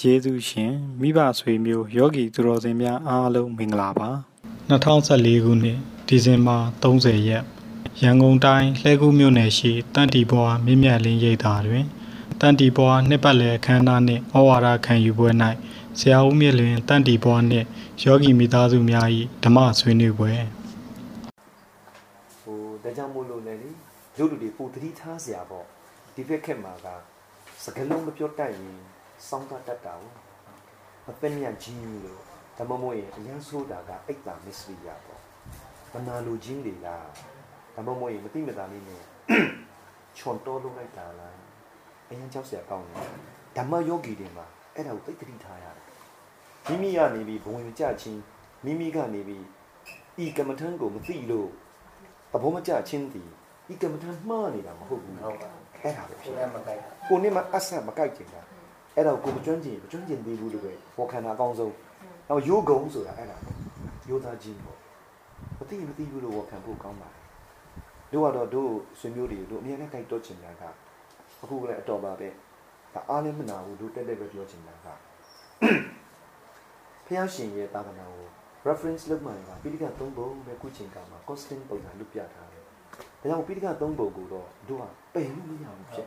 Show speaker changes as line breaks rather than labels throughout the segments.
ယေရှုရှင်မိဘဆွေမျိုးယောဂီသူတော်စင်များအားလုံးမင်္ဂလာပါ2014ခုနှစ်ဒီဇင်ဘာ30ရက်ရန်ကုန်တိုင်းလှဲကူးမြို့နယ်ရှိတန်တီဘွားမြင့်မြတ်လင်းရိပ်သာတွင်တန်တီဘွားနှစ်ပတ်လည်အခမ်းအနားနှင့်ဩဝါဒခံယူပွဲ၌ဆရာဦးမြင့်လွင်တန်တီဘွားနှင့်ယောဂီမိသားစုများ၏ဓမ္မဆွေးနွေးပွဲ
ဟိုဒါကြောင့်မို့လို့လည်းလေရုပ်လူတွေပူသတိထားစရာပေါ့ဒီဘက်ခက်မှာကစကလုံးမပြောတတ်ရင် စောင်းတတ်တာ哦မပင်ညကြီးလို့ဒါမှမဟုတ်ရင်အရန်ဆိုတာကအိတ်တာမစ္စရိယာပေါ့မနာလိုခြင်းတွေလားဒါမှမဟုတ်ရင်မတိမတာလေးနဲ့ချွန်တော်လုံးလိုက်တာလားအရင်ကြောက်စရာကောင်းတယ်ဓမ္မယောဂီတွေမှာအဲ့ဒါကိုသိတိထားရတယ်မိမိကနေပြီးဘဝင်ကြချင်းမိမိကနေပြီးဤကမ္မထံကိုမသိလို့သဘောမကျချင်းတည်ဤကမ္မထံမှားနေတာမဟုတ်ဘူးဟုတ်ပါအဲ့ဒါပဲဖြစ်တယ်မကြိုက်ကိုနဲ့မအဆက်မကြိုက်ချင်တာ အဲ့တော့ကိုမကျွမ်းကျင်မကျွမ်းကျင်သေးဘူးလို့ပဲဘောခန္ဓာအကောင်းဆုံးနောက်ရိုးကုံဆိုတာအဲ့ဒါရိုးသားခြင်းပေါ့မသိမသိဘူးလို့ဘောခံဖို့ကောင်းပါတယ်တို့ကတော့တို့ဆွေမျိုးတွေတို့အများနဲ့တိုက်တော့ချင်တာကအခုလည်းအတော်ပါပဲဒါအားလည်းမနာဘူးတို့တက်တက်ပဲပြောချင်တာကဖျားရှင်ရဲ့သာသနာကို reference လုပ်မှန်ကပိဋက၃ပုံပဲခုချိန်ကမှာ constant ပုံစံလုပ်ပြထားတယ်ဒါကြောင့်ပိဋက၃ပုံကိုတော့တို့ကပယ်လို့မရဘူးဖြစ်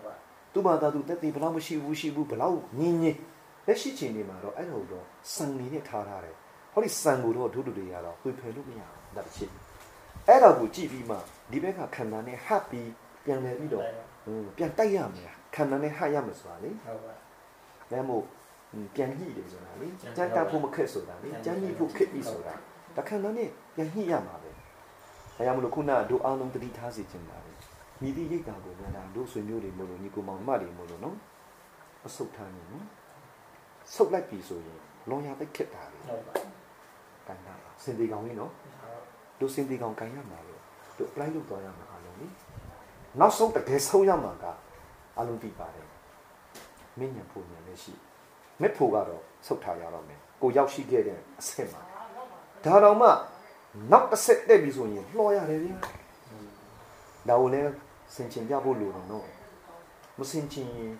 သူ့ဘာသာသူတက်တည်ဘလောက်မရှိဘူးရှိဘူးဘလောက်ညင်းညင်းလက်ရှိချိန်တွေမှာတော့အဲ့လိုတော့စံနေနဲ့ထားထားတယ်ဟောဒီစံကိုတော့ဒုဒုတွေကတော့ဝေဖယ်လို့မရဘူးဒါတစ်ချက်အဲ့တော့ကိုကြည့်ပြီးမှဒီဘက်ကခန္ဓာနဲ့ဟပ်ပြီးပြန်လဲပြီးတော့ပြန်တိုက်ရမယ်ခန္ဓာနဲ့ဟပ်ရမယ်ဆိုတာလေဟုတ်ပါဒါမို့ပြန်ညှိတယ်ဆိုတာလေကြမ်းတတ်ဖို့မခက်ဆိုတာလေကြမ်းညှိဖို့ခက်ပြီဆိုတာတခါတော့နဲ့ပြန်ညှိရမှာပဲဒါကြောင့်မလို့ခုနတို့အားလုံးတတိထားစီခြင်းပါပဲ မိသည့်ရိတ်တာကိုလည်းဒါတို့ဆွေမျိုးတွေမို့လို့ညီကိုမောင်မတွေမို့လို့နော်အဆုတ်ထားနေနော်ဆုတ်လိုက်ပြီဆိုရင်လွန်ရသိခက်တာလေဟုတ်ပါကန်တာစင်တီကောင်ကြီးနော်တို့စင်တီကောင်ကန်ရမှာလို့တို့ apply လုပ်သွားရမှာအားလုံးလေနောက်ဆုံးတကယ်ဆုံးရမှာကအလုံးတိပါတယ်မင်းညံဖို့ညံလည်းရှိမက်ဖို့ကတော့ဆုတ်ထားရတော့မယ်ကိုရောက်ရှိခဲ့တဲ့အဆင့်မှာဒါတော့မှနောက်တစ်ဆက်တက်ပြီဆိုရင်လှော်ရတယ်ဗျာဒါကိုလည်း စင်ချင်ပြဖို့လိုတော့နော်မစင်ချင်ရင်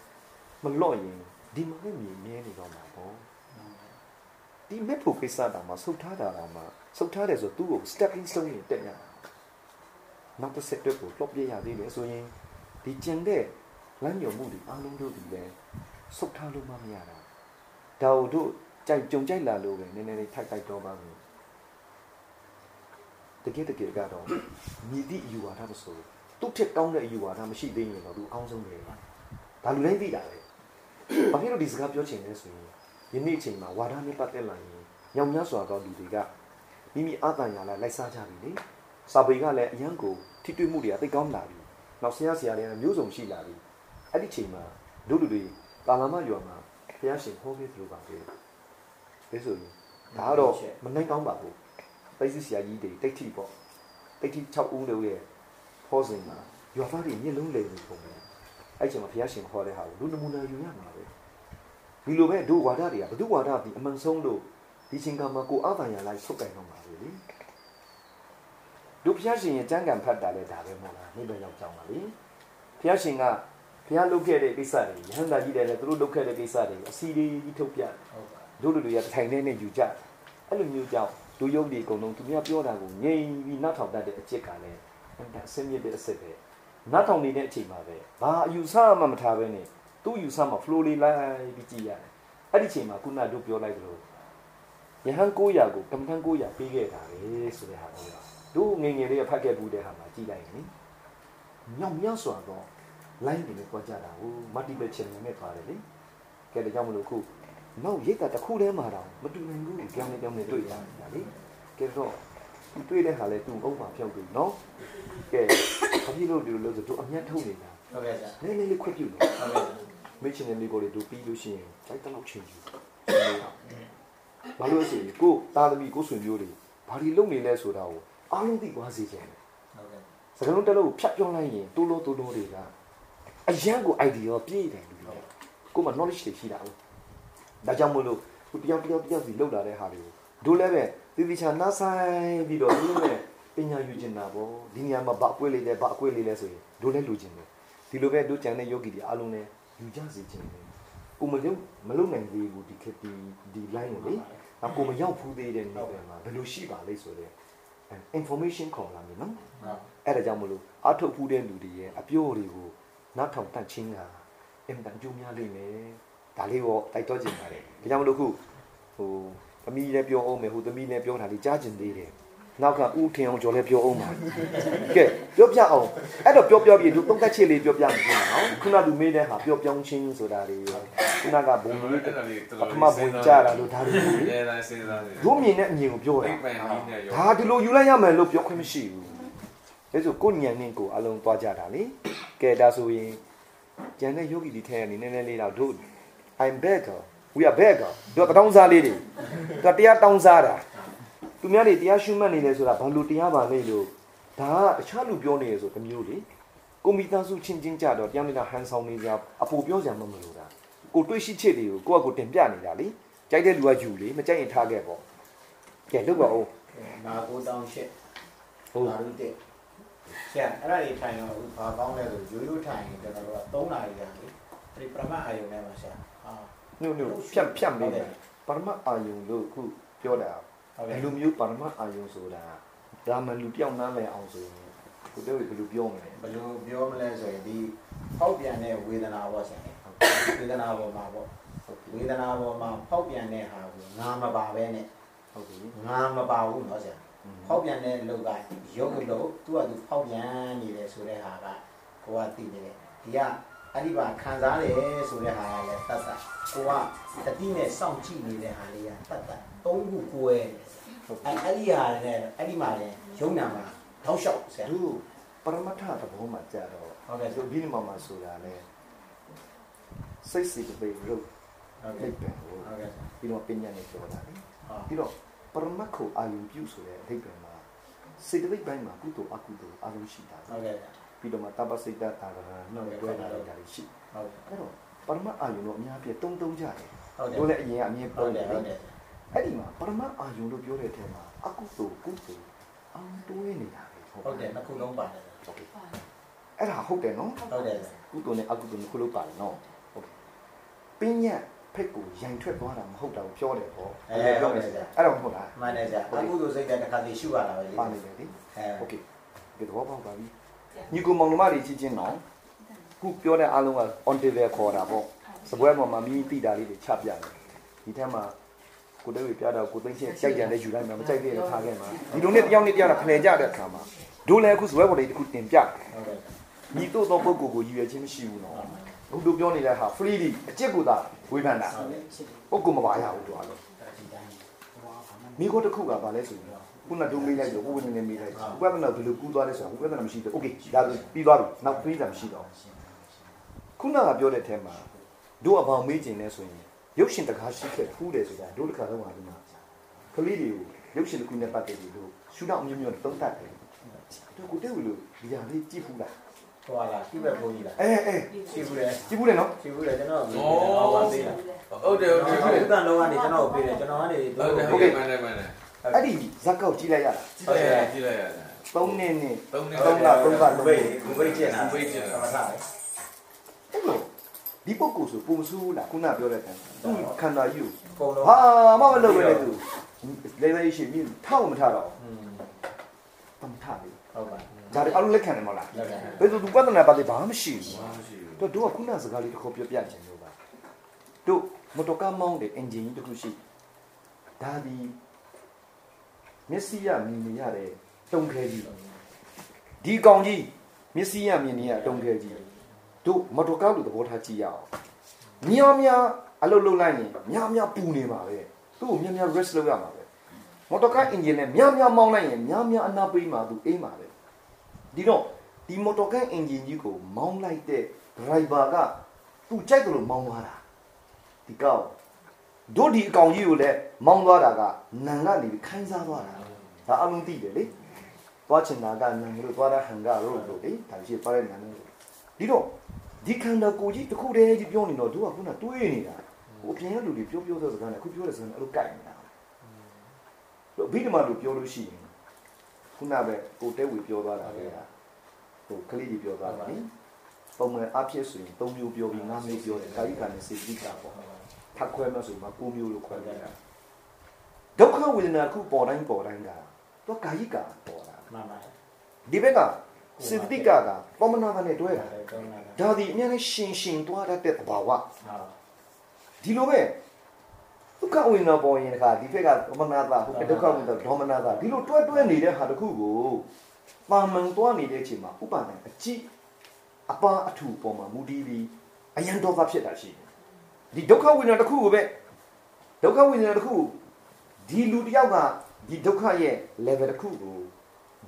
မလော့ရင်ဒီမှာလည်းမြင်မြဲနေတော့မှာပေါ့ဒီမက်ဖို့ကိစ္စတောင်မှဆုတ်ထားတာတောင်မှဆုတ်ထားတယ်ဆိုသူ့ကို stepping stone နဲ့တက်ရတာနောက်တစ်ဆက်တက်ကိုလှော့ပြရသေးတယ်ဆိုရင်ဒီကျန်တဲ့လမ်းညွန်မှုတွေအားလုံးတို့ဒီလဲဆုတ်ထားလို့မှမရတာဒါတို့ကြိုက်ကြုံကြိုက်လာလို့ပဲနည်းနည်းလေးထိုက်ထိုက်တော့ပါမယ်တကယ်တကယ်ကတော့မြည်သည့်အယူဝါဒမဆို သူ့ထက်ကောင်းတဲ့အယူဝါဒမရှိသေးရင်တော့သူအကောင်းဆုံးပဲဒါလူတိုင်းသိတာပဲဘာဖြစ်လို့ဒီစကားပြောချင်လဲဆိုရင်ယနေ့အချိန်မှာဝါဒနဲ့ပတ်သက်လာရင်ညောင်များစွာသောလူတွေကမိမိအတန်ညာလာလိုက်စားကြပြီလေစာပေကလည်းအရန်ကိုထိတွေ့မှုတွေကသိကောင်းလာပြီနောက်ဆရာဆရာတွေကမျိုးစုံရှိလာပြီအဲ့ဒီချိန်မှာလူလူတွေတာလာမရွာမှာဘုရားရှင်ဟောခဲ့သလိုပါပဲဒါဆိုရင်ဒါကတော့မနိုင်ကောင်းပါဘူးတိတ်စီဆရာကြီးတွေတိတ်ထိပေါ့တိတ်ထိ6ဦးလို့ရဲ့ ဖောစဉ်မှာရွာသားတွေညစ်လုံးလေနေပုံပဲအဲ့ချိန်မှာဘုရားရှင်ခေါ်တဲ့ဟာကိုလူနမူနာယူရမှာပဲဒီလိုပဲဒုဝါဒတွေကဘု து ဝါဒဒီအမှန်ဆုံးလို့ဒီချိန်ကမှာကိုအာသာရလိုက်ဆုတ်တိုင်တော့မှာပဲလေဒုဘုရားရှင်ရဲ့ကြံကံဖတ်တာလဲဒါပဲမဟုတ်လားနိဗ္ဗာန်ရောက်ကြောင်းပါလေဘုရားရှင်ကဘုရားလုပ်ခဲ့တဲ့ကိစ္စတွေယဟန်တာကြီးတယ်လေသူတို့လုပ်ခဲ့တဲ့ကိစ္စတွေအစီတွေကြီးထုတ်ပြဟုတ်ပါတို့လူတွေကထိုင်နေနေယူကြအဲ့လိုမျိုးကြောင့်လူယုတ်ဒီအကုန်လုံးသူများပြောတာကိုငြိမ်ပြီးနောက်ထောင်တတ်တဲ့အကျစ်ကလည်း အစင်းမြစ်တဲ့အစစ်ပဲနောက်ထောင်နေတဲ့အချိန်မှာပဲဘာအယူဆမှမထားဘဲနဲ့သူ့ယူဆမှာ flow လေးလိုက်ပြီးကြည်ရတယ်အဲ့ဒီချိန်မှာခုနတို့ပြောလိုက်သလိုယဟန်900ကိုကမ္မထန်900ပေးခဲ့တာပဲဆိုတဲ့ဟာမျိုးပါတို့ငငယ်လေးဖတ်ခဲ့ဘူးတဲ့ဟာမှာကြည်လိုက်ရင်ညောင်မြစွာတော့ line တွေနဲ့ကြွားကြတာဟို multiple channel နဲ့ပါတယ်လေကဲဒါကြောင့်မလို့ခုနောက်ရိတ်တာတစ်ခုတည်းမှာတော့မတူနိုင်ဘူးကြောင်းနေကြောင်းနေတွေ့တာလေကဲတော့ သူတွေ့တဲ့ဟာလဲသူ့အုံမှာဖြောက်ပြီနော်ကဲဘာဖြစ်လို့ဒီလိုလို့ဆိုသူအမျက်ထုတ်နေတာဟုတ်ကဲ့ဆရာနည်းနည်းလေးခွက်ပြုလို့ဟုတ်ကဲ့မေ့ချင်တဲ့မိကိုလေးတို့ပြီးလို့ရှိရင်ကြိုက်တော့ချင်းယူဘာလို့ဆိုရင်ကိုသားသမီးကိုဆွေမျိုးတွေဘာဒီလုံနေလဲဆိုတာကိုအားလုံးသိသွားစေချင်တယ်ဟုတ်ကဲ့စကားလုံးတစ်လုံးကိုဖြတ်ပြောင်းလိုက်ရင်တူလို့တူလို့တွေကအရန်ကို idea ပြည့်တယ်လူတွေကိုမှ knowledge တွေရှိတာဟုတ်ဒါကြောင့်မို့လို့ခုတယောက်တယောက်တယောက်စီလောက်လာတဲ့ဟာတွေကိုတို့လည်းပဲ သီတိချာနှဆိုင်ပြီးတော့တို့လည်းပညာယူကျင်တာပေါ့ဒီနေရာမှာဘာအကွေးလေးလဲဘာအကွေးလေးလဲဆိုရင်တို့လည်းလူကျင်တယ်ဒီလိုပဲတို့ကြံတဲ့ယောဂီတွေအားလုံးလည်းယူကြစေချင်တယ်ကိုမလုပ်မလုပ်နိုင်သေးဘူးဒီခက်ဒီဒီ line ကိုလေဒါကိုမရောက်ဘူးသေးတဲ့နေ့ပဲမှာဘယ်လိုရှိပါလိမ့်ဆိုတဲ့ information ခေါ်လာပြီနော်
ဟုတ်
အဲ့ဒါကြောင့်မလို့အထုတ်ဖူးတဲ့လူတွေရဲ့အပြောတွေကိုနောက်ထောင်တန့်ချင်းတာအင်တန်ကြိုးများလိမ့်မယ်ဒါလေးတော့တိုက်တော့ကျင်ပါတယ်ဒါကြောင့်မလို့ခုဟို သမီးလည်းပြောအောင်မယ်ဟိုသမီးလည်းပြောတာလေးကြားကျင်သေးတယ်နောက်ကဥထင်အောင်ကျော်လည်းပြောအောင်ပါကဲပြောပြအောင်အဲ့တော့ပြောပြောပြီးသူသုံးသက်ချစ်လေးပြောပြမှာနော်ခုနလူမေးတဲ့ဟာပြောပြောင်းချင်းဆိုတာတွေခုနကဘုံကြီး
အဲ့ဒါလေးတော်
ပ
တော်
ထမဘုံကြတာလို့ဒါတွေလေ
ရဲတိုင်းစဉ်းစားနေ
တို့မြင်တဲ့အမြင်ကိုပြောတာ
အိပ်ပန်ကြီးနဲ့ရော
ဒါဒီလိုယူလိုက်ရမယ်လို့ပြောခွင့်မရှိဘူးဒါဆိုကိုညံနဲ့ကိုအလုံးသွားကြတာလေကဲဒါဆိုရင်ကျန်တဲ့ယောဂီတွေထဲကနေနည်းနည်းလေးတော့တို့ I'm back we are back တို့တောင်းစားလေးတွေသူတရားတောင်းစားတာသူများတွေတရားရှုမှတ်နေတယ်ဆိုတာဘာလို့တရားပါလဲလို့ဒါကတခြားလူပြောနေရဆိုတစ်မျိုးလေကိုမိသားစုချင်းချင်းကြတော့တရားမင်းဟန်ဆောင်နေကြအပူပြောကြမှမလို့တာကိုတွေ့ရှိချက်တွေကိုကိုယ့်အကိုတင်ပြနေတာလေကြိုက်တဲ့လူကယူလေမကြိုက်ရင်ထားခဲ့ပေါ့ကဲလုပ်ပါဦး
ငါကိုတောင်းရှစ်
ဟုတ်
ငါတို့တက်ဆရာအဲ့ဒါကြီးထိုင်တော့ဘာကောင်းလဲဆိုရိုးရိုးထိုင်ကျွန်တော်တို့က3နာရီကြာလေဒီပရမတ်အာယုံထဲမှာဆရာဟာ
ညို့ညို့ဖြတ်ဖြတ်မေးတယ်ပရမတ်အာယုံလို့ခုပြောတာ
ဟုတ်
ဘ
ကဲ့
ယ်လိုမျိုးပရမတ်အာယုံဆိုတာဒါမှလူပြောင်းနှမ်းလဲအောင်ဆိုရင်ကိုတဲ့ဘယ်လိုပြောမလဲ
ဘယ်လိုပြောမလဲဆိုရင်ဒီဖောက်ပြန်တဲ့ဝေဒနာပေါ့ဆရာဝေဒနာပေါ်မှာပေါ့ဝေဒနာပေါ်မှာဖောက်ပြန်တဲ့ဟာကိုငါမပါပဲနဲ့
ဟုတ်ပြီ
ငါမပါဘူးเนาะဆရာဖောက်ပြန်တဲ့လောက်ကရုပ်လို့သူကသူဖောက်ပြန်နေတယ်ဆိုတဲ့ဟာကကိုကသိနေတယ်ဒီက အဲ့ဒီပါခံစားတယ်ဆိုတဲ့ဟာကလည်းတတ်တတ်ကိုကတတိနဲ့စောင့်ကြည့်နေတဲ့ဟာလေးကတတ်တတ်သုံးခုကိုယ်အဲ့အဲ့ဒီဟာနဲ့အဲ့ဒီမှာလည်းရုံနာမှာထောက်လျှောက်ဆရာ
သူပရမတ်ထသဘောမှာကြာတော့
ဟုတ်ကဲ့
သူဘိနမမှာဆိုတာလဲစိတ်စိတ်ပဲရုပ်
ဟုတ်
လိ
ကဲ့
ပ်ပဲဟို
ဟုတ်ကဲ့
ပြီးတော့ပညာနဲ့ပြောတာလေ
ဟုတ်
ပြီးတော့ပရမတ်ကိုအာယုံပြုဆိုတဲ့အဓိပ္ပာယ်မှာစေတသိက်ပိုင်းမှာကုသိုလ်အကုသိုလ်အလုံးရှိတာ
ဟုတ်ကဲ့
ပြီးတော့မှတပ္ပစိတ်တတာရဏနှုတ်တွဲတာတွေဒါတွေရှိ
ဟုတ်ကဲ့
အဲ့တော့ပရမတ်အာယုံတော့အများပြတုံးတုံးကြတယ်
ဟုတ်တယ်
တို့လည်းအရင်ကအမြင်
ဟုတ်
ပုံ
တ
တယ် ယ်
ဟုတ်တယ်
အဲ့ဒီမှာပရမတ်အာယုံလို့ပြောတဲ့အထက်မှာအကုသိုလ်ကုသိုလ်အောင်တွဲနေတာပဲ
ဟုတ်တယ်နှစ်ခုလုံးပါတယ်
အဲ့ဒါဟုတ်တယ်နော်
ဟုတ်တယ်
ကုသိုလ်နဲ့အကုသိုလ်နှစ်ခုလုံးပါတယ်နော်ဟုတ်ကဲ့ပင်းညက်ဖက်ကိုရိုင်ထွက်သွားတာမဟုတ်တာကိုပြောတယ်ပေါ့ပြောမယ်အဲ့တော့မဟုတ်လား
မှန်တယ်ဆရာအကုသိုလ်စိတ်တဲ့တစ်ခါတည်းရှုရတာပဲလေ
ပါနေတယ်လေ
အဲ
โอเคဒီတော့ပေါ့ပါပြီ ညီကိုမောင်နှမတွေချင်းချင်းနော်ခုပြောတဲ့အလုံးက on table ခေါ်တာပေါ့စပွဲပေါ်မှာမိမိတိတာလေးတွေချပြတယ်ဒီထက်မှာကိုတဲ့ဝေပြတော့ကိုသိန်းချင်းကြိုက်ကြတယ်ယူလိုက်မှာမကြိုက်သေးရင်ထားခဲ့မှာဒီလိုနဲ့တယောက်နဲ့တယောက်နဲ့ဖလှယ်ကြတဲ့အခါမှာဒိုလည်းအခုစပွဲပေါ်လေးတစ်ခုတင်ပြတယ်
ဟုတ်ကဲ့
ညီတို့သောပုဂ္ဂိုလ်ကိုရည်ရွယ်ခြင်းမရှိဘူးနော်ဘုဒ္ဓပြောနေတဲ့ဟာ free ဒီအကျစ်ကိုသာဝေဖန်တာ
ဟုတ်ကဲ့
ပုဂ္ဂိုလ်မပါရဘူးတော့အဲ့လိုမိခိုးတစ်ခုကဘာလဲဆိုရင် ခုနတို့မေးလိုက်လို့ဘုရားနေမေးလိုက်ဘုရားကလည်းဘယ်လိုကူးသွားလဲဆိုတော့ဘုရားကမရှိတော့ okay ဒါဆိုပြီးသွားပြီနောက်တွေးတာမရှိတော့ခုနကပြောတဲ့အထက်မှာတို့အပေါင်းမေးခြင်းလဲဆိုရင်ရုပ်ရှင်တကားရှိခဲ့ဖူးတယ်ဆိုတာတို့တစ်ခါတော့ပါဒီမှာကလေးတွေကိုရုပ်ရှင်တစ်ခုနဲ့ပတ်သက်ပြီးတို့ရှုတော့အမျိုးမျိုးသုံးတတ်တယ်တို့ကိုတဲ့ဝလို့ဒီဟာလေးကြည့်ဖူးလား
ဟိုလာတိဘက်ဘုန်းကြီးလား
အဲအဲ
ရှိဘူးလေ
ကြည့်ဘူးလေနော်
ရှိဘူးလေကျွန်တော်ကအော်ပါသေးလား
ဟုတ်တယ်ဟုတ်တယ်ဟုတ်တယ်
ဒီကံလုံးကနေကျွန်တော်ကိုပေးတယ်ကျွန်တော်ကနေ
ဟုတ်တယ်ဟုတ်တယ်မှန်တယ်မှန်တယ်
အဲ့ဒီဇက်ကောက်ကြည့်လိုက်ရတာ
ကြည့်လိုက်ရကြည့်လိုက်ရ
3နှစ်နဲ့
သုံးနှစ်
သုံးလသုံးလ
ဘယ်ဘယ်ကျင်တာသမထလေ
အဲ့လိုဒီပုဂ္ဂိုလ်ဆိုပုံဆိုးလားခုနပြောတဲ့တန်းသူခန္ဓာကြီးကို
အကုန်လုံး
ဟာမမလုပ်ပဲလေသူလေလေရှိမြင်ထောက်မထတော့
อืม
တမထလေ
ဟုတ်ပါ
ဒါတွေအလုံးလက်ခံတယ်မဟုတ်လား
လက်က
ဘယ်သူသူပဿနာပါသေးဘာမှမရှိဘူး
ဘာမှမရှိဘူး
တို့တို့ကခုနစကားလေးတစ်ခုပြောပြချင်လို့ပါတို့မတော်ကမောင်းတဲ့အင်ဂျင်ကြီးတစ်ခုရှိဒါဒီ မျက်စိရမြင်နေရတဲ့တုံခဲကြီးဒီကောင်ကြီးမျက်စိရမြင်နေရတုံခဲကြီးတို့မတော်ကောက်လို့သဘောထားကြည့်ရအောင်များများအလုပ်လုပ်လိုက်ရင်များများပူနေပါပဲသူ့ကိုများများ rest လုပ်ရမှာပဲမော်တော်ကားအင်ဂျင်နဲ့များများမောင်းလိုက်ရင်များများအနာပေးမှာသူအေးမှာပဲဒီတော့ဒီမော်တော်ကားအင်ဂျင်ကြီးကိုမောင်းလိုက်တဲ့ driver ကသူကြိုက်တယ်လို့မောင်းသွားတာဒီကောက် တို့ဒီအကောင်ကြီးကိုလည်းမောင်းသွားတာကနန်ကနေပြီးခိုင်းစားသွားတာဒါအလုံးသိတယ်လေသွားချင်တာကနန်လို့သွားတာဟန်ကလို့လို့လေဒါရှိသွားတဲ့နန်လို့ဒီတော့ဒီခန္ဓာကိုယ်ကြီးတစ်ခုတည်းကြီးပြောနေတော့တို့ကခုနတွေးနေတာဟိုအပြင်ကလူတွေပြောပြောတဲ့စကားနဲ့အခုပြောတဲ့စကားနဲ့အဲ့လိုကြိုက်နေတာလို့ဘိဓမ္မာလို့ပြောလို့ရှိရင်ခုနပဲကိုတဲဝေပြောသွားတာလေဟိုကလေးကြီးပြောသွားတာလေပုံမှန်အဖြစ်ဆိုရင်၃မျိုးပြောပြီး၅မျိုးပြောတယ်ကာယကနဲ့စေတိကပေါ့ ထပ်ခွဲမှဆိုမှ၉မျိုးလို့ခွဲလိုက်တာဒုက္ခဝေဒနာခုပေါ်တိုင်းပေါ်တိုင်းကတော့ကာယကပေါ်တာ
မှန်ပါတယ်
ဒီဘက်ကစေတိကကပေါ်မနာကနဲ့တွဲတာ
ဒါတော့နာ
ဒါဒီအများနဲ့ရှင်ရှင်သွားတတ်တဲ့သဘာဝ
ဟုတ်
ဒီလိုပဲဒုက္ခဝေဒနာပေါ်ရင်ကဒီဘက်ကဒေါမနတာဟိုဒုက္ခဝေဒနာဒေါမနတာဒီလိုတွဲတွဲနေတဲ့ဟာတစ်ခုကိုပါမန်သွားနေတဲ့အချိန်မှာဥပါဒံအကြည့်အပါအထူပေါ်မှာမူတည်ပြီးအယံတော်သားဖြစ်တာရှိတယ် ဒီဒုက္ခဝေဒနာတစ်ခုကိုပဲဒုက္ခဝေဒနာတစ်ခုဒီလူတစ်ယောက်ကဒီဒုက္ခရဲ့ level တစ်ခုကို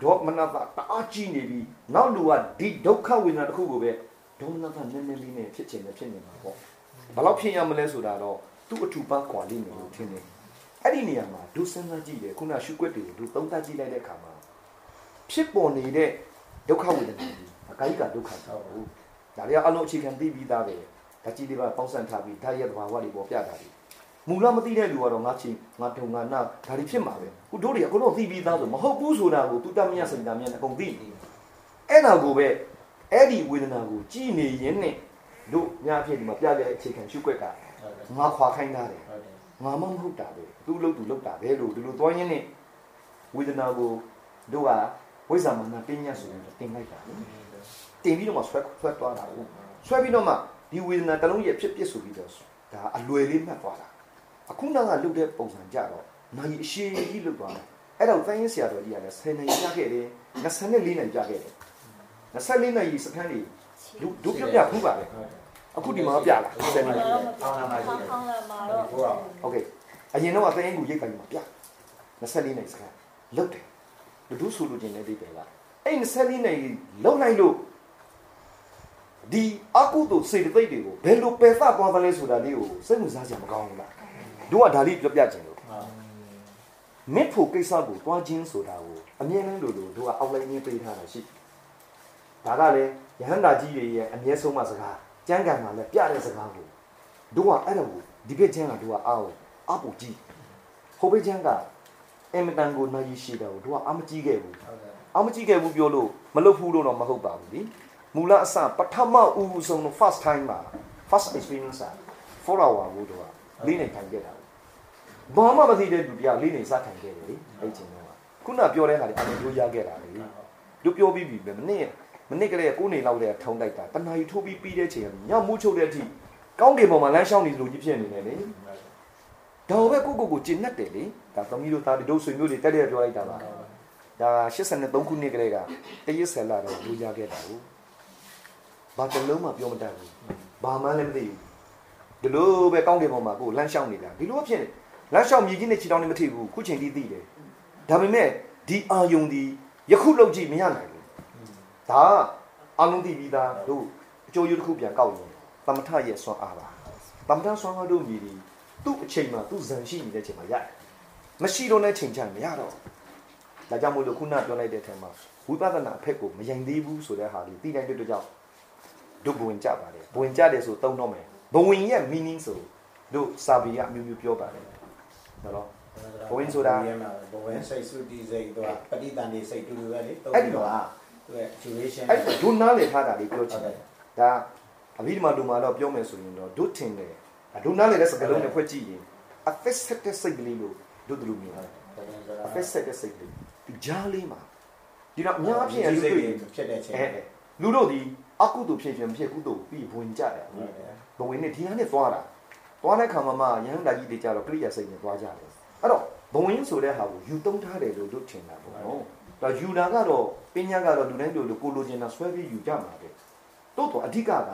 ဒေါမနတာတအားကြီးနေပြီးနောက်လူကဒီဒုက္ခဝေဒနာတစ်ခုကိုပဲဒေါမနတာနည်းနည်းလေးနဲ့ဖြစ်ချင်တယ်ဖြစ်နေမှာပေါ့ဘယ်လောက်ဖြစ်ရမလဲဆိုတာတော့သူ့အထူပါကွာလိမ့်မယ်လို့ထင်တယ်အဲ့ဒီနေရာမှာဒုစဉ်းစားကြည့်တယ်ခုနရှုွက်တွေကိုဒုသုံးသပ်ကြည့်လိုက်တဲ့အခါမှာဖြစ်ပေါ်နေတဲ့ဒုက္ခဝေဒနာကြီးအကာယကဒုက္ခတော့ဘူးဒါတွေကအလုံးအခြေခံသိပြီးသားပဲ ဒါကြည့်လေးပါပေါင်းစပ်ထားပြီးဓာတ်ရဲ့သဘာဝတွေပေါ်ပြတာတွေမူလမသိတဲ့လူကတော့ငါချင်းငါထုံငါနာဒါတွေဖြစ်မှာပဲခုတို့တွေအကုန်လုံးသိပြီးသားဆိုမဟုတ်ဘူးဆိုတာကိုသူတမယစင်တမယအကုန်သိအဲ့ဒါကိုပဲအဲ့ဒီဝေဒနာကိုကြည်နေရင်နဲ့တို့ညာဖြစ်ဒီမှာပြတဲ့အခြေခံရှုွက်က
ဟုတ်တယ်
ငါခွာခိုင်းတာတယ်
ဟုတ်တယ်
ငါမမဟုတ်တာပဲသူ့လို့သူလုပ်တာပဲလို့ဒီလိုသွားရင်းနဲ့ဝေဒနာကိုတို့ကဝိဇ္ဇာမနာပညာဆိုရင်တင်လိုက်တာလေတင်ပြီးတော့မှဆွဲဆွဲသွားတာကိုဆွဲပြီးတော့မှ ဒီဝေဒနာတစ်လုံးရဲ့ဖြစ်ပစ်ဆိုပြီးတော့ဒါအလွယ်လေးမှတ်သွားတာအခုနောက်ကလုပ်တဲ့ပုံစံကြတော့နိုင်အရှိကြီးလုပ်သွားတယ်အဲ့တော့တိုင်းရင်းဆရာတော်ကြီးကလည်း10နိုင်ကြခဲ့တယ်24နိုင်ကြခဲ့တယ်24နိုင်စခန်းကြီးတို့တို့ပြပြဖူးပါလေ
ဟုတ်တယ်
အခုဒီမှာပြလာ10နိုင်
အောင်းလာပါကြည့်
အောင်းလာမှာတော့
ဟုတ်ပါ
โอเคအရင်တော့အသိအင်ကိုရိတ်ခိုင်းမှာပြ24နိုင်စကားလုတ်တယ်ဘယ်သူဆိုလို့ကျင်တဲ့ဒိတ်တယ်ကအဲ့24နိုင်လုံနိုင်လို့ ဒီအကုသို့စေတသိက်တွေကိုဘယ်လိုပယ်သသွားသလဲဆိုတာလေးကိုစိတ်ဝင်စားကြမကောင်းဘူးလားတို့ကဒါလေးပြောပြချင်လို့
ဟုတ်
မစ်ဖို့ကိစ္စကိုတွားခြင်းဆိုတာကိုအမြဲတမ်းလို့လို့တို့ကအောက်လိုင်းရင်းပေးထားတာရှိဒါကလည်းယဟန္တာကြီးတွေရဲ့အမြဲဆုံးမစကားကျမ်းဂန်မှာလည်းပြတဲ့စကားကိုတို့ကအဲ့ဒါကိုဒီဘက်ကျမ်းကတို့ကအားကိုအပူကြီးဟိုဘက်ကျမ်းကအင်မတန်ကိုနိုင်ရှိတာကိုတို့ကအမကြီးခဲ့ဘူး
ဟုတ်တယ်
အမကြီးခဲ့ဘူးပြောလို့မလုပ်ဘူးလို့တော့မဟုတ်ပါဘူးဒီ မူလအစပထမဦးဆုံးတော့ first time မှာ first experience อ่ะ4 hour ကိုတို့ကလေးနေထိုင်ခဲ့တာဘာမှမသိတဲ့လူတရားလေးနေစထိုင်ခဲ့တယ်လေအဲ့ချိန်တော့ခုနပြောတဲ့ဟာတွေအရင်ပြောရခဲ့တာလေတို့ပြောပြီးပြီပဲမနေ့မနေ့ကလေး9နေလောက်တည်းထုံးလိုက်တာတနာရီထိုးပြီးပြီးတဲ့ချိန်ကညမူးချုပ်တဲ့အထိကောင်းကင်ပေါ်မှာလမ်းလျှောက်နေလို့ကြီးဖြစ်နေတယ်လေဒါပဲကိုကိုကိုကျင်တ်တယ်လေဒါသမီးတို့သားတို့ဆွေမျိုးတွေတက်တဲ့ပြောလိုက်တာပါဒါ83ခုနှစ်ကလေးကတရစ်ဆယ်လာတော့လူရခဲ့တာကို ဘာတလုံးမှပြောမတတ်ဘူးဘာမှလည်းမသိဘူးဒီလိုပဲကောင်းကင်ပေါ်မှာကိုလမ်းလျှောက်နေတာဒီလိုဖြစ်နေလမ်းလျှောက်မြည်ကြီးနဲ့ခြေတောင်းနဲ့မထိဘူးခုချိန်ထိသိတယ်ဒါပေမဲ့ဒီအာယုံဒီယခုလောက်ကြည့်မရနိုင်ဘူးဒါအာလုံးသိပြီးသားတို့အကျိုးရတစ်ခုပြန်ကောက်ရင်သမထရဲ့ဆွမ်းအားပါသမထဆွမ်းအားတို့မြည်ဒီသူ့အချိန်မှာသူ့ဇန်ရှိနေတဲ့ချိန်မှာရတယ်မရှိတော့တဲ့ချိန်ချင်မရတော့ဒါကြောင့်မို့လို့ခုနပြောလိုက်တဲ့အထက်မှာဝိပဿနာအဖက်ကိုမယိုင်သေးဘူးဆိုတဲ့ဟာလေးသိနိုင်တဲ့အတွက်ကြောင့် ဒုဘဝင်ကြပါတယ်ဘဝင်ကြတယ်ဆိုသုံးတော့မယ်ဘဝင်ရဲ့ meaning ဆိုတို့စာပေကအမျိုးမျိုးပြောပါတယ်နော်နော်ဘဝင်ဆိုတာ
ဘဝင်စိတ်စုတည်စိတ်တော့ပဋိသန္ဓေစိတ်တူတူပဲလေ
အဲ့ဒီမှာ
သူရဲ့ duration
အဲ့ဒုနားလေထားတာလေးပြောချ
ဟုတ်
င်တ
တယ်ယ်
ဒါအဘိဓမ္မာလူမာတော့ပြောမယ်ဆိုရင်တော့ဒုထင်တယ်ဒုနားလေတဲ့စကားလုံးနဲ့ဖွဲ့ကြည့်ရင် affected စိတ်ကလေးလို့ဒုတလူမြင်တယ် affected စိတ်ကလေးဒီကြားလေးမှာဒီတော့အများအပြားလူ
စိတ်
တွေ
ဖြစ်တဲ့ချိန်
အဲလူတို့ဒီ အကုသို့ဖြစ်ခြင်းဖြစ်ကုသို့ပြီးဝင်ကြတယ်
ဟုတ်တယ်
ဘဝင်နဲ့ဒီဟာနဲ့သွားတာသွားတဲ့ခါမှာမှရဟန္တာကြီးတွေကြတော့ကရိယာစိတ်နဲ့သွားကြတယ်အဲ့တော့ဘဝင်ဆိုတဲ့ဟာကိုယူသုံးထားတယ်လို့တို့ထင်တာပေါ့နော်ဒါယူနာကတော့ပညာကတော့လူတိုင်းတို့လိုကိုလိုချင်တာဆွဲပြီးယူကြမှာပဲတို့တော့အဓိကက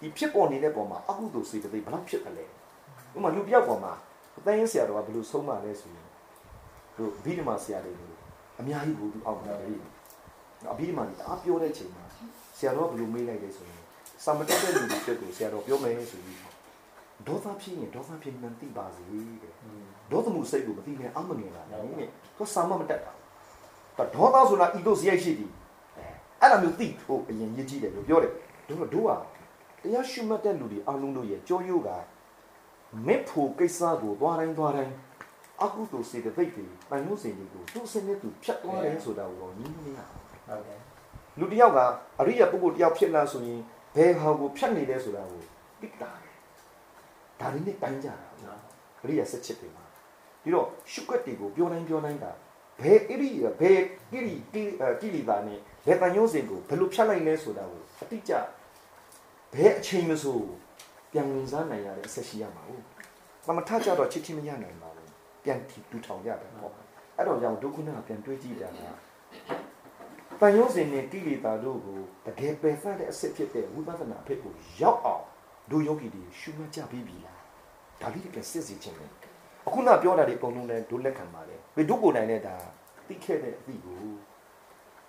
ဒီဖြစ်ပေါ်နေတဲ့ပုံမှာအကုသို့စေတသိက်ဘယ်လောက်ဖြစ်တယ်လဲဥပမာလူပြောက်ပေါ်မှာအသိရင်ဆရာတော်ကဘယ်လိုဆုံးမလဲဆိုရင်တို့ဗိဓမာဆရာတွေလို့အများကြီးဘူးသူအောက်မှာလေအဘိဓမာကြီးအားပြောတဲ့ချိန်မှာဆ ရာတော်ကဘယ်လိုမေးလိုက်လဲဆိုရင်စာမတက်တဲ့လူတွေအတွက်ကိုဆရာတော်ပြောမယ်ဆိုပြီးဒေါသဖြစ်ရင်ဒေါသဖြစ်မှန်သိပါစေတဲ့ဒေါသမှုစိတ်ကိုမသိနဲ့အမငယ်လာတယ်တဲ့သူစာမမတက်တာဒါဒေါသဆိုတာဤတို့ဇယိုက်ရှိသည်အဲ့လိုမျိုးသိဖို့အရင်ရည်ကြည့်တယ်လို့ပြောတယ်တို့တော့တို့ဟာတရားရှိမှတ်တဲ့လူတွေအလုံးတို့ရဲ့ကြောယုကမက်ဖို့ကိစ္စကိုသွားတိုင်းသွားတိုင်းအကုသိုလ်စေတဲ့သိတွေပိုင်လို့စင်တွေကိုသူ့စနစ်သူဖြတ်သွားတယ်ဆိုတာကိုတော့ညီးမရဘူး
ဟုတ်တယ်
လူတစ်ယောက်ကအရိယပုဂ္ဂိုလ်တစ်ယောက်ဖြစ်လာဆိုရင်ဘယ်ဟာကိုဖြတ်နေလဲဆိုတာကိုသိတာတယ်ဒါလေးနဲ့တိုင်းကြတာပရိယာဆက်ချစ်တွေမှာပြီးတော့ရှုွက်တွေကိုပြောတိုင်းပြောတိုင်းကဘယ်ဣရိဘယ်ကိရိကိရိတာနဲ့ဘယ်တန်ရုံးစင်ကိုဘယ်လိုဖြတ်လိုက်လဲဆိုတာကိုအတိအကျဘယ်အချိန်မဆိုပြန်ဝင်စားနိုင်ရတဲ့အဆက်ရှိရမှာဟုတ်သမထကြတော့ချစ်ချင်းမရနိုင်ပါဘူးပြန်ထီတူထောင်ရတယ်ပေါ့အဲ့တော့ကြောင့်ဒုက္ခနာပြန်တွေးကြည့်ကြတာတ န်ရုံးစင်နဲ့ကိရိတာတို့ကိုတကယ်ပယ်ဖတ်တဲ့အစစ်ဖြစ်တဲ့ဝိပဿနာအဖြစ်ကိုရောက်အောင်ဒုယောဂီတွေရှုမှတ်ကြပြီးပြီလားဒါလေးကစစ်စီခြင်းပဲအခုနပြောတာဒီအကုန်လုံးလည်းဒုလက်ခံပါလေဘယ်ဒုကိုနိုင်တဲ့ဒါသိခဲ့တဲ့အသည့်ကို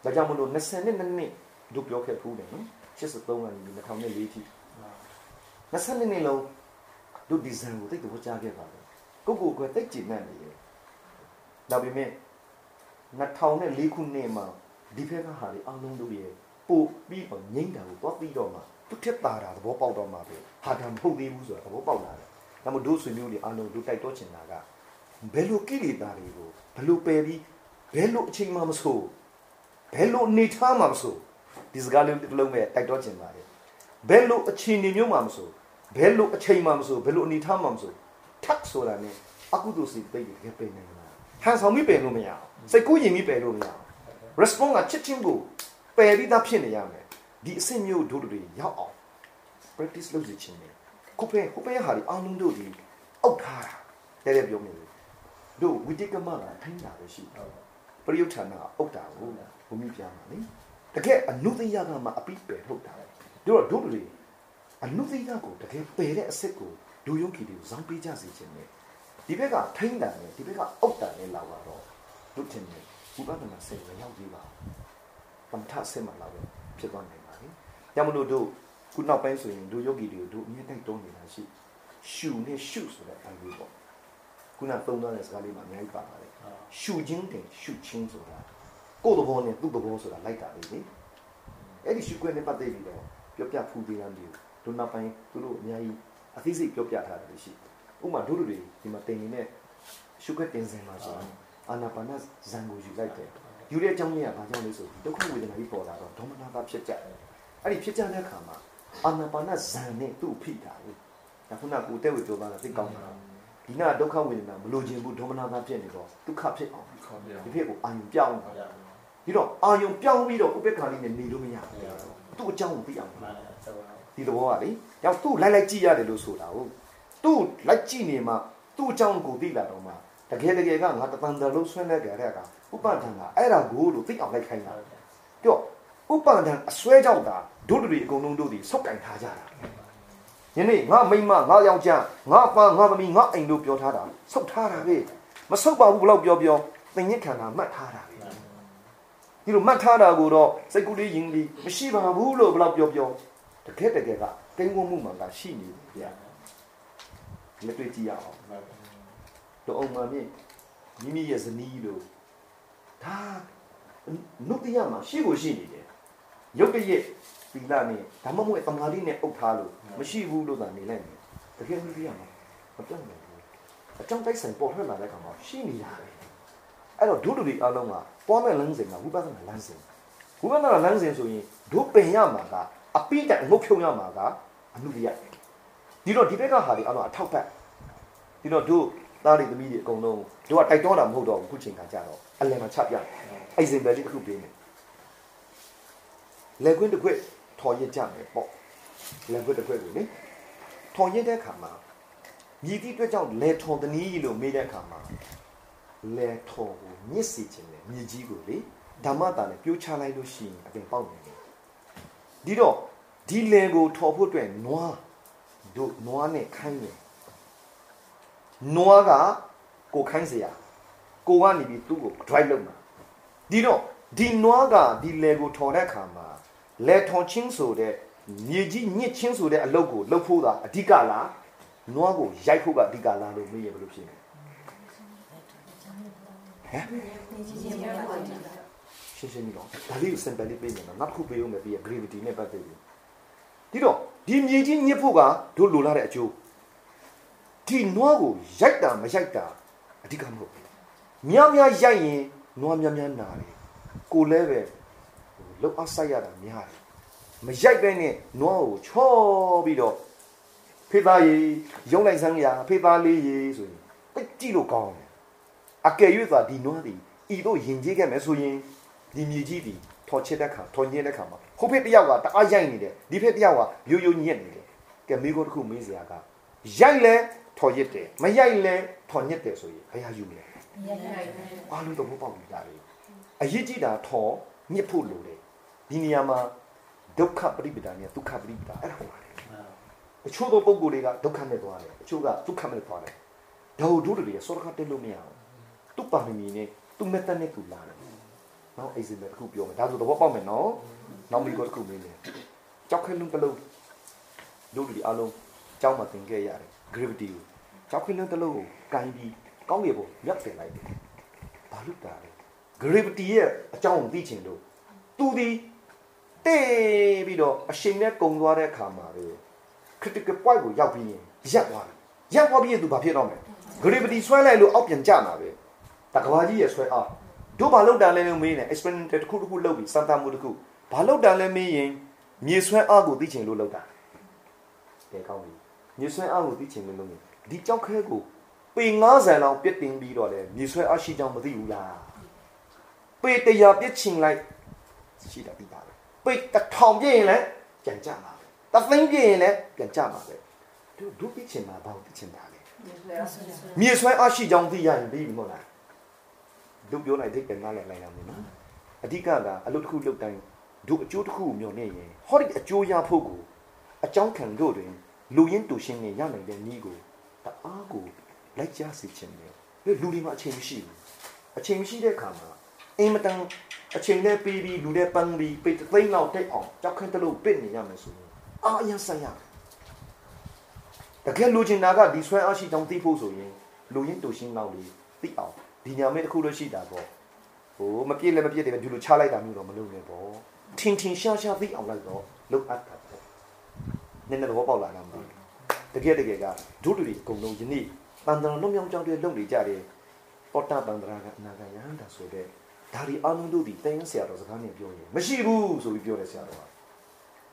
ဒါကြောင့်မလို့22နှစ်ဒုပြောခဲ့ဖူးတယ်နော်83ကနေ2004ထိ22နှစ်လုံးဒုဒီဇိုင်းကိုတိတ်တော့ကြားခဲ့ပါတယ်ကိုကိုကတိတ်ကြည်နပ်နေတယ်ဒါပေမဲ့2004ခုနှစ်မှာ ဒီဖက်ကဟာဒီအလုံးတို့ရဲ့ပို့ပြီးတော့ငိမ့်တာကိုသွားပြီးတော့မှသူထက်တာတာသဘောပေါက်တော့မှပဲဟာတံမဟုတ်သေးဘူးဆိုတာသဘောပေါက်လာတယ်ဒါမှမဟုတ်ဒုဆွေမျိုးတွေအလုံးတို့တိုက်တော့ချင်တာကဘယ်လိုကိလေသာတွေကိုဘယ်လိုပယ်ပြီးဘယ်လိုအချိန်မှမဆိုဘယ်လိုနေထားမှမဆိုဒီစကားလေးတစ်လုံးပဲတိုက်တော့ချင်ပါတယ်ဘယ်လိုအချိန်နေမျိုးမှမဆိုဘယ်လိုအချိန်မှမဆိုဘယ်လိုအနေထားမှမဆိုထပ်ဆိုတာ ਨੇ အကုသိုလ်စိတ်ပိတ်ရပယ်နိုင်လားဟန်ဆောင်မိပယ်လို့မရအောင်စိတ်ကူးရင်မိပယ်လို့မရအောင် response ကချစ်ချင်းကိုပယ်ပြီးသားဖြစ်နေရမယ်ဒီအဆင့်မျိုးတို့တွေရောက်အောင် practice လုပ်စီခြင်းနဲ့ခုပဲခုပဲဟာဒီအောင်လုံးတို့ဒီအောက်ထားတာတဲ့တဲ့ပြောမယ်တို့ဝိတိကမကထိုင်းတာပဲရှိပရိယုဌာနာအုတ်တာကိုဘုံမိပြမှာလေတကယ်အနုတ္တိယကမှအပိပယ်ထုတ်တာတို့တော့တို့တွေအနုတ္တိယကိုတကယ်ပယ်တဲ့အစစ်ကိုဒူယုံခီတွေကိုဇောင်းပေးကြစေခြင်းနဲ့ဒီဘက်ကထိုင်းတာနဲ့ဒီဘက်ကအုတ်တာနဲ့လာတော့တို့တင်နေ ဘုရားတနာစိတ်မရောက်သေးပါဘူးသမထစိတ်မှလာပဲဖြစ်သွားနိုင်ပါလေညမလို့တို့ခုနောက်ပိုင်းဆိုရင်တို့ယောဂီတွေကိုတို့အမြဲတမ်းတုံးနေတာရှိရှူနဲ့ရှုဆိုတဲ့အပိုင်းလေးပေါ့ခုနသုံးသွားတဲ့စကားလေးမှာအများကြီးပါပါတယ်ရှူခြင်းတင်ရှုခြင်းဆိုတာကိုယ်သဘောနဲ့သူ့သဘောဆိုတာလိုက်တာလေလေအဲ့ဒီရှုခွင့်နဲ့ပတ်သက်ပြီးတော့ပြောပြဖူးသေးတယ်မျိုးတို့နောက်ပိုင်းသူတို့အများကြီးအသိစိတ်ပြောပြထားတယ်ရှိဥပမာတို့တွေဒီမှာတင်နေတဲ့ရှုခွင့်တင်စင်မှာဆိုရင် အာနာပါနဇံကိုယူလိုက်တယ်ယူတဲ့အကြောင်းရင်းကဘာကြောင့်လဲဆိုဒုက္ခဝေဒနာကြီးပေါ်လာတော့ဒေါမနတာဖြစ်ကြတယ်အဲ့ဒီဖြစ်ကြတဲ့အခါမှာအာနာပါနဇံနဲ့သူ့ဖိတာလေဒါခုနကကိုတဲ့ဝေပြောတာသိကောင်းတာဒီနာဒုက္ခဝေဒနာမလိုချင်ဘူးဒေါမနတာဖြစ်နေတော့ဒုက္ခဖြစ်အောင်
ခေါ်ပြ
ဒီဖြစ်ကိုအာယုံပြောင်းတာဒီတော့အာယုံပြောင်းပြီးတော့ဥပ္ပခါလေးနဲ့နေလို့မရဘူးသူ့အကြောင်းကိုသိအောင်ဒီသဘောကလေကြောင့်သူ့လိုက်လိုက်ကြည့်ရတယ်လို့ဆိုတာဟုတ်သူ့လိုက်ကြည့်နေမှသူ့အကြောင်းကိုသိလာတော့မှ တကယ်တကယ်ကငါတပန်တလုံးဆွဲနေကြတဲ့အခါဥပ္ပဒံကအဲ့ဒါကိုလို့သိအောင်လိုက်ခိုင်းတာပြောဥပ္ပဒံအစွဲကြောင့်တာတို့တွေအကုန်လုံးတို့ဒီစောက်ကင်ထားကြတာယနေ့ငါမိမငါယောက်ျားငါပန်းငါသမီးငါအိမ်လို့ပြောထားတာစောက်ထားတာပဲမစောက်ပါဘူးဘလို့ပြောပြောသင်ညစ်ခန္ဓာမှတ်ထားတာပဲဒီလိုမှတ်ထားတာကိုတော့စိတ်ကူးလေးယဉ်ပြီးမရှိပါဘူးလို့ဘလို့ပြောပြောတကယ်တကယ်ကကိန်းဝမှုမှန်ကရှိနေတယ်ဗျာလက်တွေ့ကြည့်ရအောင် တော့အောင်မမြင့်မိမိရဲ့ဇနီးလို့ဒါနုတ္တိယမှာရှိကိုရှိနေတယ်ရုပ်တရက်သီလနဲ့ဓမ္မမွေတမာတိနဲ့အုပ်ထားလို့မရှိဘူးလို့သာနေလိုက်တယ်တကယ်နုတ္တိယမှာမပြောင်းနိုင်ဘူးအကြောင်းတိုက်ဆိုင်ပေါ်ထွက်လာတဲ့အခါမှာရှိနေတာပဲအဲ့တော့ဒုဒုတွေအလုံးကပွားမဲ့လမ်းစဉ်ကဝိပဿနာလမ်းစဉ်ဝိပဿနာလမ်းစဉ်ဆိုရင်ဒုပင်ရမှာကအပိတငုတ်ဖြုံရမှာကအနုတ္တိယဒီတော့ဒီဘက်ကဟာဒီအလုံးအထောက်ပံ့ဒီတော့တို့ သားတွေသမီးတွေအကုန်လုံးတို့ကတိုက်တွန်းတာမဟုတ်တော့ဘူးခုချိန်ခါကြတော့အလယ်မှာချပြအဲ့စင်ပဲလေးတစ်ခုပေးမယ်လက်ခွင်းတစ်ခွက်ထော်ရစ်ကြမယ်ပေါ့လက်ခွင်းတစ်ခွက်ကိုလေထော်ရစ်တဲ့အခါမှာမြည်သည့်အတွက်ကြောင့်လဲထော်တနည်းလို့မေးတဲ့အခါမှာလဲထော်ကိုမြစ်စီခြင်းနဲ့မြည်ကြီးကိုလေဓမ္မတာနဲ့ပြိုးချလိုက်လို့ရှိရင်အပင်ပေါက်နေတယ်ဒီတော့ဒီလဲကိုထော်ဖို့အတွက်နွားတို့နွားနဲ့ခိုင်းတယ် နွားကကိုခိုင်းเสียကိုကနေပြီးသူ့ကို drive လုပ်မှာဒီတော့ဒီနွားကဒီလေကိုထော်တဲ့အခါမှာလေထော်ချင်းဆိုတဲ့မြေကြီးညစ်ချင်းဆိုတဲ့အလုပ်ကိုလုပ်ဖို့တာအဓိကလားနွားကိုရိုက်ဖို့ကအဓိကလားလို့မေးရဘယ်လိုဖြစ်လဲဟမ်ရှင်းရှင်းကြီးတော့ဒါလေးကို simple လေးပေးနေမှာနောက်တစ်ခုပေးဦးမယ်ပြီးရ gravity နဲ့ပတ်သက်ပြီးဒီတော့ဒီမြေကြီးညစ်ဖို့ကတို့လိုလားတဲ့အကျိုး ဒီနွားကိုရိုက်တာမရိုက်တာအဓိကမဟုတ်ဘူးများများရိုက်ရင်နွားများများနာတယ်ကိုလည်းပဲလောက်အဆိုင်ရတာများတယ်မရိုက်ပဲနဲ့နွားကိုချောပြီးတော့ဖေသားရေရုံးလိုက်စမ်းရဖေသားလေးရေဆိုရင်တိတ်ကြည့်လို့ကောင်းတယ်အကယ်၍သာဒီနွားဒီဤတို့ယင်ကြီးခဲ့မယ်ဆိုရင်ဒီမြေကြီးဒီထော်ချစ်တဲ့ခါထော်ညင်းတဲ့ခါမှာဟိုဖေတယောက်ကတအားရိုက်နေတယ်ဒီဖေတယောက်ကရိုးရိုးညက်နေတယ်ကဲမိကိုတစ်ခုမေးစရာကရိုက်လဲ ထော်ရစ်တယ်မရိုက်လဲထော်ညက်တယ်ဆိုရင်ဘယ်ဟာယူလဲအားလုံးတော့ဘောပေါက်ကြတယ်အရေးကြီးတာထော်ညစ်ဖို့လိုတယ်ဒီနေရာမှာဒုက္ခပရိပဒါနဲ့ဒုက္ခပရိပဒါအဲ့ဒါဟုတ်ပါတယ်အချို့သောပုံကိုယ်တွေကဒုက္ခနဲ့သွားတယ်အချို့ကဒုက္ခနဲ့သွားတယ်ဒါတို့တို့တွေစောရခတက်လို့မရဘူးသူ့ပါမီမီနဲ့သူ့မက်တနဲ့သူလာတယ်နော်အဲ့ဒီမဲ့တစ်ခုပြောမယ်ဒါဆိုသဘောပေါက်မယ်နော်နောက်မိကောတစ်ခုမင်းမယ်ကြောက်ခဲလုံးတစ်လုံးတို့တွေအားလုံးကြောက်မှသင်ခဲ့ရတယ် gravity ကိုကြောက်ခဲလုံးတစ်လုံးကိုကင်ပြီးကောင်းကင်ပေါ်ရပ်တင်လိုက်တယ်ဘာလို့တာလဲ gravity ရဲ့အကြောင်းကိုသိချင်လို့သူဒီတေးပြီးတော့အရှိန်နဲ့ကုံသွားတဲ့အခါမှာလေ critical point ကိုရောက်ပြီးရင်ရပ်သွားတယ်ရပ်သွားပြီးရင်သူဘာဖြစ်တော့မလဲ gravity ဆွဲလိုက်လို့အောက်ပြန်ကျမှာပဲတကဘာကြီးရဲ့ဆွဲအားတို့ဘာလောက်တာလဲလို့မေးနေ experiment တစ်ခုတစ်ခုလုပ်ပြီးစမ်းသပ်မှုတစ်ခုဘာလောက်တာလဲမေးရင်မြေဆွဲအားကိုသိချင်လို့လောက်တာကဲကောင်းပြီ မြေဆွဲအားကိုသိချင်လို့လုပ်နေဒီကြောက်ခဲကိုပေ90လောက်ပြစ်တင်ပြီးတော့လေမြေဆွဲအားရှိကြောင်းမသိဘူးလားပေ100ပြစ်ချင်လိုက်ရှိတာပြီးပါပဲပေ1000ပြည့်ရင်လည်းပြန်ကြမှာပဲတသိန်းပြည့်ရင်လည်းပြန်ကြမှာပဲတို့တို့ပြစ်ချင်မှာဘာလို့ပြစ်ချင်တာလဲမြေဆွဲအားရှိကြောင်းသိရရင်ပြီးပြီမဟုတ်လားတို့ပြောလိုက်တဲ့ကနားလည်းလိုက်ရမယ်နော်အဓိကကအလုပ်တစ်ခုလုပ်တိုင်းတို့အကျိုးတစ်ခုမျှော်နေရင်ဟောဒီအကျိုးရဖို့ကိုအကြောင်းခံတို့တွင် လူရင်းတူရှင်းနေရနိုင်တဲ့ဤကိုတအားကိုလိုက်ကြစေခြင်းလေလူတွေမှာအချိန်မရှိဘူးအချိန်မရှိတဲ့အခါမှာအင်မတန်အချိန်နဲ့ပြီးပြီးလူတွေပန်းပြီးပိတ်သိန်းလောက်တိတ်အောင်ကြောက်ခန့်တလို့ပစ်နေရမယ်ဆိုရင်အာအရင်ဆိုင်ရတကယ်လူချင်တာကဒီဆွဲအားရှိကြောင်းသိဖို့ဆိုရင်လူရင်းတူရှင်းလောက်လေးသိအောင်ဒီညာမဲတစ်ခုလို့ရှိတာပေါ့ဟိုမပြည့်လည်းမပြည့်တယ်ပဲဒီလိုချလိုက်တာမျိုးတော့မလုပ်နဲ့ပေါ့ထင်ထင်ရှားရှားသိအောင်လိုက်တော့လုပ်အပ်တာပေါ့ နည်းနည်းတော့ပေါက်လာတာမဟုတ်တကယ်တကယ်ကဒုတိယအကုန်လုံးယနေ့တန်တရာလုံးမြောင်ကြောင်းတွေလုပ်နေကြတယ်ပောတာတန်တရာကအနာဂတ်ရဟန္တာဆိုတဲ့ဒါဒီအလုံးတို့ဒီတိုင်ဆရာတော်စကားနဲ့ပြောရင်မရှိဘူးဆိုပြီးပြောတယ်ဆရာတော်က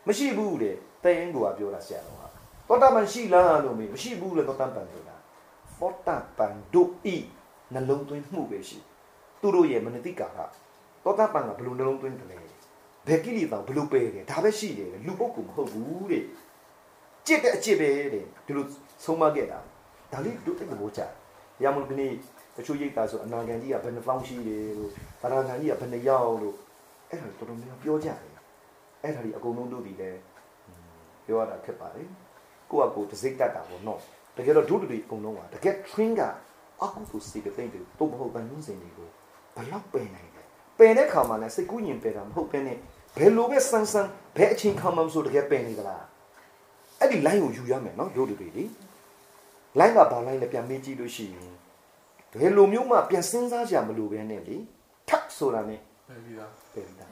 မရှိဘူးတဲ့တိုင်ကိုကပြောတာဆရာတော်ကပောတာမရှိလားလို့မေးမရှိဘူးလေပောတာပန်ဆိုတာပောတာပန်တို့ဤနှလုံးသွင်းမှုပဲရှိသူတို့ရဲ့မနတိကာကပောတာပန်ကဘယ်လိုနှလုံးသွင်းတယ်လဲဘယ်ကိလေသာဘယ်လိုပယ်တယ်ဒါပဲရှိတယ်လူပုဂ္ဂိုလ်မဟုတ်ဘူးတဲ့ ကြစ်တဲ့အကြစ်ပဲတဲ့ဒီလိုဆုံးမခဲ့တာဒါလေးတို့တိတ်ဘောချရမလို့ခဏတချို့ရိတ်တာဆိုအနာဂံကြီးကဘယ်နှပေါင်းရှိတယ်လို့ဗရာဂံကြီးကဘယ်နှရောက်လို့အဲ့ဒါတော်တော်များပြောကြတယ်အဲ့ဒါကြီးအကုန်လုံးတို့ဒီလဲပြောရတာခက်ပါလေကိုကကိုတစိတ်တတ်တာပေါ့နော်တကယ်တော့ဒုတိယအကုန်လုံးကတကယ် train ကအကုသိုလ်စိတ်တဲ့တွေတော့မဟုတ်ဘန်နုစင်တွေကိုဘလောက်ပယ်နိုင်လဲပယ်တဲ့ခါမှာလည်းစိတ်ကူးရင်ပယ်တာမဟုတ်ဘဲနဲ့ဘယ်လိုပဲဆန်းဆန်းဘယ်အချိန်ခါမှမဆိုတကယ်ပယ်နေကြလား အဲ့ဒီ line ကိုယူရမယ်နော်ဒုတိယတွေလေ line ကဘာ line လဲပြန်မေးကြည့်လို့ရှိရင်ဘယ်လိုမျိုးမှပြန်စဉ်းစားကြမလို့ပဲနဲ့လေထပ်ဆိုတာနဲ့
ပဲပြီးသား
ပယ်တာ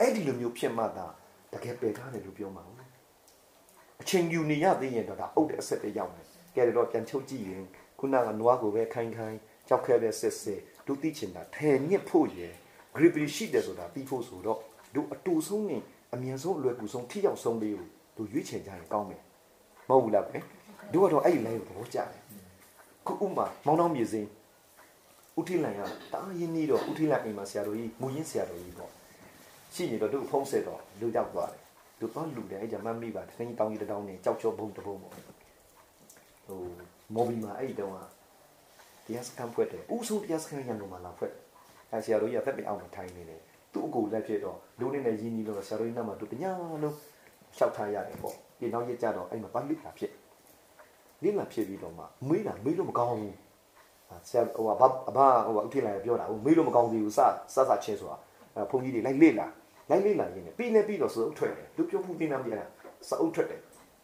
အဲ့ဒီလိုမျိုးဖြစ်မှသာတကယ်ပယ်ထားတယ်လို့ပြောမှာဟုတ်အချိန်ယူနေရသေးရင်တော့ဒါအုပ်တဲ့အဆက်တွေရောက်တယ်ကဲတော့ပြန်ချုပ်ကြည့်ရင်ခုနကနွားကိုပဲခိုင်းခိုင်းကြောက်ခဲပဲစစ်စစ်ဒုတိချင်တာထဲညစ်ဖို့ရယ် grippery ရှိတယ်ဆိုတာပြီးဖို့ဆိုတော့ဒုအတူဆုံးနဲ့အမြန်ဆုံးအလွယ်ကူဆုံးထိရောက်ဆုံးလေးကိုဒုရွေးချယ်ကြရင်ကောင်းမယ် မဟုတ်ဘူးလားပဲဒုကတော့အဲ့ဒီ line ကိုသဘောကျတယ်ခုဥမာမောင်းနှောင်းမြေစင်းဥထိလန်ရတာရင်းနေတော့ဥထိလန်အိမ်မှာဆရာတော်ကြီးမူရင်းဆရာတော်ကြီးပေါ့ရှိနေတော့သူ့ဖုံးဆက်တော့လူရောက်သွားတယ်သူတော့လူတယ်အဲ့ကြမ်းမိပါတစ်သိန်းတောင်းကြီးတစ်တောင်းနဲ့ကြောက်ချောဘုံတစ်ဘုံပေါ့ဟိုမော်ဘီမှာအဲ့ဒီတုန်းကတရားစခန်းဖွက်တယ်ဥဆုံးတရားစခန်းရန်ကုန်မှာလာဖွက်အဲဆရာတော်ကြီးကသက်ပင်အောင်မှာထိုင်နေတယ်သူ့အကိုလက်ဖြစ်တော့လူနေနဲ့ရင်းကြီးလို့ဆရာတော်ကြီးနောက်မှာသူတညာလုံးလျှောက်ထားရတယ်ပေါ့ ဒီနောက်ရကြတော့အဲ့မှာပတ်လိတာဖြစ်လိလာဖြစ်ပြီးတော့မှမေးတာမေးလို့မကောင်းဘူးဆရာဟိုဘာဘာဟိုဥထိလာပြောတာဟိုမေးလို့မကောင်းသေးဘူးစစစချင်းဆိုတာဘုန်းကြီးတွေလိုက်လေ့လာလိုက်လေ့လာရင်းနဲ့ပြီးနေပြီးတော့စအုပ်ထွက်တယ်လူပြောမှုသိနေမှရစအုပ်ထွက်တယ်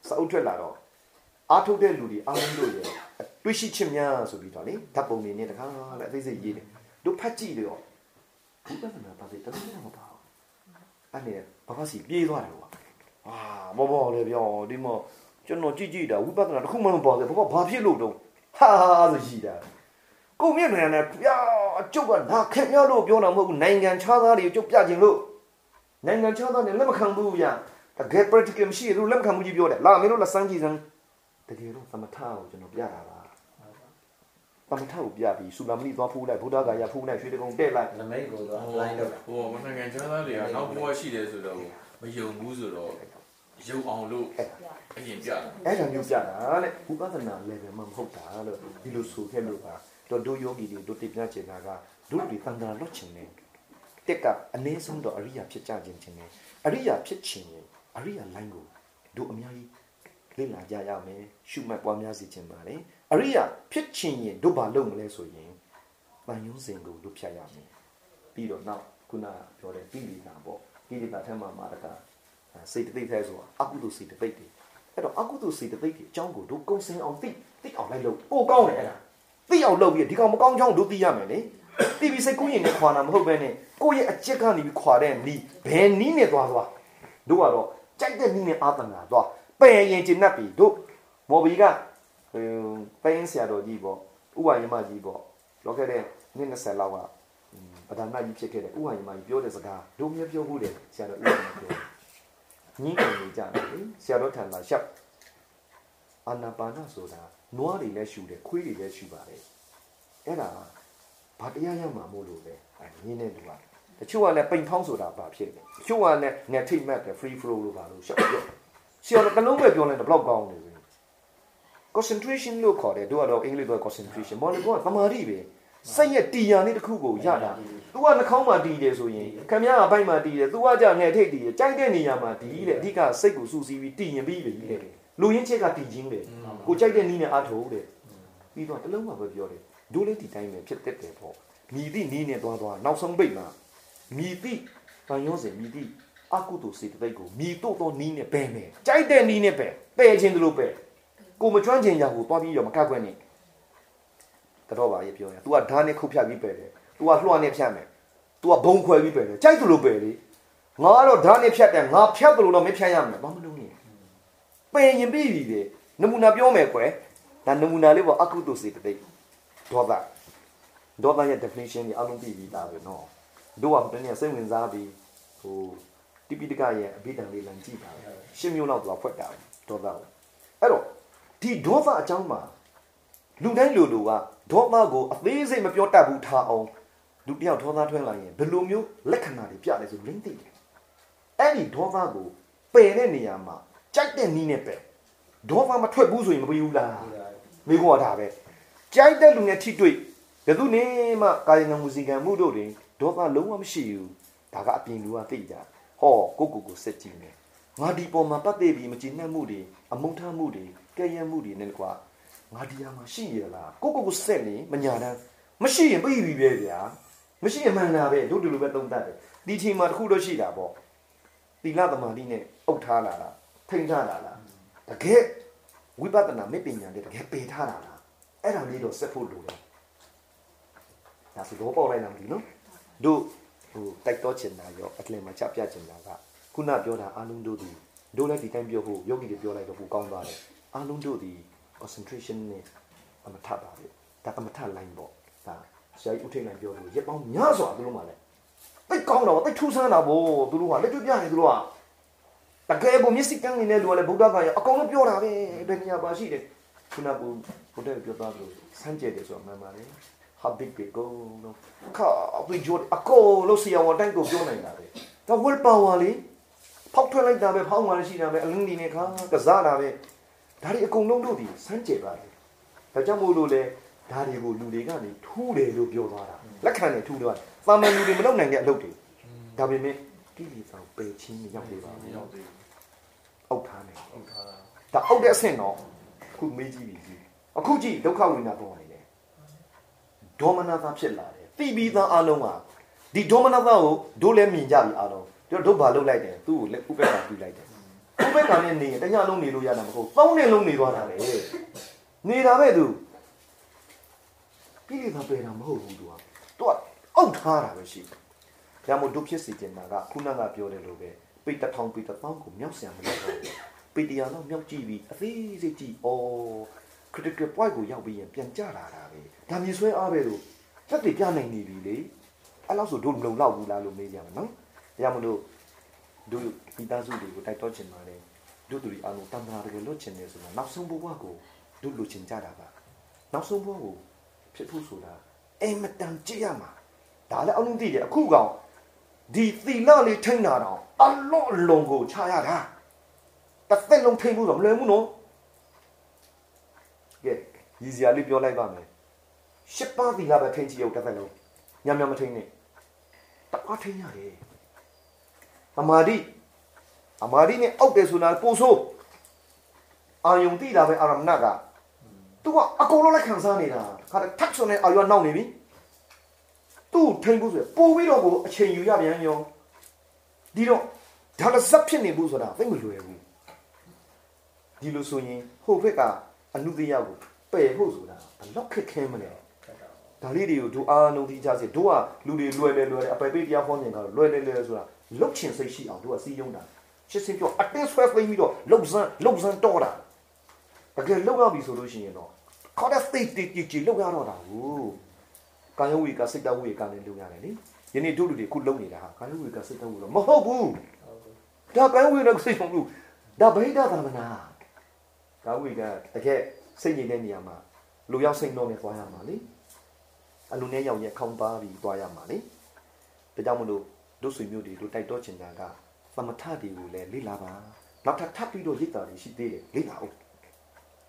စအုပ်ထွက်လာတော့အားထုတ်တဲ့လူတွေအားလုံးတို့ရဲ့တွေးရှိချင်းများဆိုပြီးတော့လေဓာတ်ပုံတွေနဲ့တခါလည်းအသေးစိတ်ရေးတယ်တို့ဖတ်ကြည့်တယ်တော့ဘုရားကနာပါသေးတယ်လည်းမပါဘူးအဲ့နဲ့ဘာမှစီပြေးသွားတယ်ကွာ အာမောမောလည်းပြောဒီမောကျွန်တော်ကြည့်ကြည့်တာဝိပဿနာတစ်ခုမှမပေါ်သေးဘူးဘာဘာဖြစ်လို့တော့ဟာဆိုရှိတာကိုမြင့်မြန်နဲ့ပြအကျုပ်ကနာခင်ရလို့ပြောတာမဟုတ်ဘူးနိုင်ငံခြားသားတွေကျုပ်ပြခြင်းလို့နိုင်ငံခြားသားတွေလက်မခံဘူးဗျာတတကယ် practical မရှိရသူလက်ခံမှုကြီးပြောတယ်လာမင်းတို့လက်စမ်းကြည့်စမ်းတကယ်တော့သမထကိုကျွန်တော်ပြတာပါသမထကိုပြပြီးစူလာမဏိသွားဖူးလိုက်ဘုရားဂါယဖူးလိုက်ရွှေတကုံတဲ့လိုက်
နမိတ်ကိုတော့
ဟို
line လုပ်တာ
ဟိုမနိုင်ငံချမ်းသားတွေကနောက်ဘဝရှိတယ်ဆိုတော့ မယုံဘူးဆိုတော့ယုံအောင်လို့အရင်ပြတာ
အဲ့ဒါမျိုးပြတာတဲ့ဝိပဿနာ level မှာမဟုတ်တာလို့ဒီလိုဆိုခဲ့လို့ပါတော့ဒုယောဂီတွေတို့တည်ပြချင်တာကဒုတွေတန်တာလွတ်ချင်တယ်တက်ကအနည်းဆုံးတော့အရိယာဖြစ်ကြခြင်းချင်းတယ်အရိယာဖြစ်ခြင်းရင်အရိယာ line ကိုတို့အများကြီးလေ့လာကြရမယ်ရှုမှတ်ပွားများစီခြင်းပါလေအရိယာဖြစ်ခြင်းရင်တို့ဘာလုပ်မလဲဆိုရင်တန်ယုံစဉ်ကိုတို့ဖြတ်ရမယ်ပြီးတော့နောက်ခုနပြောတဲ့ပိဋိတာပေါ့ ပိဋိတာထဲမှာမာရကစိတ်တသိက်ထဲဆိုတာအကုသိုလ်စိတ်တသိက်တွေအဲ့တော့အကုသိုလ်စိတ်တသိက်တွေအကြောင်းကိုတို့ကုံစင်အောင်သိသိအောင်လိုက်လို့ပိုကောင်းတယ်အဲ့ဒါသိအောင်လုပ်ပြီးဒီကောင်မကောင်းချောင်းတို့သိရမယ်လေတီဗီစိတ်ကူးရင်နဲ့ခွာတာမဟုတ်ပဲနဲ့ကိုယ့်ရဲ့အချက်ကနေပြီးခွာတဲ့နီးဘယ်နီးနဲ့သွားသွားတို့ကတော့ကြိုက်တဲ့နီးနဲ့အာသနာသွားပယ်ရင်ကျင်납ပြီတို့မော်ဘီကဟိုပိုင်းဆရာတော်ကြီးပေါ့ဥပယမကြီးပေါ့လောခဲ့တဲ့နှစ်20လောက်က ပဒနာကြီးဖြစ်ခဲ့တဲ့ဥပယမကြီးပြောတဲ့စကားတို့မြပြောဘူးတယ်ဆရာတော်ဥပယမပြောညင်းတယ်ကြတယ်လေဆရာတော်ထံလာရှောက်အာနာပါနဆိုတာနွားတွေလည်းရှူတယ်ခွေးတွေလည်းရှူပါတယ်အဲ့ဒါဘာတရားရမှာမို့လို့လဲအဲညင်းတဲ့လူကတချို့ကလည်းပိန်ဖောင်းဆိုတာဘာဖြစ်လဲတချို့ကလည်း net take map တယ် free flow လို့ပါလို့ရှောက်ပြောဆရာတော်ကလုံးပဲပြောလိုက်တော့ဘလောက်ကောင်းနေပြီ concentration လို့ခေါ်တယ်တို့ကတော့အင်္ဂလိပ်တော့ concentration မော်လီကသမာဓိပဲစိတ်ရဲ့တီယာနေတစ်ခုကိုရတာ သူကနှာခေါင်းမှာတီးတယ်ဆိုရင်ခမရအပိုက်မှာတီးတယ်သူကကြငယ်ထိတ်တီးတယ်ကြိုက်တဲ့နေရာမှာတီးတယ်အဓိကစိတ်ကိုစူးစီးပြီးတီးရင်ပြီးပြီတဲ့လူရင်းချက်ကတီးခြင်းတယ်ကိုကြိုက်တဲ့နီးနဲ့အားထုတ်တဲ့ပြီးတော့တလုံးမှပဲပြောတယ်ဒိုးလေးဒီတိုင်းပဲဖြစ်တတ်တယ်ပေါ့မြည်သည့်နီးနဲ့သွားသွားနောက်ဆုံးပိတ်မှာမြည်သည့်တန်ရုံးစင်မြည်သည့်အကုသိုလ်စေတသိက်ကိုမြည်တော့သောနီးနဲ့ပဲမယ်ကြိုက်တဲ့နီးနဲ့ပဲပယ်ခြင်းတလို့ပဲကိုမကျွမ်းကျင်ကြဘူးသွားပြီးတော့မကတ်ခွင့်နေတော့ပါရဲ့ပြောရင် तू ကဓာတ်နဲ့ခုတ်ဖြတ်ပြီးပယ်တယ် तू ကလွှတ်နဲ့ဖြတ်မယ် तू ကဘုံခွဲပြီးပယ်တယ်ကြိုက်သလိုပယ်လေငါကတော့ဓာတ်နဲ့ဖြတ်တယ်ငါဖြတ်သလိုတော့မဖြတ်ရမယ်ဘာမလုပ်နဲ့ပယ်ရင်ပြီးပြီလေနမူနာပြောမယ်ကွယ်ဒါနမူနာလေးပေါ့အကုသိုလ်စေတသိက်ဒေါသဒေါသရဲ့ definition ကြီးအလုံးပြီးပြီးသားပဲနော်တို့ကတည်းကစိတ်ဝင်စားပြီးဟိုတိပိတကရဲ့အဘိဓမ္မာလေးလမ်းကြည့်တာရှင်းမျိုးလောက်တော့ဖွက်တာဒေါသကိုအဲ့တော့ဒီဒေါသအကြောင်းမှာလူတိုင်းလူလူကဒေါသကိုအသေးစိတ်မပြောတတ်ဘူးထားအောင် လူတယောက်ဒေါသထွန်းလာရင်ဘယ်လိုမျိုးလက္ခဏာတွေပြလဲဆိုလင်းသိတယ်အဲ့ဒီဒေါသကိုပယ်တဲ့နေရာမှာကြိုက်တဲ့နီးနဲ့ပယ်ဒေါသမထွက်ဘူးဆိုရင်မပြီးဘူးလားမိကောတာပဲကြိုက်တဲ့လူနဲ့ထိတွေ့ဘယ်သူနေမှကာယကံမူစီကံမှုတို့တွေဒေါသလုံးဝမရှိဘူးဒါကအပြင်လူကသိကြဟောကိုကိုကိုစစ်ကြည့်မယ်ငါဒီပေါ်မှာပတ်သက်ပြီးမကြည်နှံ့မှုတွေအမုန်းထားမှုတွေကဲ့ရဲ့မှုတွေနဲ့ကွာငါဒီဟာမှာရှိရလားကိုကိုကိုဆက်နေမညာတန်းမရှိရင်ပြီးပြီပဲဗျာ မရှိရင်မှန်တာပဲတို့တူလိုပဲသုံးတတ်တယ်ဒီချိန်မှာတခုတော့ရှိတာပေါ့သီလသမာဓိနဲ့အုပ်ထားလာတာထိန်းထားလာတာတကယ်ဝိပဿနာမေပညာနဲ့တကယ်ပယ်ထားတာလားအဲ့ဒါလေးတော့ဆက်ဖို့လိုတယ်ဒါဆိုတော့ပေါ်လိုက်တာမလို့နော်တို့ဟိုတိုက်တော့ချင်တာရောအကလင်မှာချပြချင်တာကခုနပြောတာအားလုံးတို့ဒီတို့လည်းဒီတိုင်းပြောဖို့ယောဂီတွေပြောလိုက်တော့ဟိုကောင်းသွားတယ်အားလုံးတို့ဒီ concentration နဲ့အမထပါပဲဒါအမထ line ပေါ့ဒါ ဆရာကြီးဦးထိန်နိုင်ပြောလို့ရက်ပေါင်းများစွာသူတို့မှလည်းတိတ်ကောင်းတော့တိတ်ထူးဆန်းတာဗောသူတို့ကလက်တွေ့ပြနေသူတို့ကတကယ်ကိုမျက်စိကန်းနေတဲ့လူကလည်းဗုဒ္ဓဘာသာအကောင်လုံးပြောတာပဲဘယ်နေရာပါရှိတယ်ခုနကဘုရားပြောသားလို့စမ်းကြတယ်ဆိုတော့မှန်ပါတယ် habit ကိုကိုတော့ခါပြီးကြိုအကိုလို့ဆရာဝန်တိုင်းကိုပြောနေတာပဲဒါ will power လေးဖောက်ထွက်လိုက်တာပဲဖောင်းမှရှိတာပဲအလင်းဒီနဲ့ခါကစားတာပဲဒါတွေအကုန်လုံးတို့ဒီစမ်းကြပါတယ်ဒါကြောင့်မို့လို့လေ ဒါတွေကိုလူတွေကနေထူးတယ်လို့ပြောသွားတာလက်ခံတယ်ထူးတယ်သာမန်လူတွေမလုပ်နိုင်တဲ့အလုပ်တွေဒါပေမဲ့ကိလေသာပယ်ချင်းမရောက်သေးပါဘူး
ရောက်သေး
အောက်ထားနေ
ဟုတ်ထားတာ
ဒါအောက်တဲ့အဆင့်တော့အခုမေးကြည့်ပြီအခုကြည့်ဒုက္ခဝိညာဉ်ပေါ်နေတယ်ဒေါမနတာဖြစ်လာတယ်တိပြီးသားအလုံးကဒီဒေါမနတာကိုတို့လည်းမြင်ကြပြီအလုံးတို့တို့ဘာလုပ်လိုက်တယ်သူ့ကိုလက်ဥပ္ပက္ခပြုလိုက်တယ်ဥပ္ပက္ခနဲ့နေရင်တညလုံးနေလို့ရတာမဟုတ်သုံးနှစ်လုံးနေသွားတာလေနေတာပဲသူ ပြီးတာပယ်တာမဟုတ်ဘူးသူကသူကအောက်ထားတာပဲရှိတယ်ဒါမို့တို့ဖြစ်စီတင်တာကခုနကပြောတယ်လို့ပဲပိတ်တစ်ထောင်ပိတ်တစ်သောင်းကိုမြောက်ဆံမလို့တော့ဘူးပေတရာတော့မြောက်ကြည့်ပြီးအသေးစိတ်ကြည့်ဩ critical point ကိုရောက်ပြီးရင်ပြန်ကြလာတာပဲဒါမြင်ဆွဲအားပဲလို့သက်တည်ပြနိုင်နေပြီလေအဲ့လောက်ဆိုတို့မလုံလောက်ဘူးလားလို့မေးကြမှာနော်ဒါကြောင့်မလို့တို့မိသားစုတွေကိုတိုက်တော့ချင်ပါတယ်တို့သူတွေအားလုံးတန်ត្រာတကယ်လွတ်ချင်တယ်ဆိုတာနောက်ဆုံးဘဝကိုတို့လူချင်ကြတာပါနောက်ဆုံးဘဝကို ဖြစ်ဖို့ဆိုတာအင်မတန်ကြည့်ရမှာဒါလည်းအလုံးသိတယ်အခုကောင်ဒီသီလလေးထိန်းတာတော့အလော့အလုံးကိုခြားရတာတစ်သက်လုံးထိန်းဖို့တော့မလွယ်ဘူးနော်ကဲရည်စရာလေးပြောလိုက်ပါမယ်ရှစ်ပါးသီလပဲထိန်းကြည့်ရုံတစ်သက်လုံးညံ့ညံ့မထိန်းနဲ့တပါးထိန်းရတယ်အမာဒီအမာဒီနဲ့အောက်တယ်ဆိုတာပို့ဆိုးအာယုံတိတာပဲအာရမဏကသူကအကုန်လုံးလက်ခံစားနေတာ ခါထက်ဆွနဲ့အာယုံနောက်နေပြီသူ့ထိန်းဖို့ဆိုပို့ပြီးတော့ကိုအချိန်ယူရပြန်ရောဒီတော့ဒါလည်းဇက်ဖြစ်နေဘူးဆိုတာသိမလွယ်ဘူးဒီလိုဆိုရင်ဟိုဘက်ကအနုတ္တယကိုပယ်ဖို့ဆိုတာဘလောက်ခက်ခဲမလဲဒါလေးတွေကိုတို့အားလုံးသိကြစေတို့ကလူတွေလွယ်လွယ်လွယ်အပယ်ပေးတရားဟောနေကြတော့လွယ်လွယ်လွယ်ဆိုတာလုတ်ချင်စိတ်ရှိအောင်တို့ကစီးယုံတာရှင်းစင်ပြောအတင်းဆွဲသိမ်းပြီးတော့လုတ်စမ်းလုတ်စမ်းတော့တာတကယ်လုတ်ရပြီဆိုလို့ရှိရင်တော့ ခေါ်တဲ့ state တီတီလုတ်ရတော့တာဟုတ်ကာယဝိကစိတ်တဝိကနဲ့လုတ်ရတယ်လေယနေ့တို့လူတွေခုလုံနေတာဟာကာယဝိကစိတ်တဝိတော့မဟုတ်ဘူးဒါကာယဝိကစိတ်ဆုံးလို့ဒါဗိဒ္ဓသာမနာကာဝိကတကယ်စိတ်ငြိမ်တဲ့နေရာမှာလူရောက်စိတ်တော့နဲ့သွားရမှာလေအလူနဲ့ရောက်ရဲ့ခေါင်းပါပြီးသွားရမှာလေဒါကြောင့်မလို့တို့ဆွေမျိုးတွေတို့တိုက်တော့ချင်တာကသမထတွေကိုလည်းလေ့လာပါနောက်ထပ်ထပ်ပြီးတော့ရိတ်တာတွေရှိသေးတယ်လေ့လာအောင်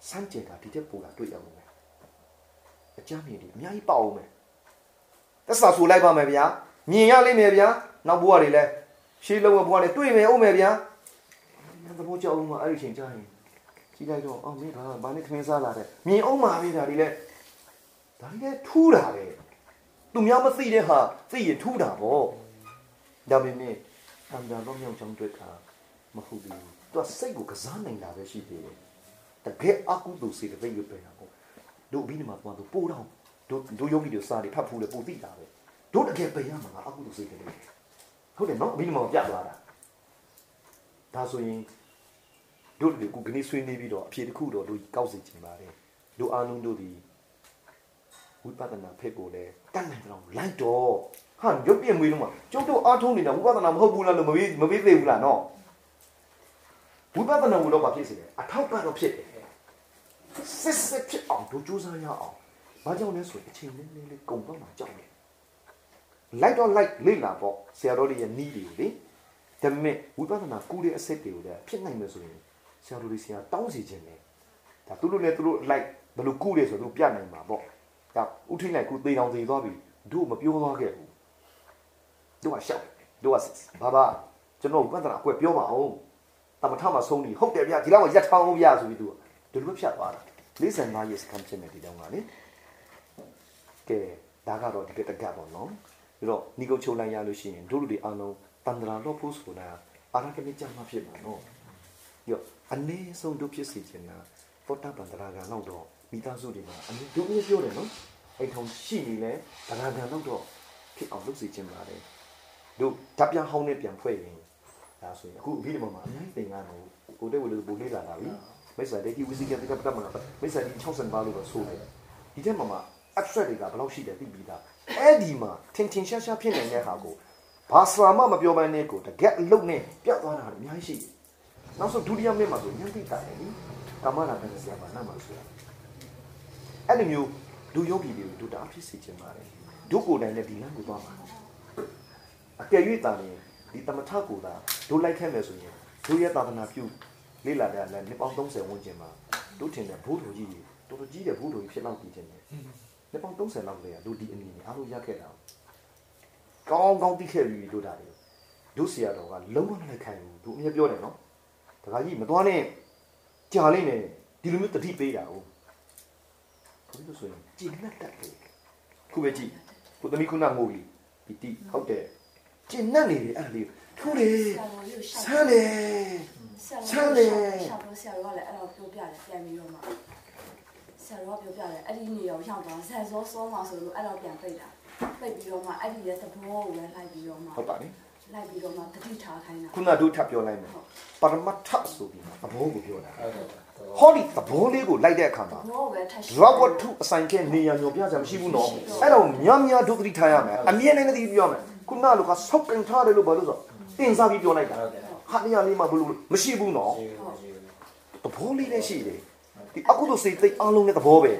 စမ်းကြယ်တာဒီတက်ပူတာတွေ့ရအောင်မယ် အကြမ်းမြင်တွေအများကြီးပေါ့အောင်မယ်သက်စာဆိုလိုက်ပါမယ်ဗျာမြင်ရလိမ့်မယ်ဗျာနောက်ဘဝတွေလည်းရှေးလုံးဘဝတွေတွေ့မယ်အောင်မယ်ဗျာသဘောကျအောင်မအဲ့ဒီချိန်ကြာရင်ကြည့်လိုက်တော့အော်မင်းကဘာနဲ့ခင်းစားလာတဲ့မြင်အောင်ပါပဲဒါတွေလည်းဒါတွေလည်းထူးတာပဲသူများမသိတဲ့ဟာသိရင်ထူးတာပေါ့ဒါပေမဲ့အန္တရာယ်တော့မြောက်ချောင်းတွေ့တာမဟုတ်ဘူးသူကစိတ်ကိုကစားနိုင်တာပဲရှိသေးတယ်တကယ်အကုသိုလ်စေတသိက်ပဲပဲ တာပေါ့တို့ပြီးနေမှာတော့ပိုးတော့တို့တို့ယောဂီတွေစားတယ်ဖတ်ဖူးတယ်ပိုသိတာပဲတို့တကယ်ပယ်ရမှာအကုသိုလ်စေတသိက်ဟုတ်တယ်နော်ပြီးနေမှာပြသွားတာဒါဆိုရင်တို့တွေကခုကနေဆွေးနေပြီးတော့အဖြေတစ်ခုတော့တို့ကောက်စီချင်ပါတယ်တို့အားလုံးတို့ဒီဝိပဿနာဖက်ကိုလည်းတတ်နိုင်တော့လိုက်တော့ဟာရုပ်ပြင်းမွေးလုံးမှာကျုပ်တို့အားထုတ်နေတာဝိပဿနာမဟုတ်ဘူးလားလို့မမေးမမေးသေးဘူးလားနော်ဝိပဿနာကိုတော့မဖြစ်စေတယ်အထောက်ပံ့တော့ဖြစ်တယ် စစ်စစ်ဖြစ်အောင်တို့ကြိုးစားရအောင်ဘာကြောင့်လဲဆိုရင်အချိန်လေးလေးလေးကုန်တော့မှကြောက်တယ်လိုက်တော့လိုက်လေ့လာပေါ့ဆရာတော်တွေရဲ့နီးတွေကိုလေဒါပေမဲ့ဝိပဿနာကူတဲ့အစစ်တွေကိုလည်းဖြစ်နိုင်မယ်ဆိုရင်ဆရာတော်တွေဆရာတောင်းစီခြင်းတယ်ဒါသူတို့လည်းသူတို့လိုက်ဘယ်လိုကူတယ်ဆိုတော့ပြနိုင်မှာပေါ့ဒါဥထိလိုက်ကူသေးတောင်သေးသွားပြီတို့မပြောသွားခဲ့ဘူးတို့ကရှောက်တို့ကဘာဘာကျွန်တော်ဝိပဿနာအကွက်ပြောပါအောင်တမထမဆုံးနေဟုတ်တယ်ဗျာဒီလောက်ရက်ထောင်းအောင်ဗျာဆိုပြီးသူက ဒီလိုဖြတ်သွားတာ45ရက်စကမ်ချင်တယ်ဒီတောင်ကလေကဲဒါကတော့ဒီကတကပ်ပေါ့နော်ပြီးတော့ညီကုတ်ချုပ်လိုက်ရလို့ရှိရင်တို့လူတွေအားလုံးတန္တရာလို့ဖို့ဆိုတာအာရကနိကြမှာဖြစ်မှာနော်ရောအနည်းဆုံးတို့ဖြစ်စီချင်တာသောတာပန်တရာကလောက်တော့မိသားစုတွေမှာအနည်းတို့မျိုးပြောတယ်နော်အဲ့ထုံရှိနေလဲတရာကလောက်တော့ဖြစ်အောင်လုပ်စီချင်ပါတယ်တို့ဓာပြန်ဟောင်းနဲ့ပြန်ဖွဲ့ရင်ဒါဆိုရင်အခုအပြီးဒီမှာအများကြီးသင်္ကန်းကိုကိုတဲ့ဝလို့ပို့လေးလာတာပြီ မိတ်ဆွေတေဒီဝီစီကတကပတမနာမိတ်ဆွေဒီ60ပါလို့တော့ဆိုတယ်ဒီထဲမှာမှာ abstract တွေကဘယ်လောက်ရှိတယ်သိပြီးသားအဲ့ဒီမှာထင်ထင်ရှားရှားဖြစ်နေတဲ့ဟာကိုဘာသာမှမပြောဘဲနဲ့ကိုတကက်အလုတ်နဲ့ပြတ်သွားတာအများကြီးရှိတယ်နောက်ဆုံးဒုတိယမြင့်မှာဆိုဉာဏ်သိတာတယ်လीကာမနာတဲ့ဆရာပါနာမှာဆိုတာအဲ့လိုမျိုးဒုယောဂီတွေကိုဒုတာဖြစ်စေချင်ပါတယ်ဒုကိုယ်တိုင်လည်းဒီလမ်းကိုသွားမှာအကယ်၍တာရင်ဒီတမထကိုသာဒုလိုက်ခဲ့မယ်ဆိုရင်ဒုရဲ့သာသနာပြု လေ့လာတဲ့လည်းနှစ်ပေါင်း30ဝန်းကျင်မှာဒုထင်တဲ့ဘိုးတော်ကြီးတွေတော်တော်ကြီးတဲ့ဘိုးတော်ကြီးဖြစ်တော့ပြီးခြင်းတယ်နှစ်ပေါင်း30လောက်လေလူဒီအနည်းနဲ့အားလုံးရခဲ့တာကောင်းကောင်းသိခဲ့ပြီတို့တာတွေတို့ဆရာတော်ကလုံးဝမလိုက်ခံဘူးတို့အမြဲပြောတယ်နော်တခါကြီးမသွားနဲ့ကြာလိမ့်မယ်ဒီလိုမျိုးတတိပေးတာဟုတ်ဘုရားဆိုရင်ကြည်နဲ့တက်တယ်ခုပဲကြည့်ကိုသမီးခုနငိုပြီပီတိဟုတ်တယ်ကျင်နဲ့နေတယ်အဲ့လေးထူးတယ်ဆန်းတယ် ဆန်းတယ်
ရှာတော့ဆရာတော်ကလည်းအဲ့တော့ပြောပြတယ်ပြန်ပြီးတော့မှဆရာတော်ကပြောပြတယ်အဲ့ဒီနေရောရောက်သွားဆယ်စောစောမှာဆိုလို့အဲ့တော့ပြန်ပြိတ်တာပြိတ်ပြီးတော့မှအဲ့ဒီရဲ့သဘောကိုလည်းလိုက်ပြီးတော့မှ
ဟုတ်ပါပြီ
လိုက်ပြီးတော့မှတတိထားခိုင်းတာ
ခုနတို့ထပ်ပြောလိုက်မယ်ပရမတ်ထဆိုပြီးသဘောကိုပြောတာ
ဟုတ်တယ်
ဟောဒီသဘောလေးကိုလိုက်တဲ့အခါ
သ
မှာ
ဘောကိုပဲထပ်
ဒရဝတ္ထုအဆိုင်ကဲနေရညောပြကြမရှိဘူးနော်အဲ့တော့များများဒုက္ခတိထားရမယ်အမြဲတမ်းတည်းပြောမယ်ခုနကလောကဆောက်ကန်ထားတယ်လို့ဘာလို့ဆိုတင်စားပြီးပြောလိုက်တာ
ဟုတ်တယ်
ဟာနေရာလေးမှာဘလို့မရှိဘူးနော်
ရှိဘူးရှိဘူး
သဘောလေးလည်းရှိတယ်ဒီအကုသိုလ်စိတ်သိအလုံးနဲ့သဘောပဲ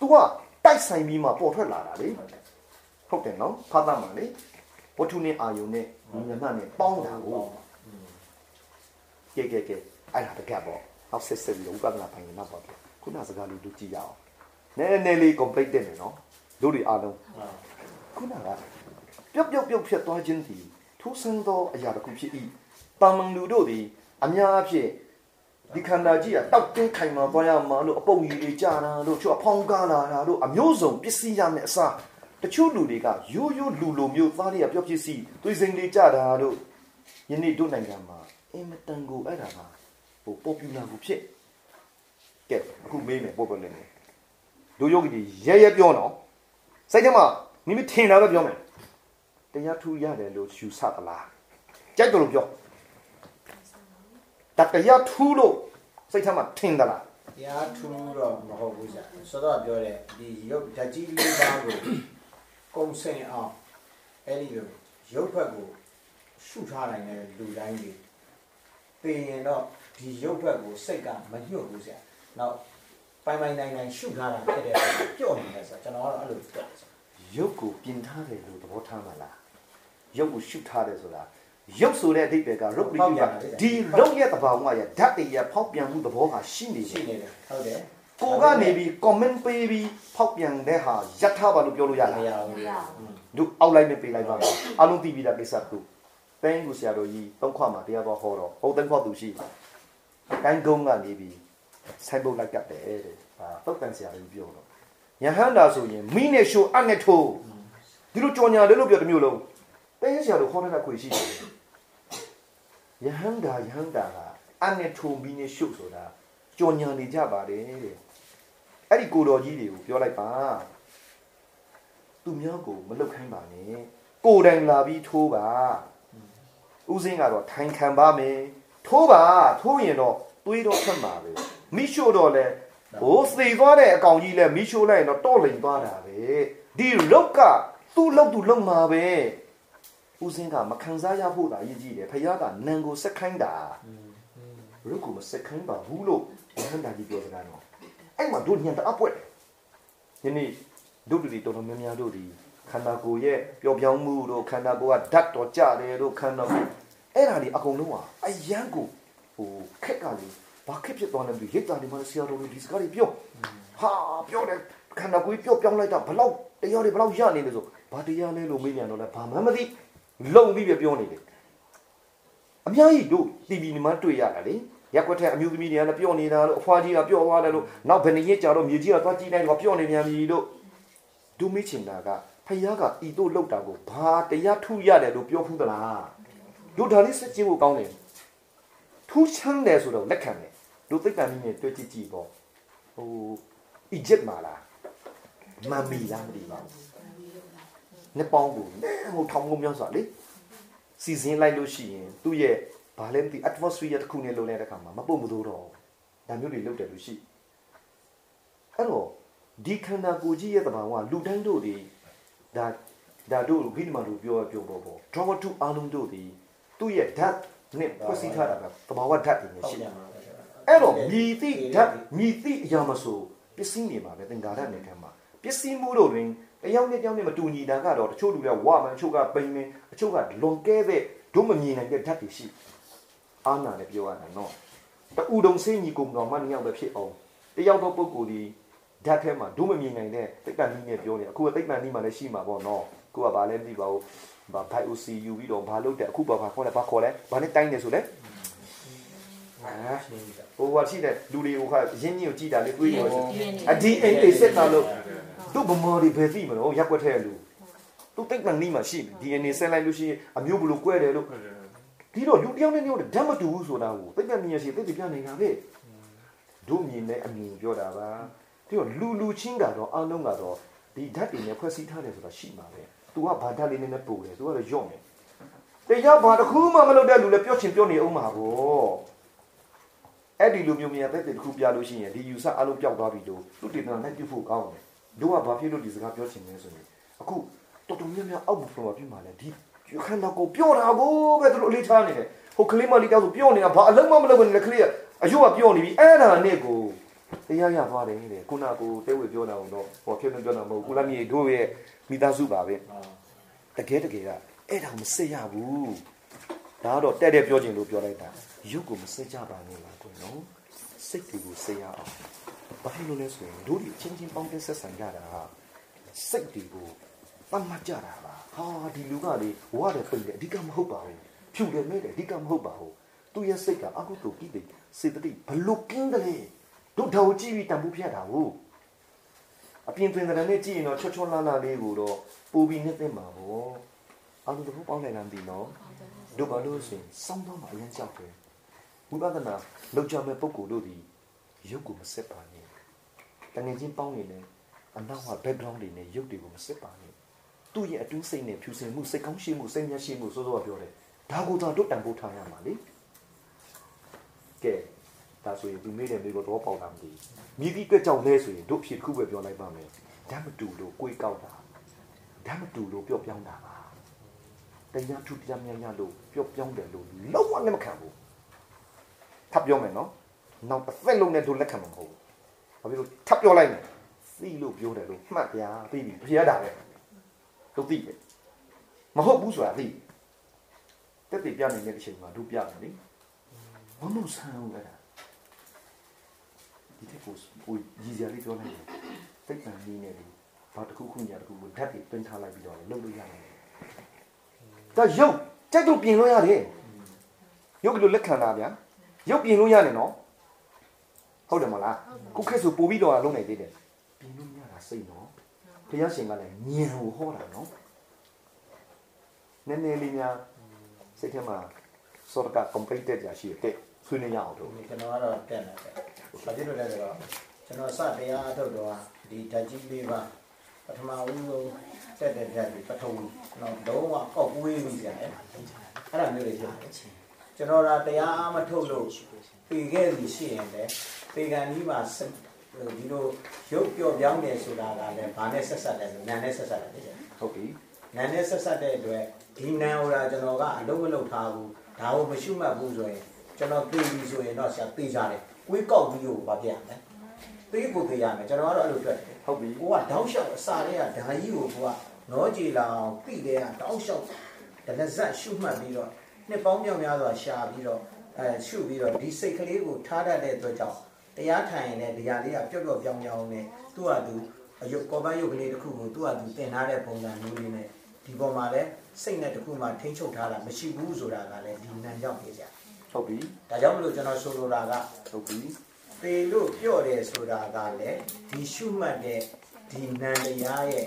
तू ကတိုက်ဆိုင်ပြီးမှပေါ်ထွက်လာတာလေဟုတ်တယ်နော်ဖာသားမှာလေဝတ္ထုနဲ့အာယုံနဲ့ဉာဏ်မှနဲ့ပေါင်းတာကိုကဲကဲကဲအဲ့ဒါတကယ်ပေါ့အောက်ဆက်ဆက်ပြီးဥပဒနာပိုင်းနဲ့ပေါ့ခုနစကားလေးတို့ကြည့်ရအောင်နည်းနည်းလေး complete တယ်နော်တို့တွေအားလုံးခုနကပြုတ်ပြုတ်ပြုတ်ဖြစ်သွားခြင်းသည်ထူးဆန်းသောအရာတစ်ခုဖြစ်၏ တာမန်လူတို့သည်အများအဖြစ်ဒီခန္ဓာကြီးကတောက်တင်းခိုင်မာသွားရမှာလို့အပုပ်ရည်တွေကြာတာလို့ချို့အဖောင်းကားလာတာလို့အမျိုးစုံပစ္စည်းရမယ့်အစားတချို့လူတွေကရိုးရိုးလူလိုမျိုးသားတွေကပြောပစ္စည်းသွေးစိမ်လေးကြာတာလို့ယနေ့တို့နိုင်ငံမှာအင်မတန်ကိုအဲ့ဒါကဟိုပေါ်ပူလာကိုဖြစ်ကဲအခုမေးမယ်ပေါ်ပေါ်လေးလေးလူယောဂီတွေရဲရဲပြောနော်စိတ်ထဲမှာမိမိထင်တာပဲပြောမယ်တရားထူရတယ်လို့ယူဆသလားကြိုက်တယ်လို့ပြော တတရားထူလို့စိတ်ထဲမှာထင်သလား
တရားထူးတော့မဟုတ်ဘူးကြာစောတော့ပြောတဲ့ဒီရုပ်ဓာတ်ကြီးလေးပါးကိုကုံစင်အောင်အဲ့ဒီလိုရုပ်ဘက်ကိုရှုထားနိုင်တဲ့လူတိုင်းကြီးသိရင်တော့ဒီရုပ်ဘက်ကိုစိတ်ကမညှို့ဘူးကြာနောက်ပိုင်ပိုင်နိုင်နိုင်ရှုထားတာဖြစ်တဲ့ကြော့နေတယ်ဆိုကျွန်တော်ကတော့အဲ့လိုပြောတယ်
ရုပ်ကိုပြင်ထားတယ်လို့သဘောထားမှာလားရုပ်ကိုရှုထားတယ်ဆိုတာ ရုပ်ဆိုတဲ့အဓိပ္ပာယ်ကရုပ်ပရိယဒီရုပ်ရဲ့သဘာဝရဲ့ဓာတ်တွေရဲ့ဖောက်ပြန်မှုသဘောကရှိနေ
ရှိ
တယ်
နေတယ်ဟုတ်တယ်
ကိုကနေပြီး comment ပေးပြီးဖောက်ပြန်တဲ့ဟာယက်ထားပါလို့ပြောလို့ရ
မ
လား
ရ
မ
ဘူး
ရ
တို့အောက်လိုက်နဲ့ပေးလိုက်ပါမယ်အလုံးသိပြီးသားကိစ္စတူတိုင်းကိုဆရာတော်ကြီးသုံးခွမှာတရားတော်ဟောတော့ဟုတ်သုံးခွသူရှိတိုင်းကုန်းကနေပြီးဆိုင်ပုတ်လိုက်ကတ်တယ်တဲ့ဟာတုတ်တန်ဆရာကြီးပြောတော့ယဟန္တာဆိုရင်မိနဲ့ရှိုးအနဲ့ထိုးဒီလိုကြော်ညာလေးလို့ပြောတစ်မျိုးလုံးတိုင်းဆရာတော်ခေါ်တဲ့ခွေရှိတယ် ယဟန္တာယဟန္တာကအနဲ့ထိုးမိနဲ့ရှိုးဆိုတာကြော်ညာနေကြပါတယ်တဲ့အဲ့ဒီကိုတော်ကြီးတွေကိုပြောလိုက်ပါသူများကိုမလုတ်ခိုင်းပါနဲ့ကိုယ်တိုင်လာပြီးထိုးပါဦးစင်းကတော့ထိုင်ခံပါမယ်ထိုးပါထိုးရင်တော့သွေးတော့ထွက်မှာပဲမိရှို့တော့လဲဟိုစေသွားတဲ့အကောင်ကြီးလဲမိရှို့လိုက်ရင်တော့တော့လိန်သွားတာပဲဒီလုတ်ကသူ့လုတ်သူလုတ်မှာပဲ ဦးစင်းကမခံစားရဖို့သာရည်ကြည့်တယ်ဖခင်ကနန်ကိုစက်ခိုင်းတာလုတ်ကိုမစက်ခိုင်းပါဘူးလို့ဟန်တာကြီးပြောစကားတော့အဲ့မှာတို့ညံတအပ်ပွက်တယ်ယနေ့တို့တူတွေတော်တော်များများတို့ဒီခန္ဓာကိုယ်ရဲ့ပျော်ပြောင်းမှုတို့ခန္ဓာကိုယ်ကဓာတ်တော်ကြတယ်တို့ခန္ဓာကိုယ်အဲ့ဒါဒီအကုန်လုံးဟာအယံကိုဟိုခက်ကလေးဘာခက်ဖြစ်သွားလဲမသိရိတ်တာဒီမှာဆရာတော်တွေဒီစကားတွေပြောဟာပြောတယ်ခန္ဓာကိုယ်ပျော့ပြောင်းလိုက်တာဘလောက်တရားတွေဘလောက်ရနေလဲဆိုဘာတရားလဲလို့မေးပြန်တော့လဲဘာမှမသိ လုံပြီးပြပြောနေတယ်အများကြီးတို့ TV にမှတွေ့ရတာလေရက်ွက်တဲ့အမျိုးသမီးတွေကလည်းပြောနေတာလို့အဖွားကြီးကပြောသွားတယ်လို့နောက်ဘယ်နှစ်ရက်ကြာတော့မြေကြီးကသွားကြည့်လိုက်တော့ပြောနေပြန်ပြီလို့ဒုမေးချင်တာကဖယားကဤတို့လောက်တာကိုဘာတရားထူရတယ်လို့ပြောဖူးသလားတို့ဒါလေးစကြည့်ဖို့ကောင်းတယ်ထူးချမ်းတယ်ဆိုတော့လက်ခံတယ်တို့သိပ္ပံနည်းနဲ့တွေ့ကြည့်ကြည့်ပေါ့ဟိုအီဂျစ်မှာလားမမ်မီလားမသိပါဘူး နှစ်ပေါင်းကိုဟိုထောင်ကုန်မြောက်စွာလေစီစဉ်လိုက်လို့ရှိရင်သူ့ရဲ့ဘာလဲမသိ atmosphere တစ်ခုနဲ့လုံနေတဲ့အခါမှာမပုတ်မသိုးတော့ဒါမျိုးတွေလုပ်တယ်လို့ရှိအဲ့တော့ဒီခန္ဓာကိုယ်ကြီးရဲ့တဘာဝလူတိုင်းတို့ဒီဒါဒါတို့ဘိဓမ္မာတို့ပြောပြောပေါ့ပေါ့ drama to အာလုံးတို့ဒီသူ့ရဲ့ဓာတ်နဲ့ဖွဲ့စည်းထားတာကတဘာဝဓာတ်တွေနဲ့
ဟုတ်
ရှိ
တ
တယ်ယ်
မှာပဲ
အဲ့တော့မြည်သည့်ဓာတ်မြည်သည့်အရာမဆိုပစ္စည်းနေမှာပဲသင်္ကာရနေခံမှာပစ္စည်းမှုတို့တွင် တယောက်နဲ့တယောက်နဲ့မတူညီတာကတော့တချို့လူတွေကဝါမှန်တချို့ကပိန်မင်းတချို့ကလွန်ကဲတဲ့တို့မမြင်နိုင်တဲ့ဓာတ်တွေရှိအာနာလည်းပြောရတာနော်တူတုံစင်းညီကုံတော်မှနှစ်ယောက်ပဲဖြစ်အောင်တယောက်တော့ပုဂ္ဂိုလ်ဒီဓာတ်ထဲမှာဒုမမြင်နိုင်တဲ့သိပ္ပံနည်းနဲ့ပြောနေအခုကသိပ္ပံနည်းမှာလည်းရှိမှာပေါ့နော်အခုကဘာလဲမသိပါဘူးဘာ BioC ယူပြီးတော့ဘာလုပ်တယ်အခုဘာဘာခေါ်လဲဘာခေါ်လဲဘာနဲ့တိုင်းနေဆိုလဲအာဟိုကရှိတဲ့လူတွေကိုခါရင်းကြီးကိုကြည်တာလေတွေးနေလို့အ DNA စစ်တာလို့ သူ့ဗမာတွေဘယ်သိမလို့ရက်ွက်ထဲလူသူသိပ္ပံနည်းမှာရှိ DNA ဆက်လိုက်လို့ရှိရင်အမျိုးဘလို့ကွဲတယ်လို့ဒီတော့လူတယောက်နဲ့တယောက်ဓာတ်မတူဘူးဆိုတာကိုသိပ္ပံနည်းရရှိသိသိပြနေတာလေတို့မြင်တဲ့အမြင်ပြောတာပါဒီတော့လူလူချင်းကတော့အလုံးကတော့ဒီဓာတ်တွေနဲ့ဖွဲ့စည်းထားတယ်ဆိုတာရှိမှာပဲ။ तू ကဘာဓာတ်လေးနဲ့နဲ့ပို့တယ်။ तू ကတော့ညော့မယ်။တရားဘာတစ်ခုမှမလုပ်တဲ့လူလည်းပြောချင်ပြောနေအောင်မှာပေါ့။အဲ့ဒီလူမျိုးများတဲ့တစ်ခုပြလို့ရှိရင်ဒီယူဆအလုံးပြောက်သွားပြီလို့သူတေတနာနဲ့ပြုဖို့ကောင်းတယ်။ တို့ကဘာဖြစ်လို့ဒီစကားပြောချင်လဲဆိုရင်အခုတော်တော်များများအောက်ဘုံမှာပြမှာလဲဒီခန္ဓာကိုယ်ပြောတာကိုပဲသူတို့အလေးထားနေတယ်ဟိုကလေးမလေးတောက်ဆိုပြောနေတာဘာအလုံးမမလုပ်ဘူးလေကလေးကအယုတ်ကပြောနေပြီအဲ့ဒါနဲ့ကိုတရားရသွားတယ်တဲ့ခုနကကိုတဲဝေပြောတာတော့ဟောဖြစ်နေပြောတာမဟုတ်ဘူးကုလမြေတို့ရဲ့မိသားစုပါပဲတကယ်တကယ်ကအဲ့ဒါမစစ်ရဘူးဒါကတော့တဲ့တဲ့ပြောချင်လို့ပြောလိုက်တာရုပ်ကိုမစစ်ကြပါနဲ့လားကွနော်စိတ်တွေကိုစစ်ရအောင် ဘာဖြစ်လို့လဲဆိုရင်တို့ဒီချင်းချင်းပေါင်းတဲ့ဆက်ဆံကြတာဟာစိတ်တွေကိုသတ်မှတ်ကြတာပါဟာဒီလူကလေဝါတယ်ပိတ်တယ်အဓိကမဟုတ်ပါဘူးဖြူတယ်မဲတယ်အဓိကမဟုတ်ပါဘူးသူရဲ့စိတ်ကအကုသိုလ်ကိလေစေတသိက်ဘလုကင်းတယ်လေတို့တော်ကြည့်ပြီးတန်ဖိုးဖြတ်တာဟုတ်အပြင်တွင်တဲ့နဲ့ကြည့်ရင်တော့ချောချောလာလာလေးကိုတော့ပူပြီးနှစ်သိမ့်ပါဗောအလူတို့ပေါင်းလိုက်လမ်းပြီနော်တို့ဘာလို့ဆိုရင်စောင်းတော့မှအရင်ကြောက်တယ်ဝိပဿနာလောက်ကြမဲ့ပုံကိုယ်တို့ဒီရုပ်ကိုမစစ်ပါနဲ့ တငယ်ချင်းပေါင်းနေတယ်အနောက်က background တွေနဲ့ရုပ်တွေကိုမစစ်ပါနဲ့သူ့ရဲ့အတွင်းစိတ်နဲ့ဖြူစင်မှုစိတ်ကောင်းရှိမှုစိတ်မျက်ရှိမှုစိုးစိုးကပြောတယ်ဒါကိုသာတို့တန်ဖိုးထားရမှာလေကဲဒါဆိုရင်ဒီမိတယ်မိကိုတော့ပေါက်တာမသိမိသီးကကြောက်လဲဆိုရင်တို့ဖြစ်ခုပဲပြောလိုက်ပါမယ်ဓာတ်မတူလို့ကိုယ်ကောက်တာဓာတ်မတူလို့ပျော့ပြောင်းတာပါတရားထူတရားမြတ်ရလို့ပျော့ပြောင်းတယ်လို့လုံးဝလက်မခံဘူးထပ်ပြောမယ်နော်နောက်တစ်သက်လုံးနဲ့တို့လက်ခံမှာမဟုတ်ဘူး ဘာဖြစ်လို့ထပ်ပြောလိုက်မယ်သိလို့ပြောတယ်လို့မှတ်ပြသိပြီဖျားတာပဲတို့သိတယ်မဟုတ်ဘူးဆိုတာသိတက်တည်ပြနေတဲ့အချိန်မှာတို့ပြတယ်လေမမဆန်းဘူးအဲ့ဒါဒီတက်ကိုကိုရည်စရာလေးပြောလိုက်တယ်စိတ်တန်ကြီးနေတယ်ဘာတစ်ခုခုညာတစ်ခုကိုဓာတ်တွေတွင်းထားလိုက်ပြီးတော့လှုပ်လို့ရတယ်ဒါရုပ်ကြိုက်လို့ပြင်လို့ရတယ်ရုပ်ကလေးလက်ခံတာဗျာရုပ်ပြင်လို့ရတယ်နော် ဟုတ်တယ်မလားခုခက်ဆိုပို့ပြီးတော့လုံးနိုင်သေးတယ်ပြင်လို့ရတာစိတ်နော်ဘုရားရှင်ကလည်းညံကိုဟောတာနော်နည်းနည်းလေးများစိတ်ထဲမှာစောရက completed ကြရှိတဲ့ဆွေးနွေးရအောင်တို့
ကျွန်တော်ကတော့တက်နေတယ်။ဘာဖြစ်လို့လဲဆိုတော့ကျွန်တော်စတရားအထုတ်တော့ဒီဓာတ်ကြီးလေးပါပထမဦးဆုံးတက်တဲ့ဓာတ်ဒီပထဝီကျွန်တော်လုံးဝကောက်ကွေးပြီးကြတယ်။အဲ့ဒါမျိုးလေးဖြစ်တယ်။ကျွန်တော်ကတရားမထုတ်လို့ ပြီးခဲ့ပြီရှိရင်လည်းပေကန်ကြီးမှာဒီလိုရုပ်ပြော့ပြောင်းနေဆိုတာကလည်းဘာနဲ့ဆက်ဆက်လဲဆိုနာနဲ့ဆက်ဆက်တယ်
ဟုတ်ပြီ
နာနဲ့ဆက်ဆက်တဲ့အတွက်ဒီနံဟိုတာကျွန်တော်ကအလုံးမလုံးထားဘူးဒါကိုမရှိမှတ်ဘူးဆိုရင်ကျွန်တော်သိပြီဆိုရင်တော့ဆရာသိကြတယ်ကွေးကောက်ပြီးတော့ဗာပြရမယ်သိဖို့သိရမယ်ကျွန်တော်ကတော့အဲ့လိုတွေ့တယ်
ဟုတ်ပြီ
ကိုကတောက်လျှောက်အစာတွေကဓာကြီးကိုကိုကနောကြည်လောင်ပြီးတဲ့ကတောက်လျှောက်ဒလဇက်ရှုမှတ်ပြီးတော့နှစ်ပေါင်းမြောက်များစွာရှာပြီးတော့ အဲရှုပြီးတော့ဒီစိတ်ကလေးကိုထားတတ်တဲ့အတွက်ကြောင့်တရားထိုင်ရင်လည်းဒီဟာလေးကပျော့ပျော့ပြောင်းပြောင်းနဲ့သူ့ဟာသူအယုတ်ကောပန်းယုတ်ကလေးတစ်ခုကိုသူ့ဟာသူတင်ထားတဲ့ပုံစံမျိုးလေးနဲ့ဒီပေါ်မှာလည်းစိတ်နဲ့တစ်ခုမှထိ ंछ ုပ်ထားတာမရှိဘူးဆိုတာကလည်းဒီနံကြောင့်ဖြစ်ကြ
ဟုတ်ပြီ
ဒါကြောင့်မလို့ကျွန်တော်ဆိုလိုတာက
ဟုတ်ပြီ
ပေလို့ပြော့တယ်ဆိုတာကလည်းဒီရှုမှတ်တဲ့ဒီနံတရားရဲ့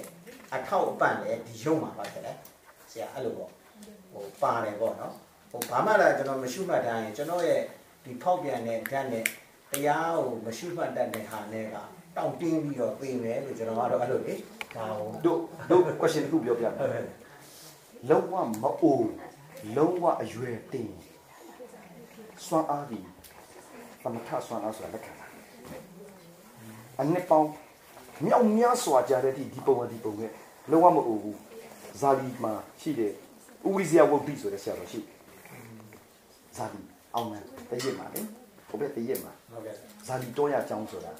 အထောက်အပံ့လည်းဒီရုံမှာပါတယ်လေဆရာအဲ့လိုပေါ့ဟိုပါတယ်ပေါ့နော် ဟိုဘာမှလည်းကျွန်တော်မရှုမှတ်တိုင်းကျွန်တော်ရဲ့ဒီဖောက်ပြန်တဲ့ဓာတ်နဲ့တရားကိုမရှုမှတ်တတ်တဲ့ဟာနဲ့ကတောင့်တင်းပြီးတော့ပြင်မယ်လို့ကျွန်တော်ကတော့အဲ့လိုလေဒါဟို
တို့တို့ question တစ်ခုပြောပြမယ်
ဟုတ်ကဲ့
လုံးဝမအိုးလုံးဝအရွယ်တင်စွမ်းအားဒီသမထစွမ်းအားဆိုတာလက်ခံတာအနှစ်ပေါင်းမြောက်များစွာကြတဲ့ဒီဒီပုံဝဒီပုံနဲ့လုံးဝမအိုးဘူးဇာလီမှာရှိတဲ့ဥဝိဇယဝုတ်တိဆိုတဲ့ဆရာတော်ရှိ ဇာလီအောင်မယ်တည့်ရမှာလေဘုဘက်တည့်ရမှာ
ဟုတ်ကဲ့
ဇာလီတော့ရအကြောင်းဆိုတာ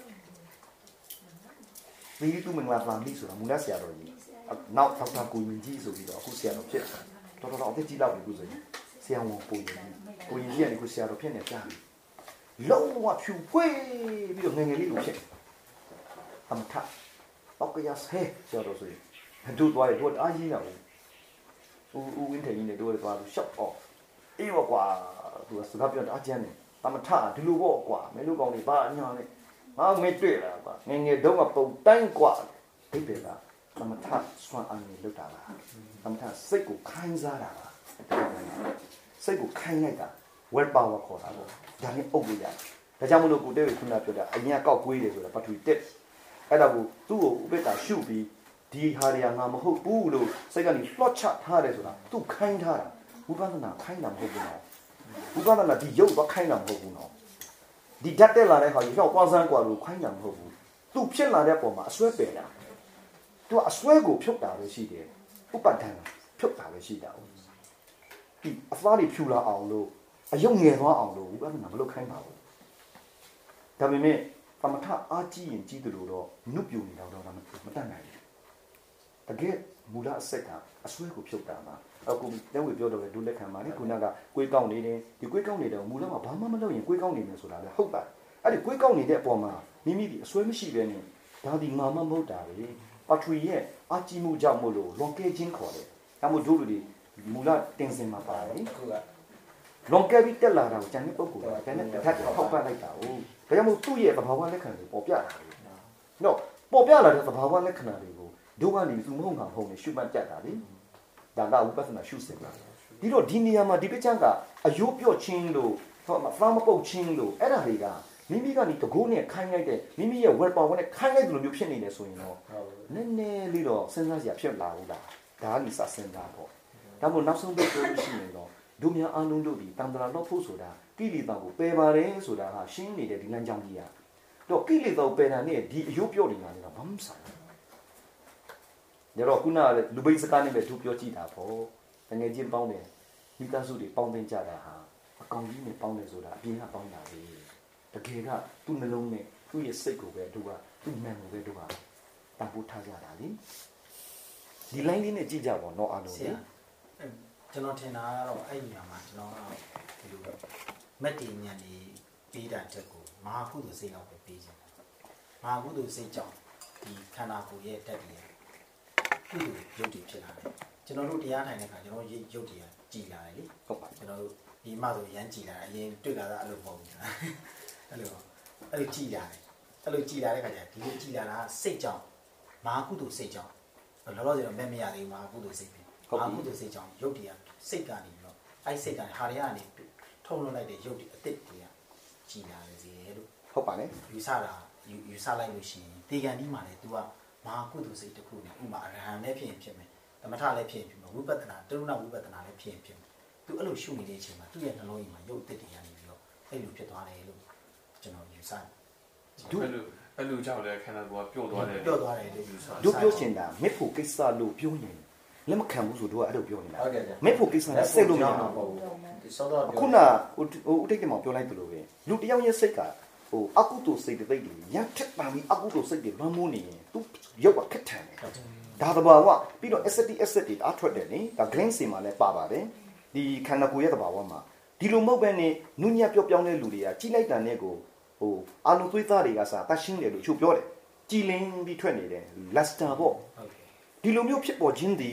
သီရိတုမင်္ဂလာပါဠိဆိုတာမူလဆရာတော်ကြီးနောက်ထောက်တာကိုရင်ကြီးဆိုပြီးတော့အခုဆရာတော်ဖြစ်တော်တော်တော်အသက်ကြီးလောက်ပြီခုဆိုရင်ဆရာဝန်ကိုရင်ကြီးကိုရင်ကြီးကနေခုဆရာတော်ဖြစ်နေကြာပြီလုံးဝဖြူဖွေးပြီးတော့ငယ်ငယ်လေးလိုဖြစ်အမထပောက်ကရဆဲဆရာတော်ဆိုရင်တို့သွားတယ်တို့အားကြီးတာဘူးဦးဦးဝင်းထင်ကြီးနေတို့သွားလို့ရှော့အော်အေးပါကွာ သူကစကားပြောတာအကျန်းနေတမထဒီလိုပေါ့ကွာမင်းတို့ကောင်တွေဘာအညာနဲ့ငါမေ့တွေ့လာကွာငယ်ငယ်တုန်းကပုံတိုင်းကွာဒိဗေကတမထဆွမ်းအနေလောက်တာလားတမထစိတ်ကိုခိုင်းစားတာလားစိတ်ကိုခိုင်းလိုက်တာ well power ခေါ်တာပေါ့ဒါနဲ့အုပ်လို့ရတယ်ဒါကြောင့်မလို့ကိုတဲ့ခုနပြောတာအရင်ကောက်ကွေးတယ်ဆိုတာပထဝီတက်အဲ့ဒါကိုသူ့ကိုဥပေက္ခရှုပြီးဒီဟာတွေကငါမဟုတ်ဘူးလို့စိတ်ကနေလှော့ချထားတယ်ဆိုတာသူခိုင်းထားတာဝိပဿနာခိုင်းတာမဟုတ်ဘူးနော် ဝိပဿနာဒီရုပ်တော့ခိုင်းတာမဟုတ်ဘူးနော်ဒီဓာတ်တက်လာတဲ့ဟာကြီးရောက်ပွားစမ်းกว่าလို့ခိုင်းတာမဟုတ်ဘူးသူဖြစ်လာတဲ့ပုံမှာအစွဲပယ်တာသူကအစွဲကိုဖြုတ်တာပဲရှိတယ်ဥပဒံဖြုတ်တာပဲရှိတာဟုတ်ဒီအသားတွေဖြူလာအောင်လို့ အယုံငယ်သွားအောင်လို့ဝိပဿနာမလုပ်ခိုင်းပါဘူးဒါပေမဲ့သမထအားကြီးရင်ကြီးတယ်လို့တော့နုပြူနေတော့တော့မတတ်နိုင်ဘူးတကယ်မူလအဆက်ကအဆွဲကိုဖြုတ်တာပါ အခုလက်ဝေပြောတော့လေဒုလက်ခံပါလေခုနကကိုယ်ကောက်နေတယ်ဒီကိုယ်ကောက်နေတယ်မူလမှာဘာမှမလုပ်ရင်ကိုယ်ကောက်နေမယ်ဆိုတာလေဟုတ်ပါအဲ့ဒီကိုယ်ကောက်နေတဲ့အပေါ်မှာမိမိဒီအဆွဲမရှိဘဲနဲ့ဒါဒီငါမမဟုတ်တာပဲပထဝီရဲ့အကြီးမှုကြောင့်မို့လို့လွန်ကဲခြင်းခေါ်တယ်ဒါမို့တို့လူတွေမူလတင်စင်မှာပါတယ်
ခုက
လွန်ကဲပြီးတက်လာတာကိုကျန်တဲ့ပုံကိုယ်ကတည်းကတစ်ထပ်ထောက်ပံ့လိုက်တာ哦ဒါကြောင့်မို့သူ့ရဲ့သဘာဝလက္ခဏာတွေပေါ်ပြတာလေနော်ပေါ်ပြလာတဲ့သဘာဝလက္ခဏာတွေကိုဒုက္ခနေသူမဟုတ်မှာမဟုတ်နေရှုမှတ်ကြတာလေ ဒါကဝိပဿနာရှုစင်တာဒီတော့ဒီနေရာမှာဒီပချမ်းကအယိုးပြော့ချင်းလို့ဖာမပုတ်ချင်းလို့အဲ့ဒါတွေကမိမိကနေတကိုးနဲ့ခိုင်းလိုက်တဲ့မိမိရဲ့ well power နဲ့ခိုင်းလိုက်တယ်လို့မျိုးဖြစ်နေတယ်ဆိုရင်တော့
ဟုတ်
နည်းနည်းလေးတော့စဉ်းစားစရာဖြစ်လာဘူးလားဒါကလိစစဉ်းစားပေါ့ဒါမို့နောက်ဆုံးတော့ပြောလို့ရှိရင်တော့ဒုမြအလုံးတို့ဒီတန်တရာတော့ဖို့ဆိုတာကိလေသာကိုပယ်ပါတယ်ဆိုတာဟာရှင်းနေတဲ့ဒီလမ်းကြောင်းကြီးอ่ะတော့ကိလေသာကိုပယ်တာနဲ့ဒီအယုတ်ပြော့နေတာကတော့ဘာမှမဆိုင်ဘူး ညတော့ခုနကလူပိတ်စကားနဲ့ပဲသူပြောကြည့်တာပေါ့တငယ်ချင်းပေါင်းတယ်မိသားစုတွေပေါင်းသိကြတာဟာအကောင်ကြီးနဲ့ပေါင်းတယ်ဆိုတာအပြင်ကပေါင်းတာလေတကယ်ကသူ့နှလုံးနဲ့သူ့ရဲ့စိတ်ကိုပဲသူကသူ့မှန်ကိုပဲသူကတန်ဖိုးထားကြတာလေဒီ line လေးနဲ့ကြည့်ကြပါတော့အားလုံး
ဆ
လေ
ရာအဲ့ကျွန်တော်ထင်တာကတော့အဲ့ဒီညမှာကျွန်တော်ကဒီလိုမက်တီညံနေပေးတာချက်ကိုမဟာကုသိုလ်စိတ်လောက်ပဲပေးခြင်းမဟာကုသိုလ်စိတ်ကြောင့်ဒီခန္ဓာကိုယ်ရဲ့တက်တည် ကုသိုလ်ရုပ်တည်ဖြစ်လာတယ်ကျွန်တော်တို့တရားထိုင်တဲ့အခါကျွန်တော်ရုပ်တည်ကြည်လာတယ်လေ
ဟုတ်ပါ
ကျွန်တော်တို့ဒီမှဆိုရမ်းကြည်လာတာအရင်တွေ့လာတာအဲ့လိုမဟုတ်ဘူးအဲ့လိုအဲ့လိုကြည်လာတယ်အဲ့လိုကြည်လာတဲ့ခါကျဒီလိုကြည်လာတာစိတ်ကြောင့်မဟာကုသိုလ်စိတ်ကြောင့်လောလောဆယ်တော့မဲ့မရသေးဘူးမဟာကုသိုလ်စိတ်ပဲမဟာကုသိုလ်စိတ်ကြောင့်ရုပ်တည်စိတ်ကနေပြီးတော့အဲ့စိတ်ကနေဟာရကနေထုံလွှတ်လိုက်တဲ့ရုပ်တည်အစ်စ်တွေကကြည်လာတယ်စီလို့
ဟုတ်ပါလေ
ယူဆတာယူယူဆလိုက်လို့ရှိရင်တေကန်ဒီမှာလေ तू က မဟာကုသိုလ်စိတ်တစ်ခုနဲ့ဥမာအရဟံလည်းဖြစ်ရင်ဖြစ်မယ်သမထလည်းဖြစ်ရင်ဖြစ်မယ်ဝိပဿနာတရုဏဝိပဿနာလည်းဖြစ်ရင်ဖြစ်မယ် तू အဲ့လိုရှုနေတဲ့အချိန်မှာသူ့ရဲ့နှလုံးကြီးမှာရုပ်အစ်စ်တွေကနေပြီးတော့အဲ့လိုဖြစ်သွားတယ်လို့ကျွန်တော်ယူဆတယ်
အဲ့လိုအဲ့လိုကြောင့်လည်းခန္ဓာကိုယ်ကပျော့သွားတယ်
ပြော့သွားတယ်လို့ယူဆ
တို့ပြောချင်တာမက်ဖို့ကိစ္စလို့ပြောရင်လက်မခံဘူးဆိုတော့အဲ့လိုပြောနေတာ
ဟုတ်ကဲ့ဗျ
မက်ဖို့ကိစ္စနဲ့စိတ်လို့မရဘူး
ဘူးဒီစောတော့
ခုနဟိုဟိုဥတိတ်ကမောင်ပြောလိုက်သလိုပဲလူတစ်ယောက်ရဲ့စိတ်က ဟိုအကုသိုလ်စိတ်တွေတိတ်တွေရထက်ပါပြီးအကုသိုလ်စိတ်တွေလွှမ်းမိုးနေရင်သူရုပ်ကခက်ထန်တယ်ဒါတဘာဝပြီးတော့ ST asset တွေအားထွက်တယ်နိဒါ green စီမှာလည်းပါပါတယ်ဒီခန္ဓာကိုယ်ရဲ့တဘာဝမှာဒီလိုမဟုတ်ပဲနဲ့နုညံ့ပြော့ပြောင်းတဲ့လူတွေကကြီးလိုက်တာနဲ့ကိုဟိုအာလုံသွေးသားတွေကစားတတ်ရှင်းတယ်လို့ချို့ပြောတယ်ကြည်လင်းပြီးထွက်နေတယ် luster ပေါ့
ဟုတ်ကဲ့
ဒီလိုမျိုးဖြစ်ပေါ်ခြင်းဒီ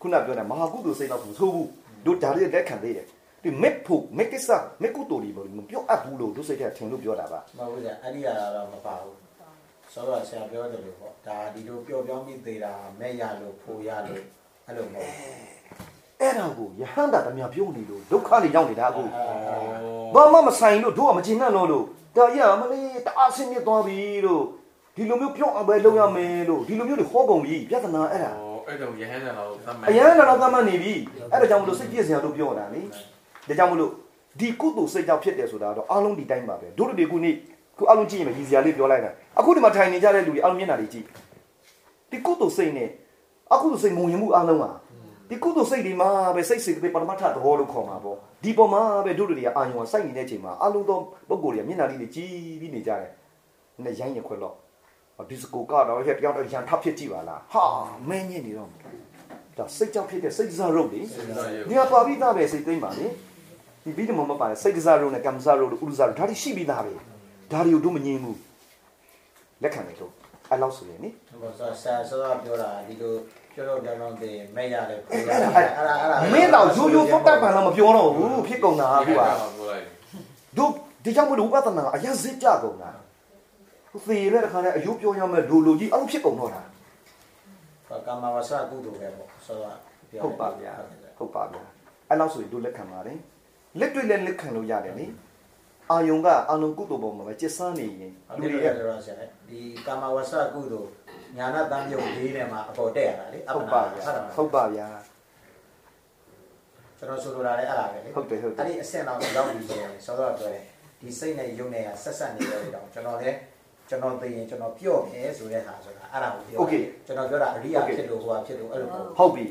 ခုနပြောတဲ့မဟာကုသိုလ်စိတ်တော့မဆိုးဘူးတို့ဒါလေးလက်ခံသေးတယ် ဒီမက်ဖို့မက်ကိစ္စမက်ကုသိုလ်တွေမပြောအပ်ဘူးလို့တို့စိတ်ထဲထင်လို့ပြောတာပါ
မဟုတ်ဘူးဗျအဲ့ဒီအရာတော့မပါဘူးစောတော့ဆရာပြောတယ်လို့ပေါ့ဒါဒီလိုပျော့ပြောင်းပြီးသေးတာမဲ့ရလို့ဖိုရလို့အဲ့လိုမဟုတ်ဘူး
အဲ့ဒါကိုယဟန္တာတမပြောနေလို့ဒုက္ခတွေရောက်နေတာအခု
ဩ
ဘာမှမဆိုင်လို့တို့ကမကျင်နဲ့လို့လို့ဒါရမလေးတအားဆင်းမြစ်သွားပြီလို့ဒီလိုမျိုးပြောင်းအောင်ပဲလုပ်ရမယ်လို့ဒီလိုမျိုးတွေဟောကုန်ပြီပြဿနာအဲ့ဒါ
အဲ့တော့ရဟန်းဆန်တော်သတ်မှတ်
အရန်တော့သမတ်နေပြီအဲ့ဒါကြောင့်မလို့စိတ်ပြည့်စရာလို့ပြောတာလေ ဒါကြောင့်မလို့ဒီကုသိုလ်စိတ်ကြောင့်ဖြစ်တယ်ဆိုတာတော့အားလုံးဒီတိုင်းပါပဲတို့တို့ဒီခုနေ့ခုအားလုံးကြည့်ရင်ပဲရည်စရာလေးပြောလိုက်တာအခုဒီမှာထိုင်နေကြတဲ့လူတွေအားလုံးမျက်နှာတွေကြည့်ဒီကုသိုလ်စိတ်နဲ့အကုသိုလ်စိတ်ငုံရင်မှုအားလုံးဟာဒီကုသိုလ်စိတ်ဒီမှာပဲစိတ်စိတ်ပဲပရမတ္ထသဘောလို့ခေါ်မှာပေါ့ဒီပေါ်မှာပဲတို့တွေကအာယုံကစိုက်နေတဲ့အချိန်မှာအားလုံးသောပုဂ္ဂိုလ်တွေကမျက်နှာလေးတွေကြည့်ပြီးနေကြတယ်နဲ့ရိုင်းရခွက်တော့ဒီစကိုကတော့ဟဲ့တယောက်တော့ရန်ထပ်ဖြစ်ကြည့်ပါလားဟာမင်းညစ်နေတော့ဒါစိတ်ကြောင့်ဖြစ်တဲ့စိတ်စားရုပ်လေဒီကပါပြီးသားပဲစိတ်သိမ့်ပါလေ ဒီပြီးတော့မပါလေစိတ်ကစားရုံနဲ့ကံစားရုံတို့ဥဒ္ဒစားရုံဒါတွေရှိပြီးသားပဲဒါတွေကိုတို့မငြင်းဘူးလက်ခံတယ်တို့အဲ့လောက်ဆိုရင်နိ
ဘောဆာဆာစောတော့ပြောတာဒီလိုပြောတော့ပြောတော့ဒီမဲ့ရလို့ဖိုရ
အဲ့
အဲ့
ဒါ
ဒါအဲ့ဒါ
မင်းတော့ရိုးရိုးသုတ်တပ်ပံတော့မပြောတော့ဘူးဖြစ်ကုန်တာအခုက
ပြောလိုက်
တို့ဒီကြောင့်မလို့ဥပဒနာအရင်စစ်ကြကုန်တာသေရတဲ့ခါနဲ့အယုပြောရမယ်လူလူကြီးအဲ့လိုဖြစ်ကုန်တော့တာ
ကာမဝဆာကုသိုလ်ပဲပေါ့စောတော့ပြော
ဟုတ်ပါဗျာဟုတ်ပါဗျာအဲ့လောက်ဆိုရင်တို့လက်ခံပါတယ် လက်တွေ့လက်လက်ခံလို့ရတယ်လေအာယုံကအာလုံးကုသိုလ်ပေါ်မှာပဲจิตစမ်းနေရင်
ဟုတ်
လူ
တယ်
တွေ
ရ
ရဲ့
တော့ဆရာဒီကာမဝဆာကုသိုလ်ညာနာတမ်းပြုတ်လေးထဲမှာအပေါ်တက်ရတာလေ
ဟုတ်ပါဗျာဟုတ်ပါဗျာ
ကျွန်တော်ဆိုလိုတာလည်းအဲ့ဒါပဲလေ
ဟုတ်တယ်ဟုတ်တယ်
အဲ့ဒီအဆင့်တော့ရောက်ပြီးဆိုရင်စောတော့ပြောတယ်ဒီစိတ်နဲ့ယုံနဲ့ကဆက်ဆက်နေတယ်တော့ကျွန်တော်လည်း ကျွန်တော်သိရင်ကျွန်တော်ပြော့မယ်ဆိုတဲ့ဟာဆိုတာအဲ့ဒါကိုပြော
Okay
ကျွန်တော်ပြောတာအရိယာ
Okay
ဖြစ်လို့ဟိုဟာဖြစ်လို့အဲ့လိုပေါ့
ဟုတ်ပြီ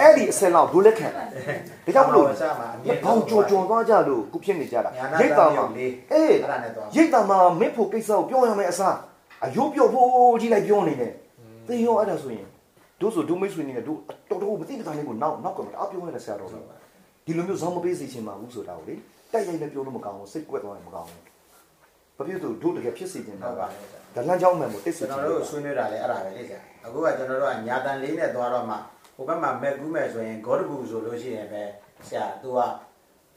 အဲ့ဒီအစင်လောက်ဒုလက်ခံဒါကြောင့်မလို့
ဆရာမအမြဲ
ဘောင်ကြော်ကြော်သွားကြလို့ခုဖြစ်နေကြတာ
ညာနာ
ရိတ်တာမှာ
လေး
အေး
အဲ့ဒါနဲ့သွား
ရိတ်တာမှာမင်းဖို့ကိစ္စကိုပြောရမယ်အစားအယုတ်ပြော့ဖို့ကြီးလိုက်ပြောနေတယ်သိရောအဲ့ဒါဆိုရင်တို့ဆိုဒုမိတ်ဆွေနေတယ်တို့တော်တော်မသိတဲ့တိုင်းကိုနောက်နောက်ကမှအပြောနေတဲ့ဆရာတော်ကြီးဒီလိုမျိုးဇောင်းမပေးစေချင်ပါဘူးဆိုတာကိုလေတိုက်ရိုက်လည်းပြောလို့မကောင်းဘူးစိတ်ကွက်သွားရင်မကောင်းဘူးဘာ ဖြစ်လို့တို့တကယ်ဖြစ်စေချင်တာ
ဟုတ်
က
ပါလေဆရာ
ဒါလမ်းကြောင်းမှန်ကိုတိတ်စေ
ကျွန်
ချင်
တော်
တာ
တို့ဆွေးနွေးတာလည်းအဲ့ဒါပဲလေဆရာအခုကကျွန်တော်တို့ကညာတန်လေးနဲ့သွားတော့မှဟိုဘက်မှာမက်ကူးမယ်ဆိုရင်ဂေါတကူဆိုလို့ရှိရင်ပဲဆရာ तू က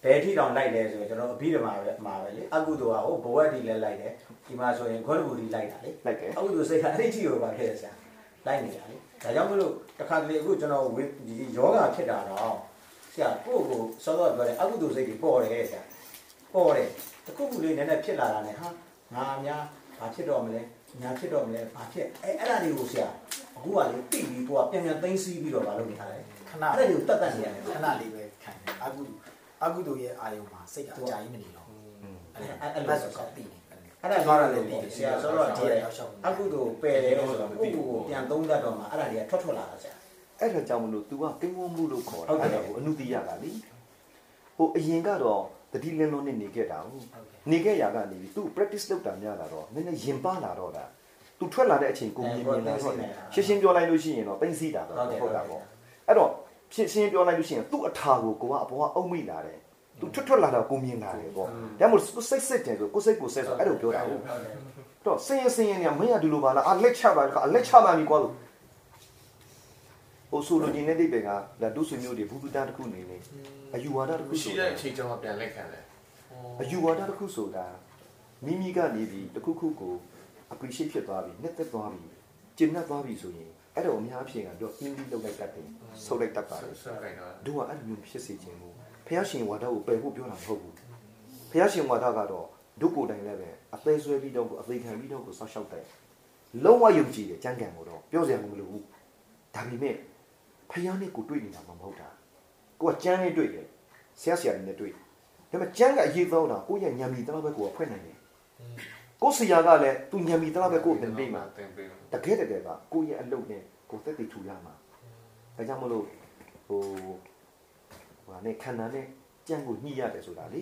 ဘယ်ထိတောင်လိုက်လဲဆိုရင်ကျွန်တော်အဘိဓမ္မာပဲမှာပဲလေအကုသိုလ်ကဟိုဘဝတိလည်းလိုက်တယ်ဒီမှာဆိုရင်ဂေါတကူတိလိုက်တာလေ
လိုက်တယ်
အကုသိုလ်စိတ်ကအဋ္ဌိကိုပါခဲ့ဆရာလိုက်နေတာလေဒါကြောင့်မလို့တခါတလေအခုကျွန်တော်ဝေဒီယောဂဖြစ်တာတော့ဆရာကိုယ့်ကိုစောစောပြောတယ်အကုသိုလ်စိတ်ကြီးပေါ်တယ်ဆရာပေါ်တယ် တခုခုလေးနည်းနည်းဖြစ်လာတာနဲ့ဟာငါအများဘာဖြစ်တော့မလဲညာဖြစ်တော့မလဲဘာဖြစ်အဲအဲ့ဒါတွေကိုဆရာအခုကလေတိပြီးကိုကပြန်ပြန်သိမ်းစီးပြီးတော့မလုပ်နေတာလေ
ခဏ
အဲ့ဒါတွေကိုတတ်တတ်နေရတယ်
ခဏလေးပဲခံတယ်အကုသိုလ်အကုသိုလ်ရဲ့အာယုံမှာစိတ်ကအကြာကြီးမနေတော့အဲ့အဲ့လိုဆိုတော့ပြီးနေ
အဲ့ဒါပြောရတယ်လေဆရာဆိုတော့ဒီအကုသိုလ်ပယ်တယ်ဆိုတော့ကိုယ့်ကိုယ်ပြန်သုံးတတ်တော့မှအဲ့ဒါတွေကထွက်ထွက်လာတာဆရာ
အဲ့ဒါကြောင့်မလို့ तू ကကိန်းဝမှုလို့ခေါ်
ဟုတ်
တာ
တယ်
အဲ့ဒါကိုအနုတ္တိယကလေဟိုအရင်ကတော့ တတိလင်းလုံးနဲ့နေခဲ့တာဟုတ်နေခဲ့ရကနေပြီးသူ practice လုပ်တာများလာတော့နည်းနည်းရင်ပါလာတော့တာသူထွက်လာတဲ့အချိန်ကိုမြင်မြင်လာတော့ရှင်းရှင်းပြောလိုက်လို့ရှိရင်တော့သိသိတာတော့ဟုတ်တာပေါ့အဲ့တော့ရှင်းရှင်းပြောလိုက်လို့ရှိရင်သူ့အထာကိုကိုကအပေါ်ကအုံမိလာတယ်သူထွက်ထွက်လာတော့ကိုမြင်လာတယ်ပေါ့ဒါမှမဟုတ်ကိုစိတ်စစ်တယ်ဆိုကိုစိတ်ကိုစိတ်ဆိုအဲ့လိုပြောတာဟုတ်တော့စင်ရင်စင်ရင်ကမင်းကဒီလိုပါလားအလက်ချပါလားအလက်ချပါပြီကွာလို့ ဆိုလိုချင်တဲ့အိဗေကဒါဒုဆွေမျိုးတွေဘူပူတန်တစ်ခုနေနေအယူဝါဒတစ်ခု
ရှိ
ဆို
တဲ့အချိန်ကျော်ပြန်လက်ခံတယ်
အယူဝါဒတစ်ခုဆိုတာမိမိကနေပြီးတစ်ခုခုကို appreciate ဖြစ်သွားပြီနှစ်သက်သွားပြီကျင့်တတ်သွားပြီဆိုရင်အဲ့တော့အများအဖြစ်ကတော့အင်းပြီးလောက်လိုက်တတ်တယ်ဆုပ်လိုက်တတ်ပါတယ်
ဆွဲခိုင်းတော့
တို့ကအဲ့လိုမျိုးဖြစ်စေခြင်းဘူးဖះရှင်ဝါဒကိုပယ်ဖို့ပြောတာမဟုတ်ဘူးဖះရှင်ဝါဒကတော့ဒုကိုယ်တိုင်လည်းပဲအသေးဆွဲပြီးတော့ကိုအသေးခံပြီးတော့ကိုဆောက်ရှောက်တယ်လုံးဝယုံကြည်တယ်ကြမ်းကန်ကိုတော့ပြောစရာမလိုဘူးဒါပေမဲ့ ဖះနဲ့ကိုတွေ့နေတာမှမဟုတ်တာကိုကကြမ်းနဲ့တွေ့တယ်ဆရာဆရာနဲ့တွေ့ဒါပေမဲ့ကြမ်းကအရေးသောတာကိုရဲ့ညံမီတလောက်ပဲကိုကဖွင့်နိုင်တယ်ကိုဆရာကလည်းသူညံမီတလောက်ပဲကိုတင်ပေးမှာ
တင်ပေးမှာ
တကယ်တကယ်ကကိုယ့်ရဲ့အလုပ်နဲ့ကိုယ်သက်တည်ထူရမှာဒါကြောင့်မလို့ဟိုဟာနဲ့ခန္ဓာနဲ့ကြံ့ကိုညှိရတယ်ဆိုတာလေ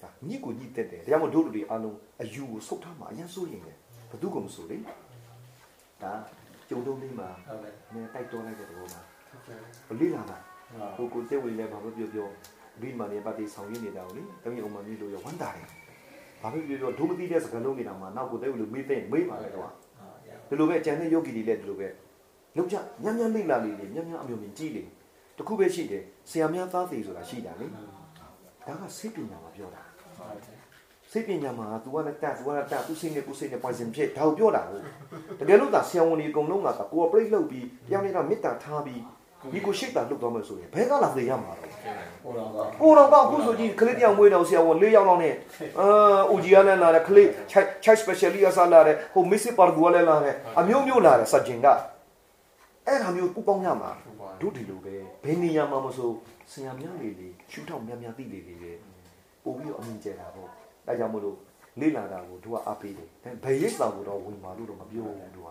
ဒါညှိကိုညှိတက်တယ်ဒါကြောင့်မလို့တို့လူတွေအားလုံးအယူကိုဆုတ်ထားမှာအရင်စိုးရင်လေဘယ်သူကမဆိုလေဒါကြုံတုံးလေးမှာ
ဟုတ်ကဲ့
နည်းတိုက်တွန်းလိုက်တဲ့သဘောမှာ
ဟုတ်ကဲ့
ဘလိလာတာဟိုကိုတက်ဝင်လဲဘာပဲပြောပြောဒီမှာနေပါတီဆောင်ရင်းနေတာကိုလေတမီးအောင်မကြီးလို့ရဝမ်းတာတယ်ဘာပဲပြောပြောဒုမတိတဲ့စကားလုံးနေတာမှာနောက်ကိုတက်ဝင်လို့မေးတဲ့မေးပါလေတော့ ဒီလိုပဲကျန်တဲ့ယောဂီတွေလည်းဒီလိုပဲလောက်ကြညံ့ညံ့လိမ့်လာလေလေညံ့ညံ့အမျိုးမြင်ကြည့်လေတခုပဲရှိတယ်ဆရာများသားသေးဆိုတာရှိတာလေဒါကစိတ်ပညာမှာပြောတာစိတ်ပညာမှာ तू ကလည်းတက် तू ကလည်းတက် तू စိတ်နဲ့ကိုယ်စိတ်နဲ့ poison ဖြစ်ဒါကိုပြောတာဟုတ်တကယ်လို့သာဆရာဝန်တွေအကုန်လုံးက cooperate လုပ်ပြီးပြောင်းနေတာမေတ္တာထားပြီး ဒီကိုရှိတာလုပ်သွားမှဆိုရင်ဘဲကလာသေးရမှာတော့
ဟိုတော့က
ကိုတော်ကအခုဆိုကြည့်ကလေးတယောက်မွေးတော့ဆရာဝန်၄ယောက်လောက်နဲ့အာအိုဂျီယာနဲ့လာတဲ့ကလေး child specialist အစားလာတဲ့ဟို Messi Pargua လည်းလာတဲ့အမျိုးမျိုးလာတဲ့ surgeon ကအဲ့ဒါမျိုးပူပေါင်းရမှာတို့ဒီလိုပဲဘယ်နေရာမှာမဆိုဆရာများလေးလေးရှူထောက်များများသိလေးလေးပဲပို့ပြီးတော့အမြင်ကျတာပေါ့ဒါကြောင့်မလို့လေ့လာတာကိုတို့ကအားပေးတယ်ဒါဘယ်ရိတ်ဆောင်ကိုတော့ဝင်ပါလို့တော့မပြောဘူးတို့က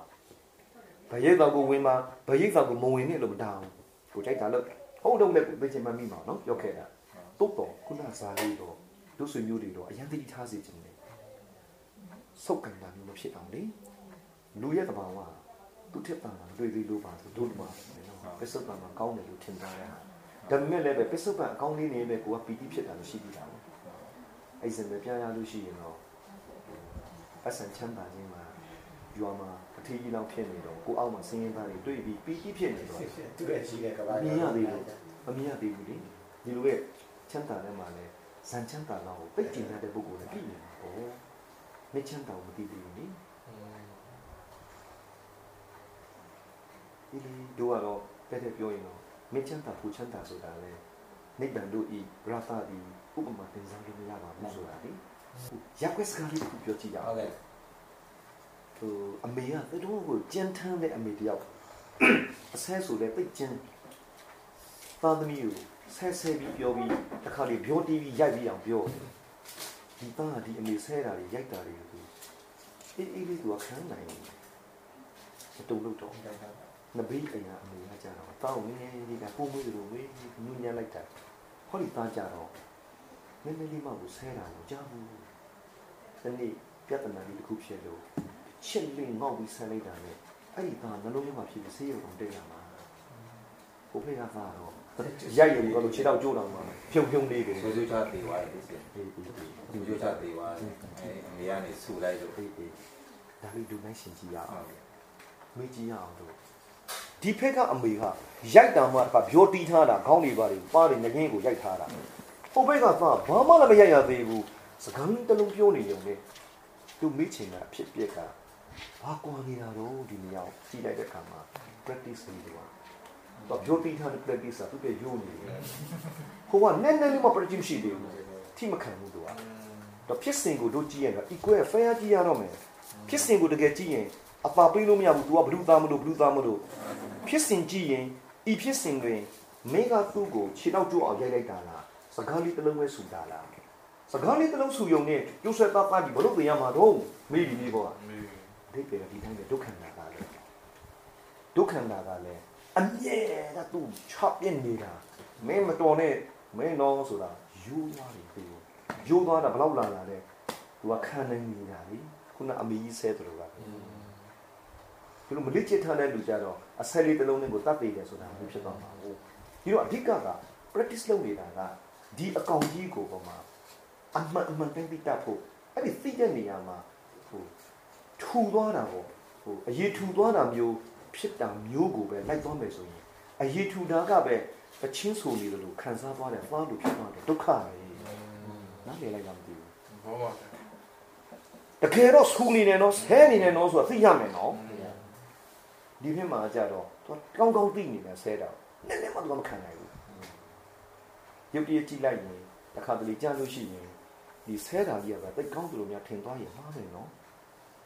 ဘယ်ရိတ်ဆောင်ကိုဝင်ပါဘယ်ရိတ်ဆောင်ကိုမဝင်နဲ့လို့မတောင်း ကိုကြိုက်တာလို့ဟုတ်တော့လည်းသိချင်မှမိမှာနော်ပြောခဲ့တာတုတ်တော်ခုနစားလေးတော့ဒုဆွေမျိုးတွေတော့အရင်တတိထားစေခြင်းလေစုပ်ကန်တာမျိုးမဖြစ်အောင်လေလူရဲ့တဘာဝသူထက်တာမှာတွေ့သေးလို့ပါဆိုတို့မှာပစ္စုပန်မှာကောင်းတယ်လို့ထင်ကြတယ်ဒါပေမဲ့လည်းပဲပစ္စုပန်အကောင်းလေးနေပဲကိုကပီတိဖြစ်တာလို့ရှိပြီးတာအဲ့စင်ပဲပြရလို့ရှိရင်တော့အဆန်ချမ်းသာခြင်းမှာရွာမှာအ ထီးကြီးလောက်ဖြစ်နေတော့ကိုအောက်မှာစင်းရင်သားတွေတွေ့ပြီးပီတိဖြစ်နေတော့
သူ့ရဲ့ကြီးတဲ့ကဘာ
မမြင်ရသေးဘူးမမြင်ရသေးဘူးလေဒီလိုရဲ့ချမ်းသာတဲ့မှာလဲဇန်ချမ်းသာတော့ပိတ်ကျင်တဲ့ပုဂ္ဂိုလ်လည်းပြည်နေမှာပေါ့မချမ်းသာမသိသေးဘူးလေဒီလေတို့ကတော့တဲ့တဲ့ပြောရင်တော့မချမ်းသာဖူချမ်းသာဆိုတာလဲနိဗ္ဗာန်တို့ဤရသတိဥပမာသင်စားလို့မရပါဘူးဆိုတာလေရက်ွက်စကားလေးတစ်ခုပြောကြည့်ရအောင်
ဟုတ်ကဲ့
ဟိုအမေကသူတို့ကိုကြမ်းထမ်းတဲ့အမေတယောက်အဆဲဆိုလဲပိတ်ကျင်းသားသမီးကိုဆဲဆဲပြီးပြောပြီးတစ်ခါလေပြောတီးပြီးရိုက်ပြီးအောင်ပြောတယ်ဒီသားကဒီအမေဆဲတာတွေရိုက်တာတွေကိုသူအေးအေးလေးသူကခံနိုင်တယ်မတုံလို့တော့နဘေးအိမ်ကအမေကကြာတော့တောင်းနေဒီကပုံမွေးလိုဝေးညဉ့်ညမ်းလိုက်တာဟောဒီသားကြတော့နည်းနည်းလေးမှကိုဆဲတာကိုကြားဘူးဒီနေ့ပြဿနာလေးတစ်ခုဖြစ်လို့ ချစ်လင်းငေါ့ပြီးဆဲလိုက်တာနဲ့အဲ့ဒီသားနှလုံးထဲမှာဖြစ်ပြီးဆေးရုံတက်ရမှာကိုဖေကသားတော့ရိုက်ရင်တော့ခြေတော့ကြိုးတော့မှာဖြုံဖြုံလေးပဲ
ဆိုးဆိုးချသေးသွားတယ်ဒီစင်
အေးအေးအေး
လူကျိုးချသေးသွားတယ်အဲအမေကနေဆူလိုက်လို့
အေးအေးဒါလေးဒုနိုင်ရှင်ကြည့်ရအောင်
ဟုတ်
မေးကြည့်ရအောင်လို့ဒီဖက်ကအမေကရိုက်တာမှတစ်ခါပြောတီးထားတာခေါင်းလေးပါတွေပါတယ်ငင်းကိုရိုက်ထားတာဟိုဘက်ကသာဘာမှလည်းမရိုက်ရသေးဘူးစကားတစ်လုံးပြောနေရုံနဲ့သူမေးချင်တာဖြစ်ပြက်က ဘာကွာနေတာတော့ဒီနေရာကြည့်လိုက်တဲ့အခါမှာ practice လေးတွေကတော့ပြောတီးထားတဲ့ practice ကသူပြရိုးနေတယ်ဟိုကနည်းနည်းလေးမှ practice ရှိသေးဘူးထိမခံဘူးသူကတော့ဖြစ်စဉ်ကိုတို့ကြည့်ရတာ equal fair ကြည့်ရတော့မယ်ဖြစ်စဉ်ကိုတကယ်ကြည့်ရင်အပါပေးလို့မရဘူး तू ကဘလူးသားမလို့ဘလူးသားမလို့ဖြစ်စဉ်ကြည့်ရင်ဤဖြစ်စဉ်တွင်မိကသူ့ကိုခြေတော့ကျိုးအောင်ရိုက်လိုက်တာလားစကားလေးတစ်လုံးပဲဆူတာလားစကားလေးတစ်လုံးဆူယုံနဲ့ကျိုးဆွဲသားသားပြီးဘလို့ပြင်ရမှာတော့မေးပြီးပြီပေါ့
မေး
ဒိတ်ပေကဒီတိုင်းပဲဒုက္ခန္တာကလည်းဒုက္ခန္တာကလည်းအမြဲတမ်းသူ့ချပ်ပြနေတာမင်းမတော်နဲ့မင်းတော့ဆိုတာယူသွားပြီသူယူသွားတာဘလောက်လာလာလဲသူကခံနေနေတာလေခုနအမေကြီးဆဲတယ်လို့ကဒီလိုမလစ်ချထားတဲ့လူကြတော့အဆယ်လေးတစ်လုံးနဲ့ကိုတတ်သေးတယ်ဆိုတာမျိုးဖြစ်သွားမှာဟုတ်ဒီတော့အဓိကက practice လုပ်နေတာကဒီအကောင်ကြီးကိုပေါ်မှာအမှန်အမှန်တိုင်းသိတတ်ဖို့အဲ့ဒီသိတဲ့နေရာမှာဟို ထူသွားတာပေါ့ဟိုအရေးထူသွားတာမျိုးဖြစ်တာမျိုးကိုပဲလိုက်သွားမယ်ဆိုရင်အရေးထူတာကပဲအချင်းဆိုနေတယ်လို့ခံစားသွားတယ်သွားလို့ဖြစ်သွားတယ်ဒုက္ခပဲနားလည်လိုက်လားမသိဘူး
ဘောပါ
တကယ်တော့ဆူနေတယ်နော်ဆဲနေတယ်နော်ဆိုတာသိရမယ်နော်ဒီဖြစ်မှာကြတော့သူကောင်းကောင်းသိနေတယ်ဆဲတာနည်းနည်းမှတော့မခံနိုင်ဘူးရုပ်တရက်ကြည့်လိုက်ရင်တစ်ခါတလေကြားလို့ရှိရင်ဒီဆဲတာကြီးကပဲတိတ်ကောင်းတယ်လို့များထင်သွားရင်မှားတယ်နော်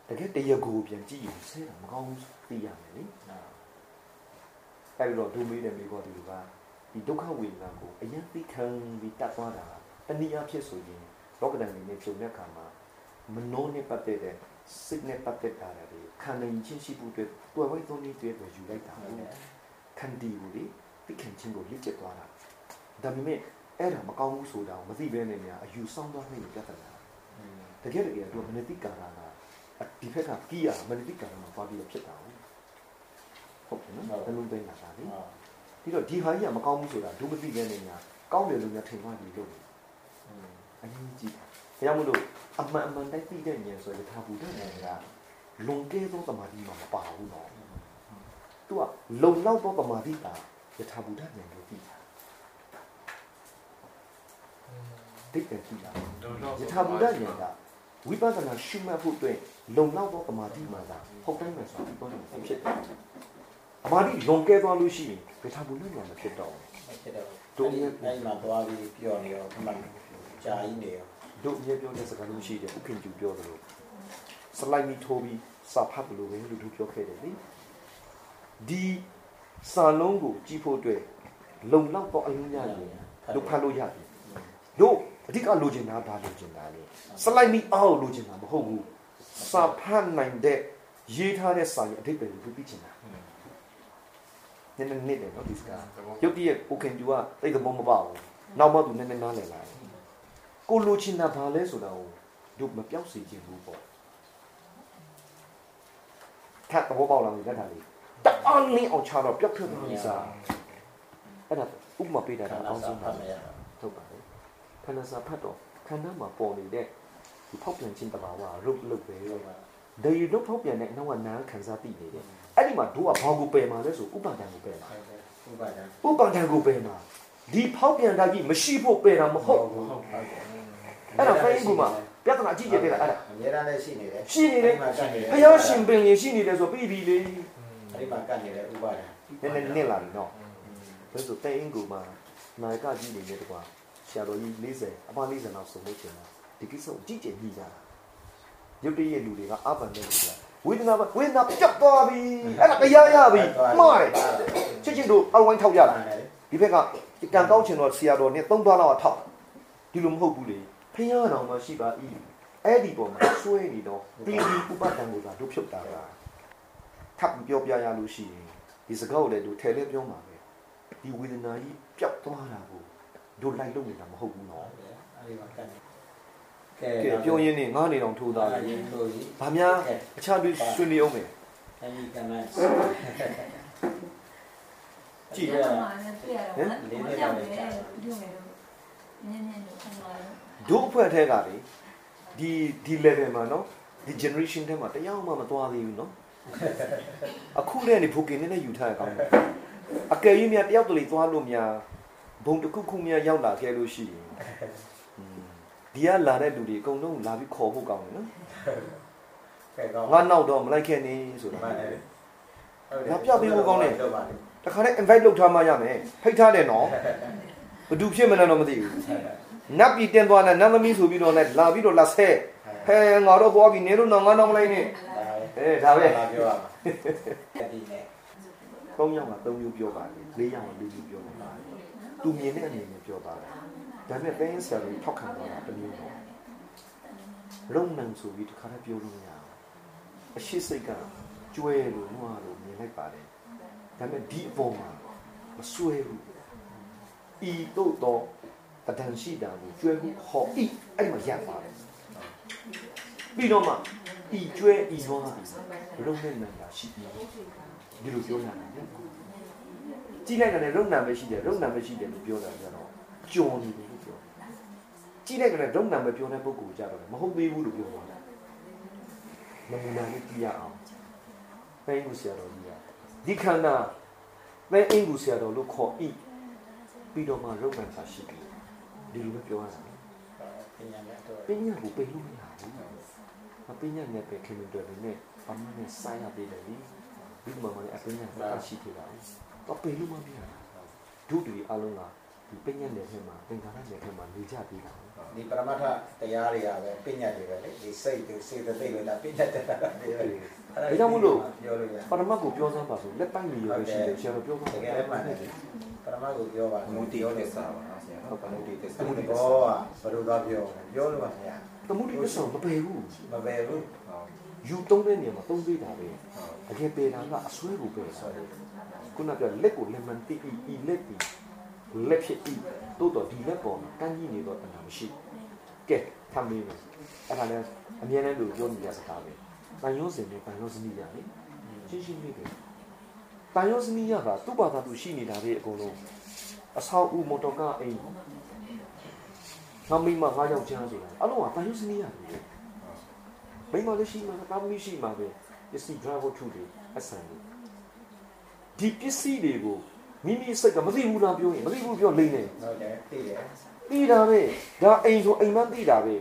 တကယ်တရကိုပြန်ကြည့်ရင်ဆဲတာမကောင်းဘူးသိရမယ်လေအဲ့တော့ဒုမေးတယ်မိကောဒီလိုကဒီဒုက္ခဝေဒနာကိုအရင်သိခံပြီးတတ်သွားတာတနည်းအားဖြင့်ဆိုရင်လောကဓာတ်နေနဲ့ကြုံတဲ့အခါမှာမနှောနဲ့ပတ်သက်တဲ့စိတ်နဲ့ပတ်သက်တာတွေခံနိုင်ခြင်းရှိဖို့အတွက်တွယ်ဝိုက်သုံးနည်းတွေယူလိုက်တာခန္တီကိုလေသိခံခြင်းကိုလက်ကျက်သွားတာဒါပေမဲ့အဲ့ဒါမကောင်းဘူးဆိုတာကိုမသိဘဲနဲ့များအယူဆောင်သွားနေကြတာတကယ်တကယ်တော့မနတိကာရက ဒီဘက်ကကီးရမနတိကံမှာသွားပြီးဖြစ်တာဟုတ်တယ်နော်ဘယ်လိုသိနေတာလဲပြီးတော့ဒီဟာကြီးကမကောင်းဘူးဆိုတာဒုမသိတဲ့နေညာကောင်းတယ်လို့များထင်သွားပြီလို့အရင်ကြည့်ဒါကြောင့်မလို့အမှန်အမှန်တိုက်သိတဲ့ဉာဏ်ဆိုရထားဘူးတဲ့ဉာဏ်ကလုံကဲသောတမာတိမှာမပါဘူးနော်သူကလုံလောက်သောတမာတိတာယထာဘုဒ္ဓဉာဏ်ကိုသိတာတိတ်တယ်ကြည့်တာယထာဘုဒ္ဓဉာဏ်က ဝိပဿနာရှုမှတ်ဖို့အတွက်လုံလောက်သောတမာတိမှသာဟုတ်တိုင်းမှဆိုပြီးတော့ဖြစ်တယ်။အမာတိလွန်ကဲသွားလို့ရှိရင်ယထာဘုဒ္ဓဉာဏ်မဖြစ်တော့ဘူး
ဖြစ်တော့အဲ့မှာသွားပြီးပြောနေရောအမှန်ကြာကြီးနေရော။
တို့အမြဲပြောတဲ့စကားလုံးရှိတယ်ဥခင်ကျူပြောသလိုစလိုက်မီထိုးပြီးစာဖတ်ဘလို့ပဲလို့သူပြောခဲ့တယ်လေ။ဒီစာလုံးကိုကြည့်ဖို့အတွက်လုံလောက်သောအလုံးရရင်တို့ဖတ်လို့ရတယ်။တို့ အဓိကလိုချင်တာဘာလိုချင်တာလဲ။စလိုက်မီအောက်လိုချင်တာမဟုတ်ဘူး။စာဖတ်နိုင်တဲ့ရေးထားတဲ့စာရဲ့အဓိပ္ပာယ်ကိုသိချင်တာ။နည်းနည်းနည်းတယ်နော်ဒီစကား။ရုပ်တရက်ကိုခင်ကျူကတိတ်ကမောမပါဘူး။နောက်မှသူနည်းနည်းနားလည်လာတယ်။ကိုလိုချင်တာဘာလဲဆိုတာကိုတို့မပြောက်စေချင်ဘူးပေါ့။ထပ်တော့ပေါ့လာပြီလက်ထာလေး။တအားလင်းအောင်ချတော့ပျောက်ထွက်သွားပြီစား။အဲ့ဒါဥပမာပေးတာ
ခန္တော့ဓာ
အောင်း
စာ
ဆုံး
ဖ
ပါ
တ်မရတော့
ဟုတ်ပါတယ် ခန္ဓာစာဖတ်တော့ခန္ဓာမှာပေါ်နေတဲ့ဒီဖောက်ပြန်ခြင်းတဘာဝရုပ်လုတ်ပဲဒေယရုပ်ဖောက်ပြန်တဲ့အနောက်ကနားခံစားသိနေတယ်အဲ့ဒီမှာတို့ကဘာကိုပယ်မှာလဲဆိုဥပါဒံကိုပယ်မှာ
ဥပါဒံ
ဥပါဒံကိုပယ်မှာဒီဖောက်ပြန်တာကြီးမရှိဖို့ပယ်တာမဟုတ်ဘူး
ဟုတ်ဟုတ်
အဲ့ဒါဖိုင်းကူမှာပြဿနာအကြည့်ကြတဲ့လားအဲ့ဒါ
အများအားလည်းရှိနေတယ်
ရှိနေတယ်
မှာကတ်နေတယ်
ဘုရားရှင်ပင်ရင်ရှိနေတယ်ဆိုပြီးပြီလေ
အဲ့ဒီမှာကတ်နေတယ်ဥပါဒံ
နည်းနည်းနည်းလာပြီနော်ဒါဆိုတဲ့အင်ကူမှာနာယကကြီးနေတယ်တကွာ ဆရာတော်ကြီး40အပ40လောက်ဆိုလို့ချင်တာဒီကိစ္စကိုကြည့်ကြည့်ကြည့်ကြတာရုပ်တရက်လူတွေကအာပန်တဲ့လူတွေကဝေဒနာပဲဝေဒနာပြတ်သွားပြီအဲ့ဒါတရားရပြီမှားတယ်ချစ်ချစ်တို့အောက်ဝိုင်းထောက်ကြတာဒီဘက်ကကံကောင်းချင်တော့ဆရာတော်နဲ့သုံးသွားတော့ထောက်ဒီလိုမဟုတ်ဘူးလေဖျားတော်မှရှိပါ၏အဲ့ဒီပေါ်မှာဆွဲနေတော့တီတီဥပဒံကိုသာတို့ဖြုတ်တာကထပ်ပြောပြရလို့ရှိရင်ဒီစကားကိုလည်းတို့ထဲလဲပြောမှာပဲဒီဝေဒနာကြီးပျောက်သွားတာကို တို့လိုက်လို့နေတာမဟုတ်ဘူးနော်
အဲဒီမှာကတ်နေ
ကဲပြောရင်းနဲ့ငါးနေတော့ထိုးသား
ဒါ
တယ်
ရင်လို့ကြီး။
ဗာများအခြားပြီးဆွေးနွေးအောင်မယ်
အဲဒီကမှန်း
ကြည့်
အဲ့ဒါမှလည်းပြရတော့လေးလေးတော့လေဒီလိုမျိုးနည်းနည်းတော့ခံလာတော့။
တို့အဖွဲ့ထဲကလေဒီဒီ level မှာနော်ဒီ generation ထဲမှာတရားမှမသွားသေးဘူးနော်။အခုလည်းနေဖိုကင်နဲ့ယူထားရကောင်းတယ်။အကယ်၍များတယောက်တလေသွားလို့များ ဘုံတစ်ခုခုများရောက်လာခဲ့လို့ရှိရင်อืมဒီကလာတဲ့လူတွေအကုန်လုံးလာပြီးခေါ်ဖို့ကောင်းတယ်နော်
ကဲကောင်း။
ငါနောက်တော့မလိုက်ခဲ့နေဆိုတာ
မှန်တယ်
ငါပြပေးဖို့ကောင်းတယ်
တော့ပါလေ။
တခါနဲ့ invite လုပ်ထားမှရမယ်။ဖိတ်ထားတယ်နော်။ဘယ်သူဖြစ်မလဲတော့မသိဘူး။နတ်ပြည်တင်သွားတဲ့နတ်သမီးဆိုပြီးတော့လည်းလာပြီးတော့လာဆဲဟဲငါတော့သွားပြီနေလို့တော့ငါတော့မလိုက်နဲ့အဲဒါပဲ
ဒါပြောရမှာဒီနဲ့
သုံးယောက်ကသုံးမျိုးပြောပါတယ်လေးယောက်ကလေးမျိုးပြောပါတယ် သူမြင်တဲ့အနေနဲ့ပြောပါတယ်ဒါပေမဲ့တိုင်းဆရာကြီးထောက်ခံသွားတာတစ်မျိုးတော့ရုံနံဆိုပြီးတခါတည်းပြောလို့မရဘူးအရှိစိတ်ကကျွဲလို့နွားလို့မြင်လိုက်ပါတယ်ဒါပေမဲ့ဒီအပေါ်မှာမဆွဲဘူးဤတို့တော့တဒံရှိတာကိုကျွဲမှုဟောဤအဲ့မှာရပ်ပါတယ်ပြီးတော့မှဤကျွဲဤနွားရုံနဲ့နံတာရှိတယ်ဒီလိုပြောရတယ် ကြည့်လိုက်တယ်ရုံနံပဲရှိတယ်ရုံနံပဲရှိတယ်လို့ပြောတာကြတော့ကြော်နေတယ်လို့ပြောကြည့်လိုက်တယ်ရုံနံပဲပြောတဲ့ပုဂ္ဂိုလ်ကြတော့မဟုတ်သေးဘူးလို့ပြောသွားတယ်နမူနာလေးကြည့်ရအောင်ပဲအင်္ဂုဆရာတော်ကြီးကဒီခန္ဓာပဲအင်္ဂုဆရာတော်လို့ခေါ်ဤပြီးတော့မှရုံနံစာရှိတယ်ဒီလိုပဲပြောရတာ
ပညာနဲ့တော့
ပညာကိုပိတ်လို့မရဘူးမပညာနဲ့ပဲခင်ဗျတွေနဲ့အမှန်နဲ့ဆိုင်ရသေးတယ်လေဒီမှာမလည်းအပညာကရှိသေးတာ တော့ပိတ်လို့မရဘူးဒုတိယအလုံးကဒီပညာနယ်ထဲမှာသင်္ကာရနယ်ထဲမှာနေကြသေးတာ
ဒီပရမတ္ထတရားတွေကပဲပညာတွေပဲလေဒီစိတ်တွေစေတသိက်တွေဒါပညာတက်တာတွေပဲပြောလို့ရ
ပရမတ်ကိုပြောစမ်းပါဆိုလက်ပိုင်းမျိုးပဲရှိတယ်ဆရာတော်ပြောပါ
တကယ်လည်းမှန်တယ်ပရမတ်ကိုပြောပါ
မူတီရောလက်စားပါနော်ဆရာဟုတ်ပါမူတီသက်စား
ဘုရားဘောကဘယ်လိုသွားပြောပြောလို့ပါဗျာ
တမှုတိပစ္စုံမပယ်ဘူး
မပယ်ဘူး
ယူသုံးတဲ့နေရာမှာသုံးပေးတာပဲတကယ်ပယ်တာကအစွဲကိုပယ်တာ ခုနကပြောလက်ကိုလက်မှန်တိဤလက်တီလက်ဖြစ်ဤတိုးတော့ဒီလက်ပေါ်မှာကန်းကြီးနေတော့တဏှာမရှိကဲထမ်းမေးမယ်အဲ့ဒါလည်းအမြဲတမ်းလို့ပြောနေကြစကားပဲတန်ရုံးစင်နဲ့တန်ရုံးစနီးရလေရှင်းရှင်းလေးပဲတန်ရုံးစနီးရကသူ့ဘာသာသူရှိနေတာလေအကုန်လုံးအဆောက်အဦမော်တော်ကားအိမ်ငါမိမငါယောက်ျားဆိုတာအလုံးကတန်ရုံးစနီးရတယ်မိမလည်းရှိမှာတာမီရှိမှာပဲပစ္စည်း driver 2တွေအဆန်တွေ ဒီပစ္စည်းတွေကိုမိမိစိတ်ကမသိဘူးလားပြောရင်မသိဘူးပြောလိမ့်နေ
ဟုတ်တယ်သိတယ်
သိတာပဲဒါအိမ်ဆိုအိမ်မှန်းသိတာပဲ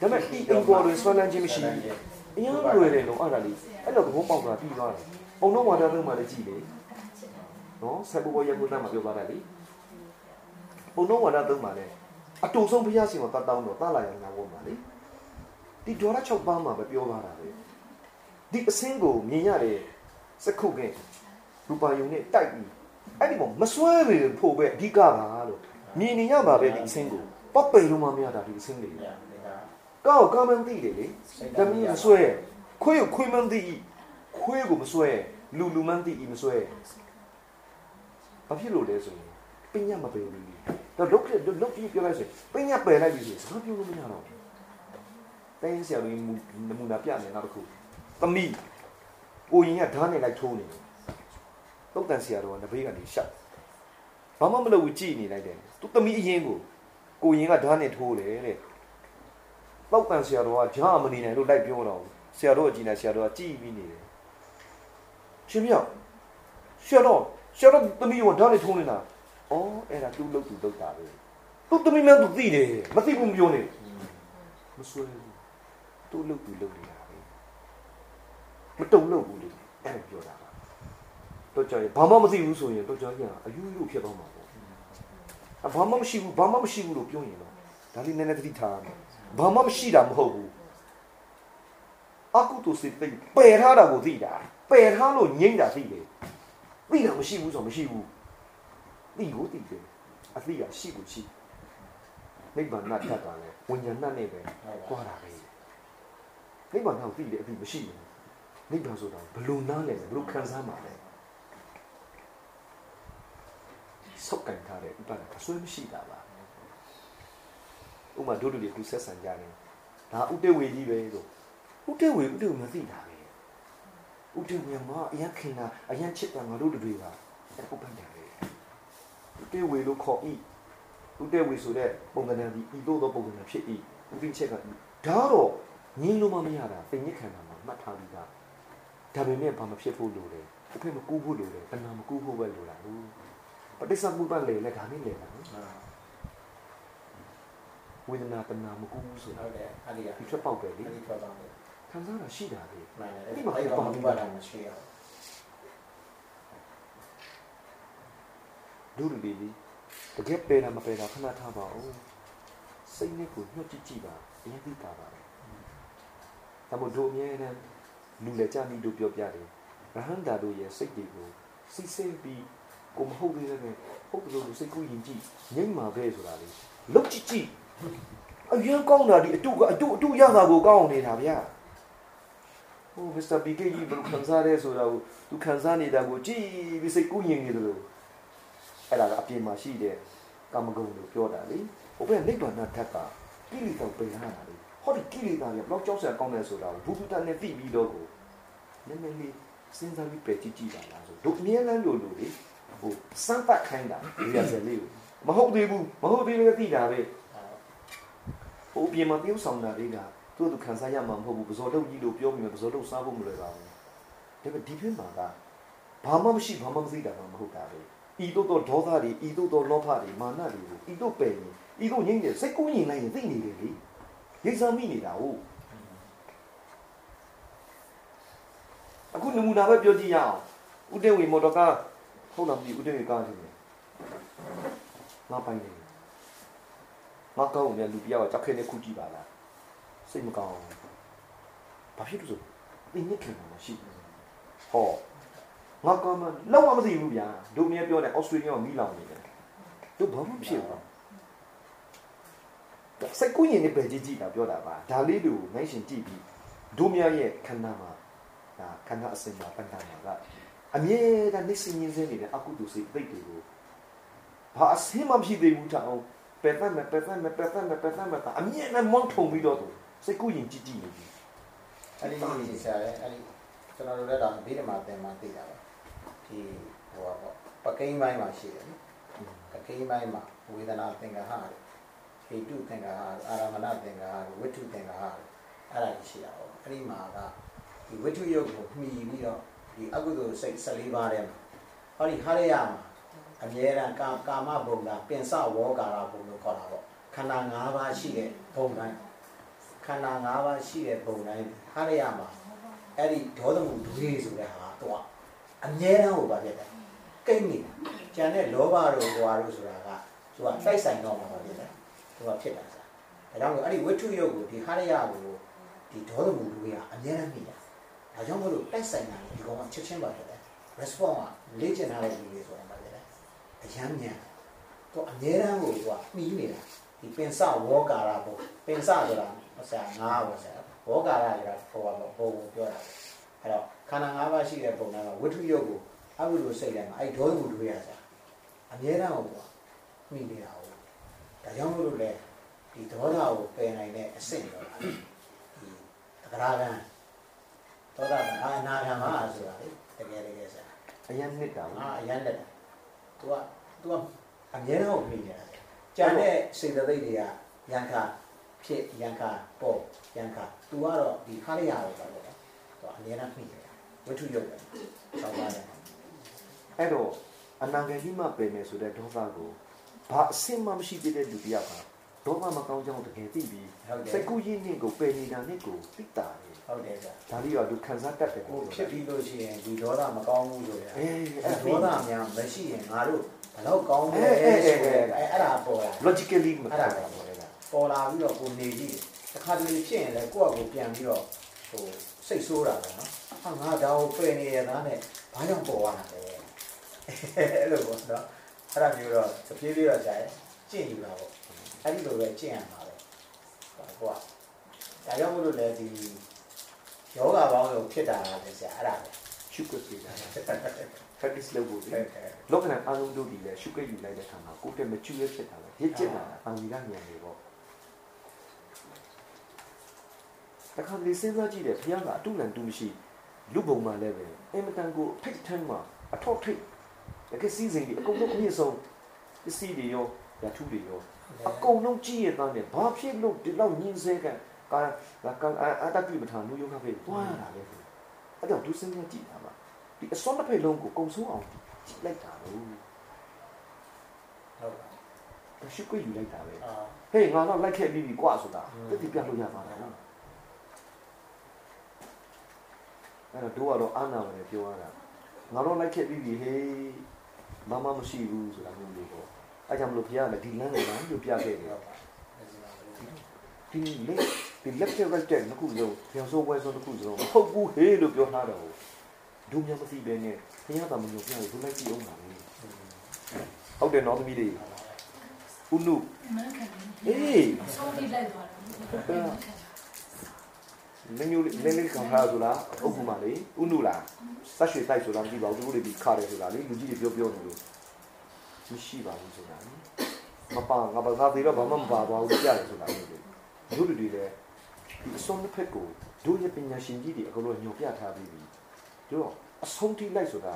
ဒါပေမဲ့ဒီအိမ်ပေါ်တွင်ဆွမ်းလန်းခြင်းမရှိဘူးအရင်လွယ်တယ်လို့အဲ့ဒါလေးအဲ့လိုသဘောပေါက်တာပြီးသွားတယ်ပုံတော့ဝါဒသုံးမှလည်းကြည့်လေနော်ဆက်ဘောရကုန်းမှာပြောသွားတယ်လေပုံတော့ဝါဒသုံးမှလည်းအတူဆုံးဘုရားရှင်ကိုတတ်တောင်းတော့တလာရအောင်ဝင်ပါလေဒီဒေါ်လာ6ပန်းမှာပဲပြောသွားတာပဲဒီအစင်းကိုမြင်ရတယ်စက္ခုက ရူပါယုံနဲ့တိုက်ပြီးအဲ့ဒီမှာမစွဲပေဖို့ပဲအဓိကပါလို့မြင်နေရပါပဲဒီအစင်းကိုပတ်ပေလုံးမမရတာဒီအစင်းတွေ
ညာဒီက
ကောက်ကာမန်သိတယ်လေတမီးမဆွဲခွေးကိုခွေးမန်းသိခွေးကိုမဆွဲလူလူမန်းသိမဆွဲဘာဖြစ်လို့လဲဆိုရင်ပညာမပယ်ဘူးတော့လုတ်လုတ်ပြီးပြောလိုက်ဆိုပညာပယ်လိုက်ပြီဆိုစကားပြောလို့မရတော့ဘူးတိုင်းဆရာတို့နမူနာပြနေနောက်တစ်ခုသမီးကိုရင်ကဓာတ်နဲ့လိုက်ထိုးနေတယ် တုတ်တန်ဆရာတော်ကနဘေးကနေရှောက်ဘာမှမလုပ်ဘူးကြည်နေလိုက်တယ်သူသမီးအရင်ကိုကိုရင်ကဓာတ်နဲ့ထိုးတယ်တဲ့တုတ်တန်ဆရာတော်ကဂျာမနေနိုင်လို့လိုက်ပြောတော့ဆရာတော်ကကြည်နေဆရာတော်ကကြည်ပြီးနေတယ်ရှင်မြောက်ဆရာတော်ဆရာတော်သမီးကဓာတ်နဲ့ထိုးနေတာဩအဲ့ဒါသူ့လုပ်သူလုပ်တာပဲသူသမီးမှသူသိတယ်မသိဘူးမပြောနဲ့မဆွဲဘူးသူ့လုပ်သူလုပ်နေတာပဲမတုံလို့ဘူးလေအဲ့ဒါပြောတာပါ တော့ကြော်ရဘာမှမသိဘူးဆိုရင်တော့ကြော်ရအယူယူဖြစ်သွားမှာပေါ့အဘာမှမရှိဘူးဘာမှမရှိဘူးလို့ပြောရင်တော့ဒါလေးနည်းနည်းသတိထားရမယ်ဘာမှမရှိတာမဟုတ်ဘူးအကုတုစိတ်ပိတ်ပယ်ထားတာကိုသိတာပယ်ထားလို့ငြိမ့်တာသိတယ်သိတာမရှိဘူးဆိုမရှိဘူးသိကိုသိတယ်အသိကရှိကိုရှိနိဗ္ဗာန်တတ်တာလဲဝိညာဏနဲ့ပဲကြွားတာပဲနိဗ္ဗာန်ကိုသိတယ်အသိမရှိဘူးနိဗ္ဗာန်ဆိုတာဘလို့နားလဲဘလို့ခံစားမှာလဲ ဆောက်ကင်ထားတဲ့ဥပဒေကဆွဲမရှိတာပါဥမာတို့တို့တွေသူဆက်ဆံကြတယ်ဒါဥတေဝေကြီးပဲလို့ဥတေဝေဥတေဝေမသိတာပဲဥတေဝေမှာအရင်ခင်တာအရင်ချစ်တာငါတို့တွေကအဲ့ပုပ္ပန်တယ်ဥတေဝေလို့ခေါ်ဤဥတေဝေဆိုတဲ့ပုံသဏ္ဍာန်ဒီဤသို့သောပုံသဏ္ဍာန်ဖြစ်ဤဥပိချက်ကဒါတော့ငင်းလို့မမရတာပင်ညစ်ခံတာမှာမှတ်ထားပြီးသားဒါပေမဲ့ဘာမဖြစ်ဖို့လိုလဲအဖေမကူဖို့လိုတယ်တဏှာမကူဖို့ပဲလိုတာလို့ ပဋိစ္စမှုပတ်လေလဲဒါနဲ့လေတာနော်ဝေဒနာတဏှာမကူဘူးဆိုတာ
ဟုတ်တယ်အဲ့ဒီက
ဒီချက်ပေါက်တယ်လေ
အဲ့ဒီထွက်သွားတယ်
ခံစားတာရှိတာလေ
မှန်တယ်အဲ့ဒီမှာအဲ့ဒီဘာမှမရှိအောင်
ဒုလူတွေလေတကယ်ပယ်တာမပယ်တာခဏထားပါဦးစိတ်နဲ့ကိုညှို့ကြည့်ကြည့်ပါအရင်သိတာပါပဲဒါမို့တို့အမြဲတမ်းလူလေကြမိတို့ပြောပြတယ်ရဟန္တာတို့ရဲ့စိတ်တွေကိုစိတ်ဆင်းပြီး ကိုမဟုတ်သေးတဲ့ဟုတ်တယ်လို့စိတ်ကူးရင်ကြည့်ငိမ့်မှာပဲဆိုတာလေလုတ်ကြည့်ကြည့်အရင်ကောင်းတာဒီအတုကအတုအတုရတာကိုကောင်းနေတာဗျာဟိုမစ္စတာဘီကေကြီးဘယ်လိုခံစားရဲဆိုတာကိုသူခံစားနေတာကိုကြည့်ပြီးစိတ်ကူးရင်နေတယ်လို့အဲ့ဒါကအပြင်မှာရှိတဲ့ကာမဂုဏ်လို့ပြောတာလေဟိုဘက်နိဗ္ဗာန်ဓာတ်ကကိလေသာပယ်ရတာလေဟောဒီကိလေသာတွေဘလောက်ကြောက်စရာကောင်းတယ်ဆိုတာကိုဘုဒ္ဓတန်နဲ့သိပြီးတော့ကိုနည်းနည်းလေးစဉ်းစားပြီးပယ်ကြည့်ကြည့်ပါလားဆိုတို့အမြဲတမ်းလို့လို့လေ ဟိုစမ်းပတ်ခိုင်းတာဒီရစလေးကိုမဟုတ်သေးဘူးမဟုတ်သေးလည်းသိတာပဲဟိုအပြင်မှာပြုံးဆောင်တာလေးကသူ့သူခံစားရမှာမဟုတ်ဘူးပဇော်တုတ်ကြီးလို့ပြောမိမယ်ပဇော်တုတ်စားဖို့မလွယ်ပါဘူးဒါပေမဲ့ဒီဖိမှာကဘာမှမရှိဘာမှမသိတာမှမဟုတ်တာပဲဤတို့သောဒေါသတွေဤတို့သောလောဘတွေမာနတွေကိုဤတို့ပယ်ရင်ဤတို့ငြိမ့်တယ်စိတ်ကူးရင်လိုက်ရင်သိနေတယ်လေရိတ်ဆာမိနေတာဟုတ်အခုနမူနာပဲပြောကြည့်ရအောင်ဥတေဝေမော်တော်ကား ဟုတ်လားမသိဘူးဥတေဝေကားတယ်ငါပိုင်နေငါကောင်းမြလူပြားကကြောက်ခဲနေခုကြည့်ပါလားစိတ်မကောင်းဘာဖြစ်လို့ဆိုအင်းညစ်ခင်မှာရှိတယ်ဟောငါကမလောက်မမသိဘူးဗျာတို့မြဲပြောတယ်ဩစတြေးလျကမီးလောင်နေတယ်တို့ဘာမှမဖြစ်ဘူးစိတ်ကူးရင်လည်းပဲကြည့်ကြည့်တာပြောတာပါဒါလေးတွေကိုနိုင်ရှင်ကြည့်ပြီးတို့မြရဲ့ခန္ဓာမှာဒါခန္ဓာအစင်မှာပန္နာမှာက အမြဲတမ်းနေစင်းရင်းစင်းနေတဲ့အကုသိုလ်စိတ်သိပ်တွေကိုဘာအစင်းမှဖြစ်သေးဘူးတောင်ပယ်ဖက်မယ်ပယ်ဖက်မယ်ပယ်ဖက်မယ်ပယ်ဖက်မယ်အမြဲတမ်းမောင်းထုံပြီးတော့သူစိတ်ကူးရင်ကြည့်ကြည့်နေပြီ
အဲ့ဒီဆရာလည်းအဲ့ဒီကျွန်တော်တို့လည်းဒါဘေးမှာတင်မှသိတာပါဒီဟိုပါပကိန်းပိုင်းမှာရှိတယ်နော်ပကိန်းပိုင်းမှာဝေဒနာသင်္ခါရဟေတုသင်္ခါရအာရမဏသင်္ခါရဝိတုသင်္ခါရအဲ့ဒါရှိတာပေါ့အဲ့ဒီမှာကဒီဝိတုယုတ်ကိုမှီပြီးတော့ ဒီအကုသိုလ်စိတ်14ပါးထဲမှာဟောဒီဟာရယမှာအမြဲတမ်းကာကာမဘုံကပင်စဝေါကာရဘုံလို့ခေါ်တာပေါ့ခန္ဓာ၅ပါးရှိတဲ့ဘုံတိုင်းခန္ဓာ၅ပါးရှိတဲ့ဘုံတိုင်းဟာရယမှာအဲ့ဒီဒေါသမှုဒွေဆိုတဲ့ဟာတော့အမြဲတမ်းဟိုပါဖြစ်တယ်ကိမ့်နေတာကျန်တဲ့လောဘတို့ဘွာတို့ဆိုတာကသူကတိုက်ဆိုင်တော့မှာပါဖြစ်တယ်သူကဖြစ်တာစားဒါကြောင့်မို့အဲ့ဒီဝိထုယုတ်ကိုဒီဟာရယကိုဒီဒေါသမှုဒွေကအမြဲတမ်းမိတာ ဒါကြောင့်မို့လို့တိုက်ဆိုင်တာဒီကောင်ကချက်ချင်းပါဖြစ်တယ် response ကလေ့ကျင့်ထားတဲ့လူတွေဆိုတာပါဖြစ်တယ်အယမ်းမြန်သူအမြဲတမ်းကိုသူကမှီနေတာဒီပင်စဝေါကာရဘုံပင်စဆိုတာဆရာငါးပါဆရာဝေါကာရဆိုတာဟိုပါဘုံပြောတာအဲ့တော့ခန္ဓာ၅ပါးရှိတဲ့ပုံတိုင်းမှာဝိထုယုတ်ကိုအဘိဓုစိတ်လိုက်မှာအဲ့ဒေါသမှုတွေရစားအမြဲတမ်းဟိုကမိနေတာဟုတ်ဒါကြောင့်မို့လို့လေဒီဒေါသကိုပယ်နိုင်တဲ့အဆင့်တော့ဒီတဂရကံ ဒေါသကအာနာဂံမှာဆိုတာလေတကယ်တကယ်စား
အရင်နှစ်တာ
အာအရန်တက်တာ तू က तू ကအမြဲတမ်းကိုမိနေတာကြံတဲ့စေတသိက်တွေကယံခဖြစ်ယံခပေါ့ယံခ तू ကတော့ဒီခါရရပဲပေါ့လေ तू အမြဲတမ်းမိနေတာဝိထုယုတ်တယ်ဆောင်းပါတယ်
အဲ့တော့အနာဂတ်ကြီးမှပယ်မယ်ဆိုတဲ့ဒေါသကိုဘာအဆင်မှမရှိသေးတဲ့လူတစ်ယောက်က ဒေါသမကောင်းကြောင်းတကယ်သိပြီး
ဟုတ်တယ်
စိတ်ကူးရင်းနဲ့ကိုပယ်နေတာနဲ့ကိုသိတာတယ်
ဟုတ်တယ်ဗျာ
ဒါလေးတော့သူခံစားတတ်တယ်
ဟိုဖြစ်ပြီးလို့ရှိရင်ဒီဒေါသမကောင်းဘူးဆိုရယ်
အေး
အဲ
အဲ့
ဒေါ
ဒါ
သများမရှိရင်ငါတို့ဘလောက်ကောင်းလဲ
အဲအဲအဲ
ဆိုရဲအဲအဲ့ဒါပေါ်လာ
logically မ
အဲ့ဒါပဲပေါ်လာပေါ်လာပြီးတော့ကိုနေကြည့်တယ်တစ်ခါတလေဖြစ်ရင်လည်းကိုယ့်အကိုပြန်ပြီးတော့ဟိုစိတ်ဆိုးတာပဲနော်ဟာငါဒါကိုပယ်နေရတာနဲ့ဘာကြောင့်ပေါ်လာတာလဲအဲ့လိုပေါ့နော်အဲ့ဒါမျိုးတော့တပြေးပြေးတော့ကြာရင်ကျင့်ယူတာပေါ့ အဲ့ဒီလိုပဲကျင့်ရမှာပဲဟိုကဒါကြောင့်မို့လို့လည်းဒီယောဂဘောင်းလို့ဖြစ်တာလည်းဆရာအဲ့ဒါပဲ
ရှုပ်ပေးတာ practice လုပ်ဖို့လေ
ဟုတ်ကဲ့
လောကနာအာလုံးတို့ဒီလည်းရှုပ်ယူလိုက်တဲ့ခါမှာကိုယ်တည်းမကျူရဖြစ်တာလေရစ်ကျက်လာတာအံဝီကဉာဏ်တွေပေါ့တခါလေစဉ်းစားကြည့်တယ်ဘုရားကအတုလန်တူမရှိလူပုံမှန်လည်းပဲအင်မတန်ကိုထိတ်ထန်းမှာအထောက်ထိတ်တကယ်စီစဉ်ပြီးအကုန်လုံးအမြင့်ဆုံးပစ္စည်းတွေရောဓာတုတွေရော အကုန်လုံးကြည့်ရတဲ့နဲ့ဘာဖြစ်လို့ဒီလောက်ညင်းဆဲကကာကာအတတိမထာလူယောဂဖေးသွားရတာလေအဲ့တော့သူစဉ်းစားကြည့်တာပါဒီအစွမ်းတစ်ဖက်လုံးကိုကုံဆုံးအောင်ကြည့်လိုက်တာလို့
ဟုတ်ပါ
ရှုပ်ယူလိုက်တာပဲ
အာ
ဟေးငါတော့လိုက်ခဲ့ပြီးပြီကွာဆိုတာတက်တိပြလို့ရပါလားအဲ့တော့တို့ကတော့အာနာပဲပြောရတာငါတော့လိုက်ခဲ့ပြီးပြီဟေးမမမရှိဘူးဆိုတာမျိုးလေးပေါ့ အဲ့ကြောင့်မလို့ဘုရားကလည်းဒီလမ်းကိုလမ်းပြပြခဲ့တယ်
ဟုတ်ပါ
ဒီလက်ဒီလက်ချက်ရက်တဲ့နှစ်ခုလုံးပြန်စိုးပွဲဆုံးတစ်ခုစလုံးမဟုတ်ဘူးဟေးလို့ပြောထားတော့ဒုမြန်မသိပဲနဲ့ဘုရားကမညိုပြရဘူးလိုက်ကြည့်အောင်ပါလေဟုတ်တယ်နော်သမီးလေးဥနု
မခံဘူး
အေး
ဆုံးပြီးလိုက်သွားတယ်
မင်းမျိုးလေးလေးလေးကောင်ထားဆိုလားအုပ်ကူမလေးဥနုလားဆက်ရွှေတိုက်ဆိုလားမသိပါဘူးသူတို့တွေပြီးခါတယ်ဆိုတာလေလူကြီးတွေပြောပြောနေလို့ မရှိပါဘူးဆိုတာလေမပါငါဘာသာသေးတော့ဘာမှမပါသွားဘူးကြားတယ်ဆိုတာလေတို့တွေလည်းဒီအစုံတစ်ဖက်ကိုတို့ရဲ့ပညာရှင်ကြီးတွေအကုန်လုံးညွှန်ပြထားပြီးပြီတို့အဆုံးထိလိုက်ဆိုတာ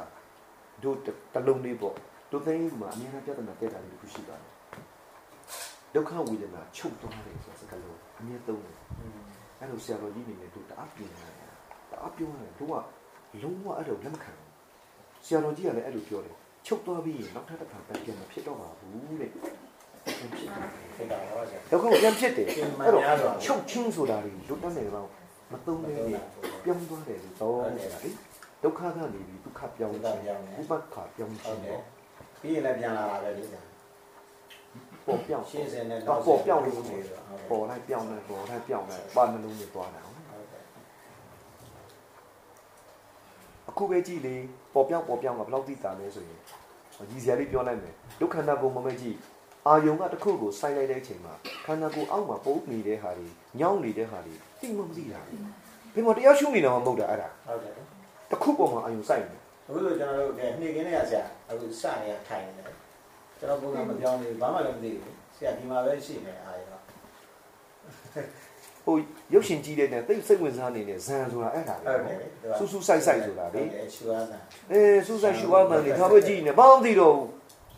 တို့တလုံးလေးပေါ့တို့သိန်းမှာအများကြီးပြဿနာတက်တာတွေခုရှိပါတယ်ဒုက္ခဝေဒနာချုပ်သွားတယ်ဆိုတဲ့စကားလုံးအမြဲသုံးတယ်အဲ့လိုဆရာတော်ကြီးနေနဲ့တို့တအားပြင်းနေတာတအားပြောတယ်တို့ကလုံးဝအဲ့လိုလက်မခံဘူးဆရာတော်ကြီးကလည်းအဲ့လိုပြောတယ် ချုပ်သွားပြီးရင်နောက်ထပ်တစ်ခါပြန်မဖြစ်တော့ပါဘူးတဲ့ပြန်ဖြစ်တယ်
ဖြစ်တာတော့ဆရာ
ဒုက္ခကိုပြန်ဖြစ်တယ်
ပြန်မှ
အဲ့တော့
များစွာ
ချုပ်ချင်းဆိုတာတွေလွတ်တတ်နေတော့မသုံးနေဘူးပြောင်းသွားတယ်လို့တော့ဆိုတာလေဒုက္ခကနေပြီးဒုက္ခပြောင်းခြင်းဥပ္ပခါပြောင်း
ဟု
ခြင်း
တ်တယ်
ပေါ့
ပြီးရင်လည်းပြန်လာတာပဲလေဆရာ
ပေါ်ပြောင်း
ရှင်းစင်နဲ့
တော့ပေါ်ပြောင်းလို့
ဟုတ်
ဆို
တယ်
တယ်
ဟုတ်
ပေါ်လိုက်ပြောင်းလိုက်ပေါ်လိုက်ပြောင်းလိုက်ပါနှလုံးနဲ့သွားတာဟုတ်
ကဲ့
အခုပဲကြည့်လေ ပေါ်ပြောင်းပေါ်ပြောင်းကဘယ်လောက်သိတာလဲဆိုရင်ရည်စရာလေးပြောလိုက်မယ်ဒုက္ခန္တာကိုမမဲကြည့်အာယုံကတစ်ခုကိုစိုက်လိုက်တဲ့အချိန်မှာခန္ဓာကိုယ်အောက်မှာပုပ်နေတဲ့ဟာတွေညောင်းနေတဲ့ဟာတွေသိမှမသိတာဘယ်မှာတရားရှုနေတာမှမဟုတ်တာအဲ့ဒါ
ဟုတ်တယ်
တစ်ခုပေါ်မှာအာယုံစိုက်နေ
အခုဆိုကျွန်တော်တို့ကနေ့ကင်းနေရဆရာအခုစနေရထိုင်နေတယ်ကျွန်တော်ပုံကမပြောင်းနေဘာမှလည်းမသိဘူးဆရာဒီမှာပဲရှိနေအားရ
ဟိုရုပ်ရှင်ကြည့်တဲ့နဲ့သိစိတ်ဝင်စားနေတဲ့ဇန်ဆိုတာအဲ့ဒါ
ဟုတ်
လေ
တယ်
စူးစူးစိုက်စိုက်ဆိုတာလေ
ရှူရတာ
အေးစူးစိုက်ရှူအောင်မှနေဒါပဲကြည့်နေဘာမှမသိတော့ဘူး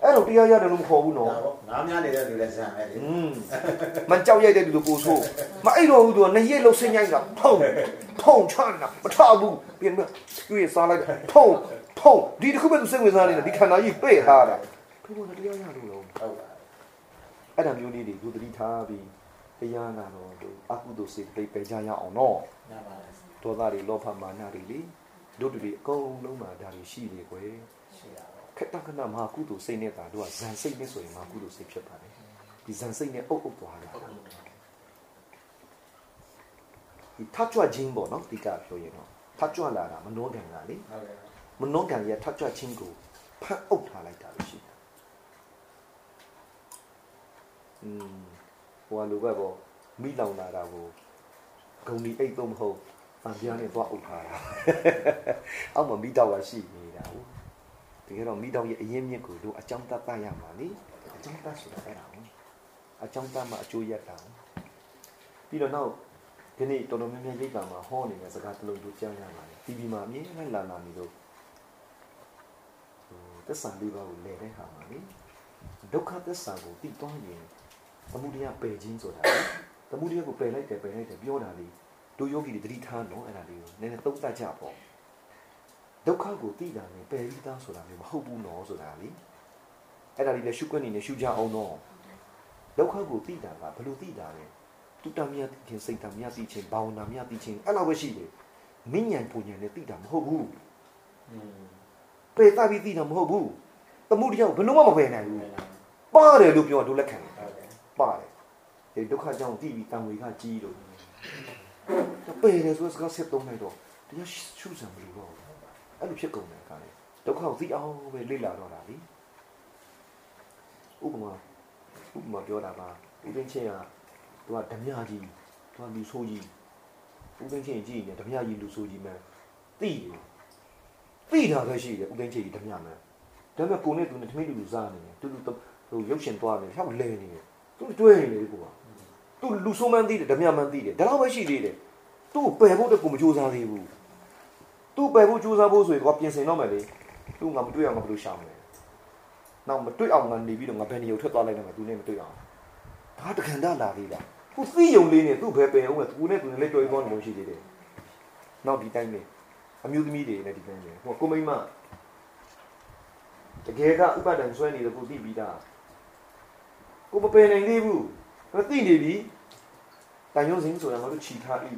အဲ့တော့တရားရတယ်လို့မခေါ်ဘူးနော်
ဒါပေါ့ငါးများနေတဲ့လူလည်းဇံပဲလေ
อืมမကြောက်ရိုက်တဲ့လူလိုပို့ဆိုးမအဲ့တော့ဘူးသူကနှစ်ရက်လုံးဆင်းញိုင်းတာဖုံဖုံချမ်းတာမထဘူးပြင်မကျွေးစားလိုက်ဖုံဖုံဒီတစ်ခုပဲသူစိတ်ဝင်စားနေတာဒီခန္ဓာကြီးပြေ့ထားတာသူကတရားရလို့လို့
ဟုတ်ပါ
အဲ့ဒါမျိုးလေးတွေသူတတိထားပြီးတ ရားနာတော့သူအကုသိုလ်စိတ်ပိတ်ပယ်ကြရအောင်နော်
နားပါလား
ဒေါသတွေလောဘမာနတွေလေတို့တွေအကုန်လုံးမှာဒါတွေရှိနေကွယ်
ရှိတာပေါ့
ခက်တခဏမဟာကုသိုလ်စိတ်နဲ့တာတို့ကဇန်စိတ်နဲ့ဆိုရင်မဟာကုသိုလ်စိတ်ဖြစ်ပါတယ်ဒီဇန်စိတ်နဲ့အုပ်အုပ်သွားတာဒီထကြွခြင်းပေါ့နော်ဒီကပြောရင်တော့ထကြွလာတာမနှောကံကလေ
ဟုတ်ကဲ့
မနှောကံရဲ့ထကြွခြင်းကိုဖတ်အုပ်ထားလိုက်တာလို့ရှိတာอืม ဟိုကလိုပဲပေါ့မိလောင်လာတာကိုဂုံဒီအိတ်တော့မဟုတ်အံပြားနဲ့သွားအုပ်ထားတာအောက်မှာမိတော့ကရှိနေတာဟုတ်တကယ်တော့မိတော့ရဲ့အရင်မြင့်ကိုတို့အကြောင်းတတ်တတ်ရမှာလေအကြောင်းတတ်ဆိုတာအဲ့ဒါဟုတ်အကြောင်းတတ်မှအကျိုးရတာဟုတ်ပြီးတော့နောက်ဒီနေ့တော်တော်များများရိပ်ပါမှာဟောနေတဲ့စကားတစ်လုံးတို့ကြားရပါတယ်။ TV မှာအမြဲတမ်းလာလာနေလို့ဟိုသစ္စာလေးပါးကိုလဲတဲ့ဟာမှာလေဒုက္ခသစ္စာကိုသိသွားရင် သမုဒယပယ်ခြင်းဆိုတာလေသမုဒယကိုပယ်လိုက်တယ်ပယ်လိုက်တယ်ပြောတာလေတို့ယောဂီတွေသတိထားနော်အဲ့ဒါလေးကိုနည်းနည်းသုံးသပ်ကြပေါ့ဒုက္ခကိုသိတာနဲ့ပယ်ပြီးသားဆိုတာမျိုးမဟုတ်ဘူးနော်ဆိုတာလေအဲ့ဒါလေးလည်းရှုခွင့်နေနဲ့ရှုကြအောင်နော်ဒုက္ခကိုသိတာကဘယ်လိုသိတာလဲတုတ္တမြတ်သိခြင်းစိတ်ဓာတ်မြတ်သိခြင်းဘာဝနာမြတ်သိခြင်းအဲ့လောက်ပဲရှိတယ်မဉ္ဇဉ်ပူဉ္ဇဉ်နဲ့သိတာမဟုတ်ဘူး
อืม
ပေသပြီးသိတာမဟုတ်ဘူးသမှုတရားကိုဘယ်လုံးမမပယ်နိုင်ဘူးပါတယ်လို့ပြောတာတို့လက်ခံတယ်
ဟုတ်တယ်
ပါတယ်ဒီဒုက္ခကြောင့်သိပြီးတံဝေကကြီးလို့ပယ်တယ်ဆိုစကားဆက်သုံးလိုက်တော့တရားရှုစံမလို့တော့အဲ့လိုဖြစ်ကုန်တယ်ခါလေဒုက္ခကိုသိအောင်ပဲလေ့လာတော့တာလीဥပမာဥပမာပြောတာပါဥပင်းချင်းကသူကဓမြကြီးသူကလူဆိုးကြီးဟဦးသိန်းချင်းကြည့်နေဓမြကြီးလူဆိုကြီးမှန်းသိတယ်သိတာပဲရှိတယ်ဦးသိန်းချင်းကြီးဓမြမှန်းဒါပေမဲ့ကိုနဲ့သူနဲ့ထမင်းတူလူစားနေတယ်တူတူဟိုရုပ်ရှင်သွားနေတယ်ဟောက်လဲနေတယ် သူတွဲနေလေကိုကသူလူဆိုမှန်းသိတယ်ဓမြမှန်းသိတယ်ဒါတော့ပဲရှိသေးတယ်သူ့ပယ်ဖို့တကူမကြိုးစားသေးဘူးသူ့ပယ်ဖို့ကြိုးစားဖို့ဆိုရင်တော့ပြင်ဆင်တော့မယ်လေသူငါမတွေ့အောင်ငါဘယ်လိုရှောင်လဲနောက်မတွေ့အောင်ငါနေပြီးတော့ငါဘယ်နေရာထွက်သွားလိုက်လဲငါသူနဲ့မတွေ့အောင်ဒါတခန္ဓာလာသေးလားခုသိယုံလေးနဲ့သူ့ဘယ်ပယ်အောင်လဲသူနဲ့သူနဲ့လက်တွေ့သွားနေလို့ရှိသေးတယ်နောက်ဒီတိုင်းပဲအမျိုးသမီးတွေလည်းဒီတိုင်းပဲဟိုကိုမိမတကယ်ကဥပဒံဆွဲနေတယ်ကိုသိပြီးသား ကိုမပယ်နိုင်သေးဘူးမသိနေပြီတန်ရုံးစင်းဆိုတာငါတို့ခြိထားပြီ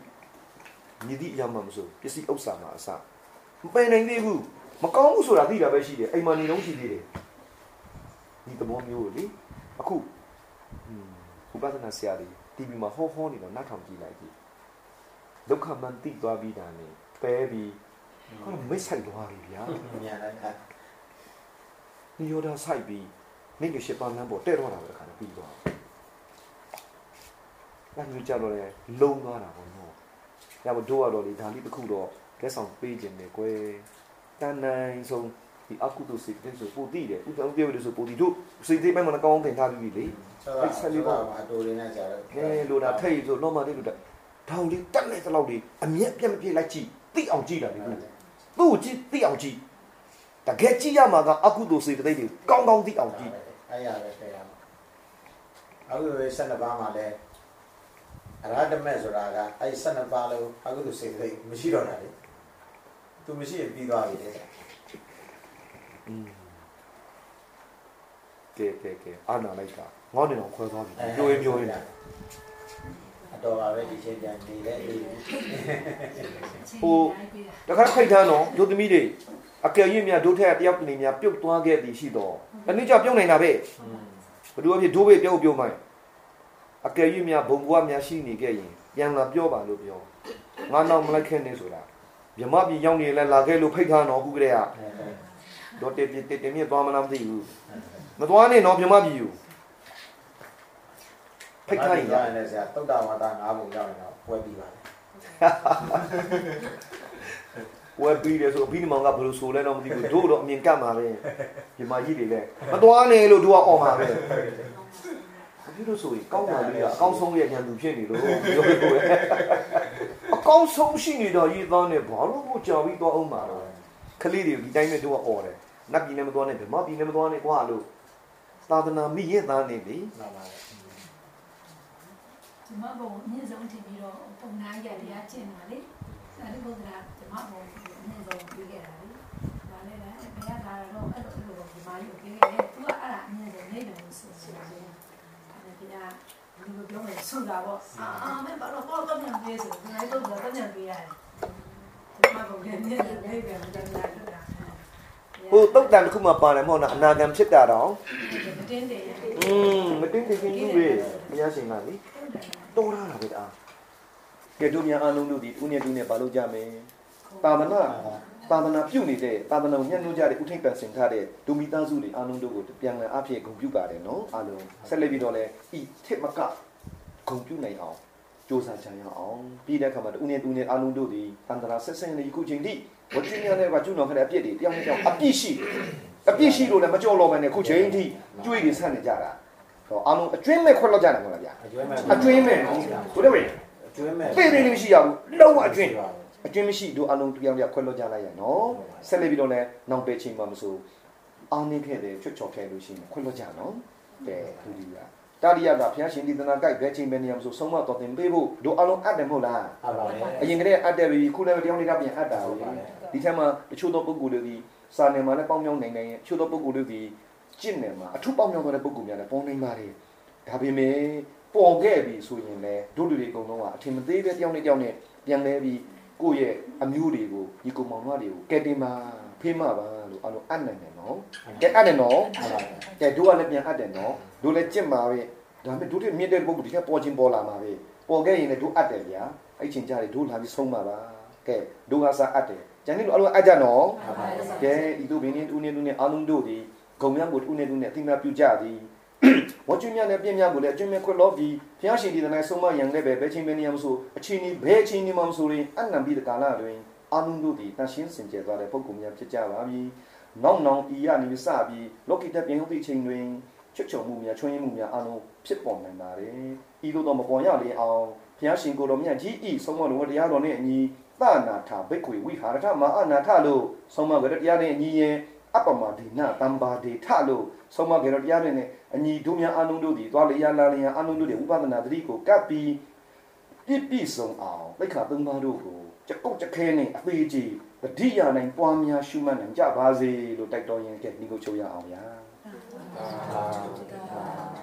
မြည်သည့်အရာမှမဆိုပစ္စည်းဥစ္စာမှာအစမပယ်နိုင်သေးဘူးမကောင်းဘူးဆိုတာသိတာပဲရှိတယ်အိမ်မှာနေတော့ရှိသေးတယ်ဒီသဘောမျိုးလေအခုဥပဒနာဆရာတွေ TV မှာဟောဟောနေတော့နားထောင်ကြည့်လိုက်ကြည့်ဒုက္ခမှန်သိသွားပြီးတာနဲ့ပယ်ပြီးဟောမိတ်ဆိုင်သွားပြီဗျာ
မြန်လိုက်ခါ
နိရောဓဆိုင်ပြီး နေကရှိပါနန်းပေါ်တဲ့တော့တာပဲခါနဲ့ပြီးသွားတယ်။အဲ့ဒီကြတော့လေလုံသွားတာပေါ့နော်။ညမတို့ကတော့လေဒါလေးတစ်ခုတော့လက်ဆောင်ပေးခြင်းနဲ့ကွယ်တန်နိုင်ဆုံးဒီအကုသိုလ်စိတ်တွေဆိုပို့တည်တယ်ဥပ္ပံပြေလို့ဆိုပို့တည်တို့စိတ်သေးပိုင်းမှာကောင်းတင်ထားပြီးပြီလေ
ဆောက်ဆောက်ပါအတူလေးနဲ့ကြာတော့။
အဲလိုတာထိတ်ဆိုတော့မှလေးလိုတာထောင်လေးတက်နေသလောက်လေးအမျက်ပြက်မပြေလိုက်ကြည့်သိအောင်ကြည့်တာလေသူ့ကိုကြည့်သိအောင်ကြည့်တကယ်ကြည့်ရမှာကအကုသိုလ်စိတ်တွေကောင်းကောင်းသိအောင်ကြည့်
အဲ့ရပဲတဲ့ရမှာအခုပဲ12ပါးမှာလဲအရဟတမေဆိုတာကအဲ့12ပါးလုံးအခုသူစိတ်သိမရှိတော့တာလေသူမရှိရင်ပြီးသွားပြီတဲ့
อืมကဲကဲကဲအာနာလိုက်တာငေါ့နေတော့ခွဲသွားပြီပြောရင်ပြောရင်
အတော်ပါပဲဒီချိန်ပြန်နေတဲ့အေး
ဟိုတခါခိုက်ထားတော့ဒုသမီးတွေအကယ်၍များဒုထက်တယောက်ကနေများပြုတ်သွားခဲ့သည်ရှိတော့ တနည်းကြောင့်ပြုတ်နိုင်တာပဲဘယ်လိုဖြစ်ဒိုးပဲပြုတ်ပြုတ်မှန်းအကယ်၍များဘုံဘွားများရှိနေခဲ့ရင်ပြန်လာပြောပါလို့ပြောငါနောက်မလိုက်ခဲ့နဲ့ဆိုတာမြမပြည်ရောက်နေလဲလာခဲ့လို့ဖိတ်ထားတော့ခုကလေးကတော့တေတေတေမြင့်သွားမလားမသိဘူးမသွားနဲ့တော့မြမပြည်ယူဖိတ်ထားရင်
ရရင်လည်းဆရာတုတ်တာဝါဒ၅ပုံရောက်ရင်တော့ပွဲပြီးပါလေ
ဝယ်ပြီးတယ်ဆိုပြီးဒီမောင်ကဘယ်လိုဆိုလဲတော့မသိဘူးတို့တော့အမြင်ကတ်မှာပဲဒီမှာကြီးတွေလဲမသွားနဲ့လို့တို့ကអော်မှာပဲဒီလိုဆိုရင်ကောင်းပါလေအကောင်းဆုံးရဲ့ညံသူဖြစ်နေလို့ပြောလို့ပဲအကောင်းဆုံးရှိနေတော့ရေးသားနေဘာလို့ကိုကြော်ပြီးတော့အောင်မှာတော့ကလေးတွေဒီတိုင်းနဲ့တို့ကអော်တယ်နတ်ပြည်နဲ့မသွားနဲ့ဗမာပြည်နဲ့မသွားနဲ့ကွာလို့သာသနာမိရဲ့သားနေပြီ
မှန်ပါလေ
ဓမ္မဘုံအမြင့်ဆုံးထင်ပြီးတော့ပုံနာရတရားကျင့်တာလေသာဓုဘုရားဓမ္မဘုံ အမြင့်ဆုံးပြီးခဲ့တာလေဒါလည်းလည်းဘယ်ရတာတော့အဲ့လိုလိုဒီမာကြီးကိုပြီးခဲ့တယ်သူကအဲ့ဒါအမြင့်ဆုံးနေတယ်လို့ဆိုဆိုတယ်ဒါနဲ့ပြာဒီလိုပြောမယ်ဆူတာပေါ့အာမင်းဘာလို့တော့တော့ပြန်ပြေးဆိုဒီနေ့တော့တော့ပြန်ပြေးရတယ်ဓမ္မဘုံရဲ့မြင့်တယ်နေပြန်တယ်လားလို့တာ
ဟိုတုတ်တန်တစ်ခုမှပါတယ်မဟုတ်လားအနာဂံဖြစ်တာတော့
မတင်းတယ်
อืมမတင်တင်ချင်းကြီးပဲဘုရားရှင်ကလေတော်ရတာပဲတာကဲတို့များအားလုံးတို့ဒီဦးနဲ့တူနဲ့ပါလို့ကြမယ် တာမနာတာမနာပြုတ်နေတဲ့တာမနာကိုညှက်နှိုးကြတဲ့ဥထိတ်ပန်ဆင်ထားတဲ့ဒုမိသားစုတွေအားလုံးတို့ကိုပြန်လည်အဖြစ်ဂုဏ်ပြုပါတယ်နော်အားလုံးဆက်လက်ပြီးတော့လဲဤထစ်မကဂုဏ်ပြုနိုင်အောင်စ조사ကြရအောင်ပြီးတဲ့အခါမှာဦးနဲ့တူနဲ့အားလုံးတို့ဒီတန်တရာဆက်ဆင်းနေခုချိန်ထိဝတိညာနဲ့ကကျွနော်ခတဲ့အပြစ်တွေတယောက်နဲ့တယောက်အပြစ်ရှိတယ်အပြစ်ရှိလို့လည်းမကြော်တော့ဘဲနဲ့ခုချိန်ထိကြွေးတွေဆက်နေကြတာဟောအားလုံးအကျွင်းမဲ့ခွက်လောက်ကြတယ်မဟုတ်လားဗျာ
အကျွဲမဲ့
အကျွင်းမဲ့ဘုရားဝေ
အကျွဲမဲ့
ပေပေလေးမရှိရဘူးလုံးဝအကျွင်း အကျွင်းမရှိတို့အလုံးတယောက်တယောက်ခွက်လောက်ကြလိုက်ရနော်ဆက်လက်ပြီးတော့လည်းနောက်ပဲချိန်မှမဆိုအာနေခဲ့တယ်ချွတ်ချော်ခဲ့လို့ရှိရင်ခွက်လောက်ကြနော်ကဲဒုတိယတတိယကဘုရားရှင်ဒီသနာကြိုက်ဘဲချိန်ပဲနေရမဆိုဆုံးမတော်တင်ပေးဖို့တို့အလုံးအပ်တယ်မဟုတ်လား
ဟုတ်ပါလေ
အရင်ကတည်းကအပ်တယ်ပြီခုလည်းတယောက်နေတာပြန်အပ်တာပဲဒီထက်မှတချို့သောပုဂ္ဂိုလ်တွေဒီစာနယ်မှာလည်းပေါင်းမြောင်းနိုင်နိုင်ရဲ့တချို့သောပုဂ္ဂိုလ်တွေဒီကျင့်နယ်မှာအထုပေါင်းမြောင်းသွားတဲ့ပုဂ္ဂိုလ်များလည်းပေါင်းနိုင်ပါတယ်ဒါပေမဲ့ပေါ်ခဲ့ပြီဆိုရင်လည်းတို့လူတွေအကုန်လုံးကအထင်မသေးပဲတယောက်နဲ့တယောက်နဲ့ပြန်လဲပြီး ကိုယ့်ရဲ့အမျိုးတွေကိုဒီကုံမောင်နှမတွေကိုကဲတင်ပါဖေးမပါလို့အလုံးအပ်နိုင်တယ်နော်ကဲအပ်တယ်နော်
ဟုတ်ပါလေ
ကဲတို့ကလည်းပြန်အပ်တယ်နော်တို့လည်းကြင့်ပါပဲဒါပေမဲ့တို့တွေမြင့်တဲ့ပုဂ္ဂိုလ်ဒီကပေါ်ချင်းပေါ်လာမှာပဲပေါ်ခဲ့ရင်လည်းတို့အပ်တယ်ဗျာအဲ့ချိန်ကြတယ်တို့လာပြီးဆုံးပါပါကဲတို့ကစားအပ်တယ်ကျန်တဲ့လူအလုံးအပ်ကြနော်
ဟုတ်ပါလေ
ကဲဤတို့ဘင်းင်းဦးနေဦးနေအားလုံးတို့ဒီဂုံမြတ်ကိုဦးနေဦးနေအသိမပြုကြသည် ဝကျွမြနဲ့ပြင်းမြကိုလည်းအကျွမြခွတ်လို့ပြီးဘုရားရှင်ဒီတနိုင်ဆုံးမယံလည်းပဲဘယ်ချင်းပဲနေရမဆိုအချင်းဒီဘယ်ချင်းနေမှမဆိုရင်အနံပြီးတဲ့ကာလတွင်အာနုတို့သည်တန်ရှင်းစင်ကြယ်သွားတဲ့ပုဂ္ဂိုလ်များဖြစ်ကြပါပြီ။နောက်နောင်ဤရနေပြီးစပြီးလောကီတက်ပြင်ဟုတ်သည့်ချိန်တွင်ချွတ်ချုံမှုများချွင်းမှုများအလုံးဖြစ်ပေါ်နိုင်ပါတယ်။ဤသို့သောမပေါ်ရလေအောင်ဘုရားရှင်ကိုယ်တော်မြတ်ကြီးဤဆုံးမတော်တရားတော်နှင့်အညီသနာထဘိက္ခွေဝိဟာရထမအနာထလို့ဆုံးမကြတဲ့တရားနှင့်အညီရင်အပမဒီနာတံပါဒေထလို့ဆုံးမကြတဲ့တရားနဲ့ အညီတို့များအလုံးတို့သည်သွားလျာလာလျာအလုံးတို့သည်ဥပဒနာတတိကိုကပ်ပြီးပြည့်ပြည့်စုံအောင်သိက္ခာသုံးပါးတို့ကိုကြကုတ်ကြခဲနဲ့အသေးကြီးတတိယနိုင်ပွားများရှုမှတ်နိုင်ကြပါစေလို့တိုက်တော်ရင်ကဲဒီကိုချုပ်ရအောင်ဗျာ
ဒါ